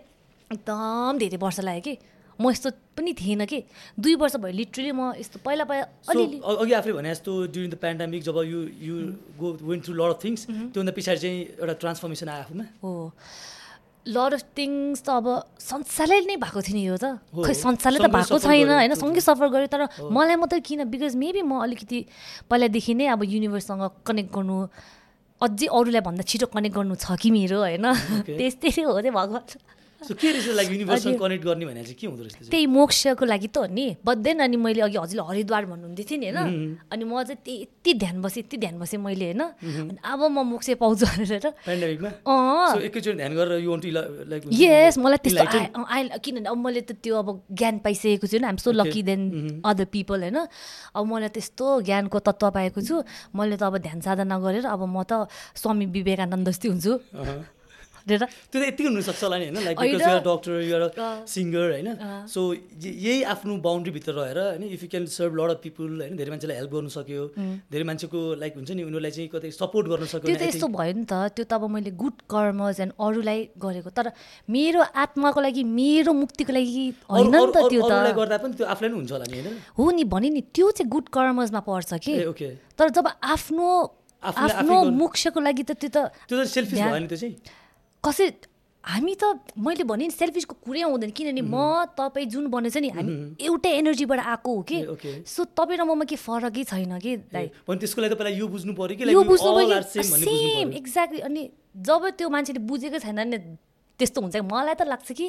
एकदम धेरै वर्ष लाग्यो कि। म यस्तो पनि थिएन कि। दुई वर्ष भयो लिटरली म यस्तो पहिला पहिला अलिअलि अघि आफूले भने जस्तो during the pandemic job you you go when through lot of things त्योभन्दा पछाडि चाहिँ एउटा ट्रान्सफर्मेसन आयो आफूमा? हो। लड अफ थिङ्स त अब संसारले नै भएको थियो नि यो त। खै संसारले त भएको छैन होइन? सँगै सफर गर्यो तर मलाई मात्रै किन? बिकज मेबी म अलिकति पहिलादेखि नै अब युनिभर्ससँग कनेक्ट गर्नु अझै अरूलाई भन्दा छिटो कनेक्ट गर्नु छ कि मेरो होइन. त्यस्तै हो चाहिँ भगवान्। सो के रहेछ लाइक युनिभर्ससँग हजुर। कनेक्ट गर्ने भने चाहिँ के हुँदो रहेछ? त्यही मोक्षको लागि त हो नि। बट देन अनि मैले अघि हजुरले हरिद्वार भन्नुहुँदै थिएँ नि होइन? अनि म चाहिँ त्यही यति ध्यान बसेँ यति ध्यान बसेँ मैले होइन? अब म मोक्ष पाउँछु भनेर पेन्डामिकमा अँ। सो एकैचोटि ध्यान गरेर यु लाइक यस मलाई त्यस्तो किनभने अब मैले त त्यो अब ज्ञान पाइसकेको छु होइन I'm so lucky than other people होइन? अब मलाई त्यस्तो ज्ञानको तत्त्व पाएको छु। मैले त अब ध्यान साधना गरेर अब म त स्वामी विवेकानन्द जस्तै हुन्छु। त्यो त यति हुनसक्छ होला नि होइन? Like. Because you're doctor you're. Singer होइन। सो यही आफ्नो बााउन्ड्रीभित्र रहेर होइन? If you can serve lot of people होइन? धेरै मान्छेलाई हेल्प गर्नु सक्यो। धेरै मान्छेको लाइक हुन्छ नि उनीहरूलाई चाहिँ कतै सपोर्ट गर्न सक्यो त्यो त यस्तो भयो नि त। त्यो त अब मैले गुड कर्मज एन्ड अरूलाई गरेको। तर मेरो आत्माको लागि मेरो मुक्तिको लागि होइन नि त त्यो त। गर्दा पनि त्यो आफूलाई हुन्छ होला नि होइन? हो नि भने नि त्यो चाहिँ गुड कर्मजमा पर्छ कि। ओके तर जब आफ्नो आफ्नो मोक्षको लागि त त्यो त त्यो त सेल्फिस भयो नि त्यो चाहिँ। कसरी हामी त मैले भने नि सेल्फिसको कुरै आउँदैन किनभने म तपाईँ जुन बनेछ नि हामी एउटै एनर्जीबाट आएको हो कि. सो तपाईँ र ममा के फरकै छैन कि? भने त्यसको लागि त पहिला यो बुझ्नु पऱ्यो कि? यो बुझ्नु सेम। एक्ज्याक्टली अनि जब त्यो मान्छेले बुझेकै छैन नि त्यस्तो हुन्छ मलाई त लाग्छ कि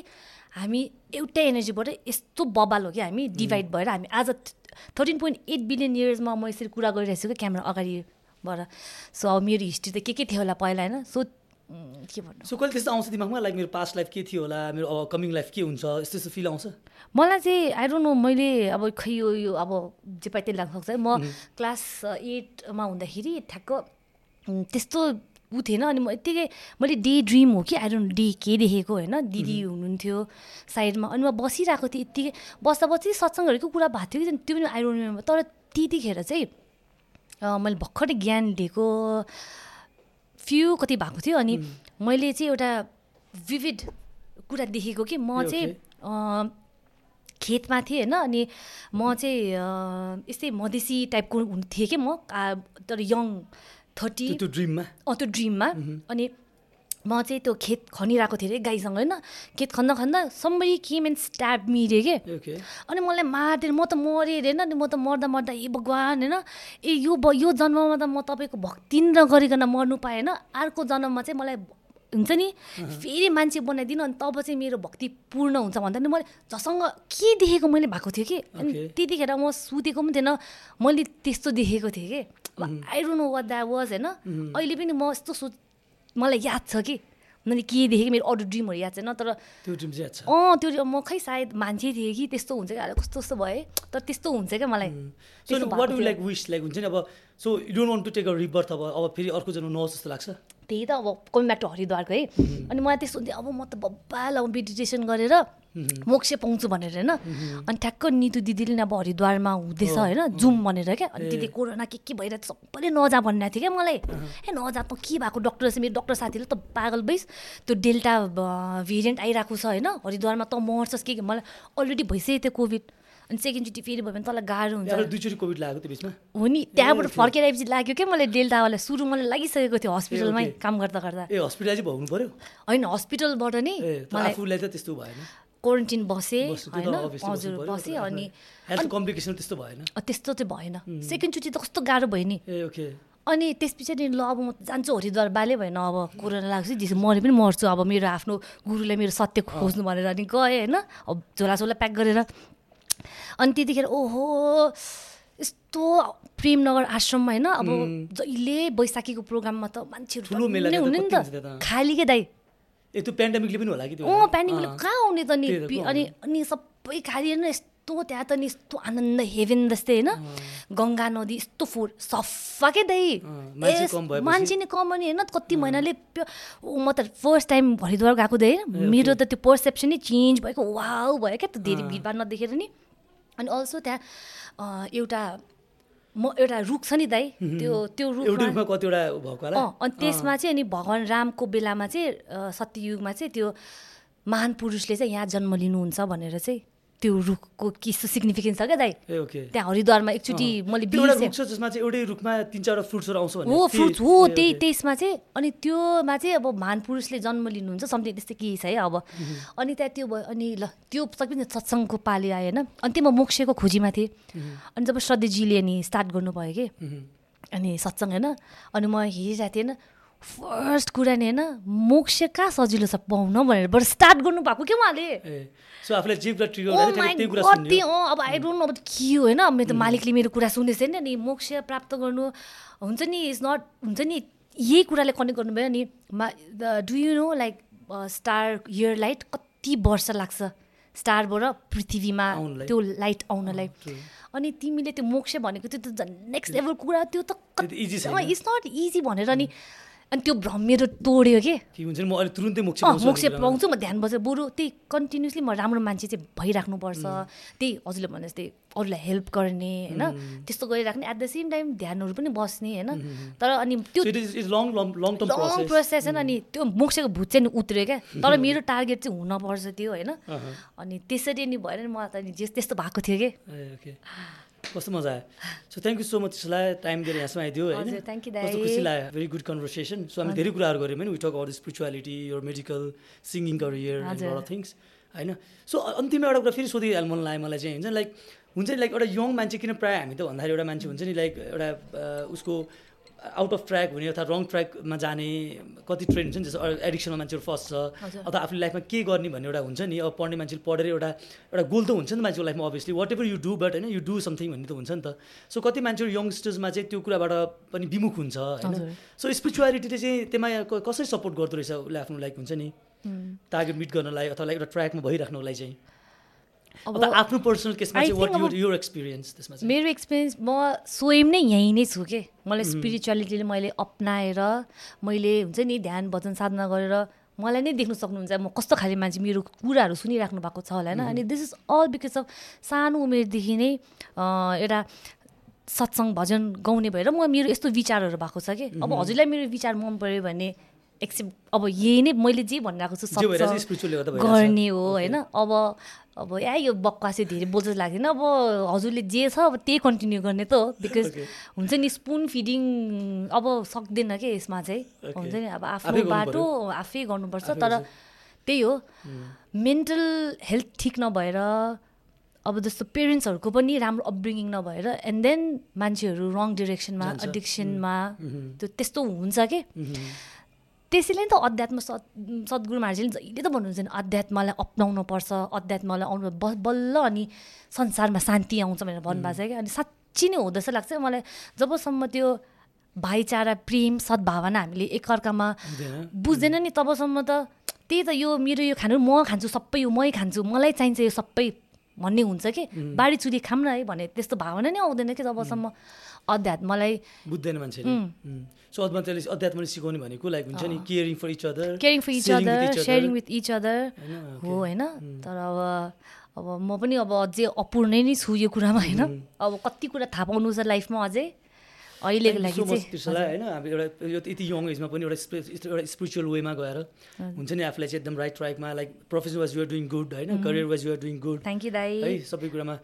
हामी एउटै एनर्जीबाट यस्तो बबाल हो कि? हामी डिभाइड भएर हामी आज थर्टिन पोइन्ट एट बिलियन इयर्समा म यसरी कुरा गरिरहेको छु कि? क्यामेरा अगाडिबाट सो अब मेरो हिस्ट्री त के के थियो होला पहिला होइन? सो के भन्नु? सो कहिले त्यस्तो आउँछ दिमागमा? लाइक मेरो पास्ट लाइफ के थियो होला? मेरो अब कमिङ लाइफ के हुन्छ? यस्तो यस्तो फिल आउँछ? मलाई चाहिँ आई डोन्ट नो मैले अब खै यो यो अब जे पाइ त्यही लाग्न सक्छ म क्लास एटमा हुँदाखेरि ठ्याक्क त्यस्तो ऊ थिएन। अनि म यत्तिकै मैले डे ड्रिम हो कि? आई डोन्ट डे के देखेको होइन? दिदी हुनुहुन्थ्यो साइडमा। अनि म बसिरहेको थिएँ यत्तिकै। बस्दा बस्दै सत्सङ्गहरूको कुरा भएको थियो कि? त्यो पनि आई डोन्ट रिमेम्बर तर त्यतिखेर चाहिँ मैले भर्खरै ज्ञान लिएको फ्यु कति भएको थियो अनि मैले चाहिँ एउटा विभिड कुरा देखेको कि म चाहिँ खेतमा थिएँ होइन अनि म चाहिँ यस्तै मधेसी टाइपको थिएँ कि म तर यङ थर्टी त्यो ड्रिममा अँ त्यो ड्रिममा अनि म चाहिँ त्यो खेत खनिरहेको थिएँ अरे गाईसँग होइन? खेत खन्दा खन्दा सम्बरी केम एन्ड स्ट्याब मिरे के? अनि मलाई मारिदिएर म त मरेँ अरे होइन? म त मर्दा मर्दा ए भगवान् होइन? ए यो ब यो जन्ममा त म तपाईँको भक्ति नगरिकन मर्नु पाएँ होइन? अर्को जन्ममा चाहिँ मलाई हुन्छ नि फेरि मान्छे बनाइदिनु अनि तब चाहिँ मेरो भक्ति पूर्ण हुन्छ भन्दा नि मैले झसँग के देखेको मैले भएको थियो कि? अनि. त्यतिखेर म सुतेको पनि थिएन। मैले त्यस्तो देखेको थिएँ कि? I don't know what that was होइन? अहिले पनि म यस्तो सोच मलाई याद छ कि? मैले के देखेँ मेरो अरू ड्रिमहरू याद छैन तर त्यो ड्रिम चाहिँ याद छ? अँ त्यो म खै सायद मान्छे थिएँ कि? त्यस्तो हुन्छ क्या। कस्तो कस्तो भएँ? तर त्यस्तो हुन्छ क्या मलाई। So what. Like wish like हुन्छ नि अब so you don't want to take a rebirth अब अब फेरि अर्को जन्म नहोस् जस्तो लाग्छ? त्यही त अब कमिङ ब्याक टु हरिद्वारको है अनि मलाई त्यस्तो हुन्थ्यो अब म त बब्बाल अब मेडिटेसन गरेर मोक्ष पाउँछु भनेर होइन। अनि ठ्याक्क नितु दिदीले नि अब हरिद्वारमा हुँदैछ होइन जाउँ भनेर क्या। अनि दिदी कोरोना के के भइरहेको छ सबैले नजा भनिरहेको थियो क्या मलाई। ए नजा त के भएको? डक्टर चाहिँ मेरो डक्टर साथीले त पागल भइस। त्यो डेल्टा भेरिएन्ट आइरहेको छ होइन हरिद्वारमा त मर्छस् के के? मलाई अलरेडी भइसक्यो त्यो कोभिड अनि सेकेन्डचोटि फेरि भयो भने तँलाई गाह्रो हुन्छ। दुईचोटि कोभिड लागेको त्यो बिचमा। हो नि त्यहाँबाट फर्केर आएपछि लाग्यो क्या मलाई डेल्टावाला सुरु मलाई लागिसकेको थियो हस्पिटलमै. काम गर्दा गर्दा। ए हस्पिटल चाहिँ पऱ्यो होइन हस्पिटलबाट नि मलाई आफूलाई त त्यस्तो भएन। क्वारेन्टिन बसेँ होइन हजुर बसेँ अनि कम्प्लिकेसन त्यस्तो भएन। त्यस्तो चाहिँ भएन। सेकेन्डचोटि त कस्तो गाह्रो भयो नि। अनि त्यस पछाडि ल अब म जान्छु हरिद्वार बाले भएन अब कोरोना लाग्छ जेसो मरे पनि मर्छु अब मेरो आफ्नो गुरुलाई मेरो सत्य खोज्नु भनेर अनि गएँ होइन। अब झोलासोला प्याक गरेर अनि त्यतिखेर ओहो यस्तो प्रेमनगर आश्रममा होइन अब जहिले बैशाखीको प्रोग्राममा त मान्छेहरू हुने नि त। त? खाली के दाइ? ए त्यो पेन्डेमिकले पनि होला कि अँ कहाँ आउने त नि? अनि अनि सबै खाली होइन यस्तो त्यहाँ त नि यस्तो आनन्द हेभेन जस्तै होइन। गङ्गा नदी यस्तो फोर सफा के दाइ? अँ, मान्छे नि कम अनि होइन कति महिनाले म त फर्स्ट टाइम हरिद्वार गएको थिएँ होइन मेरो त त्यो पर्सेप्सन नै चेन्ज भएको वाउ भयो क्या त। धेरै भिडभाड नदेखेर नि। अनि अल्सो त्यहाँ एउटा म एउटा रुख छ नि दाइ त्यो त्यो रुखमा कतिवटा भएको होला? अनि त्यसमा चाहिँ अनि भगवान् रामको बेलामा चाहिँ सत्ययुगमा चाहिँ त्यो महान पुरुषले चाहिँ यहाँ जन्म लिनुहुन्छ भनेर चाहिँ। त्यो रुखको किस्तो सिग्निफिकेन्स छ क्या दाइ? त्यहाँ हरिद्वारमा एकचोटि मैले एउटा बिर्सेँ। रुख छ जसमा चाहिँ एउटै रुखमा तिन चारवटा फ्रुट्सहरू आउँछ हो फ्रुट्स हो त्यही. त्यसमा चाहिँ अनि त्योमा चाहिँ अब महान पुरुषले जन्म लिनुहुन्छ समथिङ त्यस्तै केही छ है अब। अनि त्यहाँ त्यो भयो अनि ल त्यो सबै सत्सङ्गको पाली आयो होइन। अनि त्यो म मोक्षको खोजीमा थिएँ। अनि जब श्रद्धेजीले अनि स्टार्ट गर्नुभयो कि। अनि सत्सङ्ग होइन अनि म हेरिरहेको थिएँ होइन। फर्स्ट कुरा नि होइन मोक्ष कहाँ सजिलो छ पाउन भनेर बरु स्टार्ट गर्नुभएको क्या उहाँले? Oh त्यही अँ अब आई डोन्ट नो अब के हो होइन? मेरो त मालिकले मेरो कुरा सुनेछ नि अनि मोक्ष प्राप्त गर्नु। हुन्छ नि इज नट हुन्छ नि यही कुराले कनेक्ट गर्नुभयो नि मा do you know like star year light कति वर्ष लाग्छ? स्टारबाट पृथ्वीमा। त्यो लाइट आउनलाई. अनि तिमीले त्यो मोक्ष भनेको त्यो त झन् नेक्स्ट लेभल कुरा त्यो त। इट्स नट इजी भनेर अनि अनि त्यो भ्रम मेरो तोड्यो के? हुन्छ म अहिले तुरुन्तै मोक्ष मोक्ष। पाउँछु म ध्यान बसेर। बरु त्यही कन्टिन्युसली म राम्रो मान्छे चाहिँ भइराख्नुपर्छ। त्यही हजुरले भने जस्तै अरूलाई हेल्प गर्ने होइन? त्यस्तो गरिराख्ने। एट द सेम टाइम ध्यानहरू पनि बस्ने होइन? तर अनि त्यो लङ. प्रोसेस होइन? अनि त्यो मोक्षको भूत चाहिँ उत्र्यो क्या? तर मेरो टार्गेट चाहिँ हुनपर्छ त्यो होइन। अनि त्यसरी नि भएर नि मलाई त जे त्यस्तो भएको थियो कि. कस्तो मजा आयो? So thank you so much त्यसलाई टाइम दिएर यहाँसम्म आइदियो होइन? कस्तो। खुसी लाग्यो भेरी गुड कन्भर्सेसन सो हामी धेरै कुराहरू गऱ्यौँ होइन? वी टक अबाउट स्पिरिचुअलिटी यो medical singing career. All things होइन? सो अन्तिममा एउटा कुरा फेरि सोधिहाल्नु मन लाग्यो मलाई चाहिँ हुन्छ लाइक हुन्छ नि लाइक एउटा यङ मान्छे किन प्रायः हामी त भन्दाखेरि एउटा मान्छे हुन्छ नि लाइक एउटा उसको आउट अफ ट्र्याक हुने अथवा रङ ट्र्याकमा जाने कति ट्रेन्ड हुन्छ नि जस्तो एडिक्सनमा मान्छेहरू फस्छ। अथवा आफूले लाइफमा के गर्ने भन्ने एउटा हुन्छ नि अब पढ्ने मान्छेले पढेर एउटा एउटा गोल त हुन्छ नि मान्छेको लाइफमा obviously whatever you do but होइन यु डु समथिङ भन्ने त हुन्छ नि त। सो कति मान्छेहरू यङ्स्टर्समा चाहिँ त्यो कुराबाट पनि विमुख हुन्छ होइन। सो स्पिरिचुअलिटीले चाहिँ त्यसमा कसरी सपोर्ट गर्दो रहेछ उसले आफ्नो लाइक हुन्छ नि? टार्गेट मिट गर्नलाई अथवा एउटा ट्र्याकमा भइराख्नको लागि चाहिँ। अब आफ्नो पर्सनल केसमा चाहिँ एक्सपिरियन्स त्यसमा चाहिँ? मेरो एक्सपिरियन्स म स्वयं नै यहीँ नै छु के? मलाई स्पिरिचुअलिटीले मैले अप्नाएर मैले हुन्छ नि ध्यान भजन साधना गरेर मलाई नै देख्नु सक्नुहुन्छ। म कस्तो खाले मान्छे मेरो कुराहरू सुनिराख्नु भएको छ होला होइन? अनि this is all because of सानो उमेरदेखि नै एउटा सत्सङ्ग भजन गाउने भएर म मेरो यस्तो विचारहरू भएको छ कि? अब हजुरलाई मेरो विचार मन पऱ्यो भने एक्सेप्ट अब यही नै मैले जे भनिरहेको छु। गर्ने हो होइन अब अब या यो बक्वासे धेरै बोल्छ जस्तो लाग्दैन अब हजुरले जे छ अब त्यही कन्टिन्यू गर्ने त हो बिकज. हुन्छ नि स्पुन फिडिङ अब सक्दैन कि यसमा चाहिँ. हुन्छ नि अब आफै आफ्नो बाटो आफै गर्नुपर्छ तर। त्यही हो मेन्टल हेल्थ ठिक नभएर अब जस्तो पेरेन्ट्सहरूको पनि राम्रो अपब्रिङिङ नभएर एन्ड देन मान्छेहरू रङ डिरेक्सनमा। एडिक्सनमा। त्यो त्यस्तो हुन्छ कि। त्यसैले नि त अध्यात्म सत् सद्गुरु महाराजले जहिले त भन्नुहुन्छ नि अध्यात्मलाई अप्नाउनु पर्छ अध्यात्मलाई आउनु ब बल्ल अनि संसारमा शान्ति आउँछ भनेर भन्नुभएको छ क्या। अनि साँच्ची नै हो जस्तो लाग्छ। मलाई जबसम्म त्यो भाइचारा प्रेम सद्भावना हामीले एकअर्कामा बुझ्दैन नि तबसम्म त त्यही त यो मेरो यो खानु म खान्छु सबै यो मै खान्छु मलाई चाहिन्छ यो सबै भन्ने हुन्छ कि। बारी चुरी खाऊँ न है भने त्यस्तो भावना नै आउँदैन कि जबसम्म अध्यात्मलाई बुझ्दैन मान्छेले। सो अध्यात्मले अध्यात्मले सिकाउने भनेको लाइक हुन्छ नि caring for each other caring for each other sharing with each other. हो होइन? तर अब अब म पनि अब अझै अपूर्णै नै छु यो कुरामा होइन? अब कति कुरा थाहा पाउनु छ लाइफमा अझै। अहिलेको लागि होइन? अब एउटा यो यति यङ एजमा पनि एउटा एउटा स्पिरिचुअल वेमा गएर हुन्छ नि आफूलाई चाहिँ एकदम right ट्र्याकमा like profession was your doing good होइन? Career was your doing good thank you दाई। है सबै कुरामा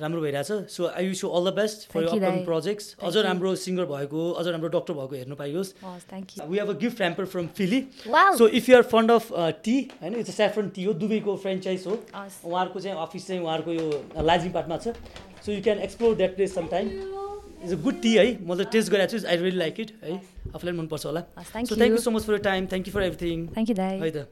राम्रो भइरहेछ। So I wish you all the best for upcoming. Projects अझ. राम्रो सिङ्गर भएको अझ राम्रो डक्टर भएको हेर्नु पाइयोस्। We have a gift hamper from Philly. So if you are fond of tea होइन चाहिँ सेफ्रन टी हो दुबईको फ्रेन्चाइज हो। उहाँहरूको चाहिँ अफिस चाहिँ उहाँहरूको यो लाजिङ पार्टमा छ। So you can explore that place some time is a good tea है। म त टेस्ट गरिरहेको छु आई रियली लाइक इट है। आफूलाई मनपर्छ होला। So thank you. So much for time thank you for everything thank you दाई है त।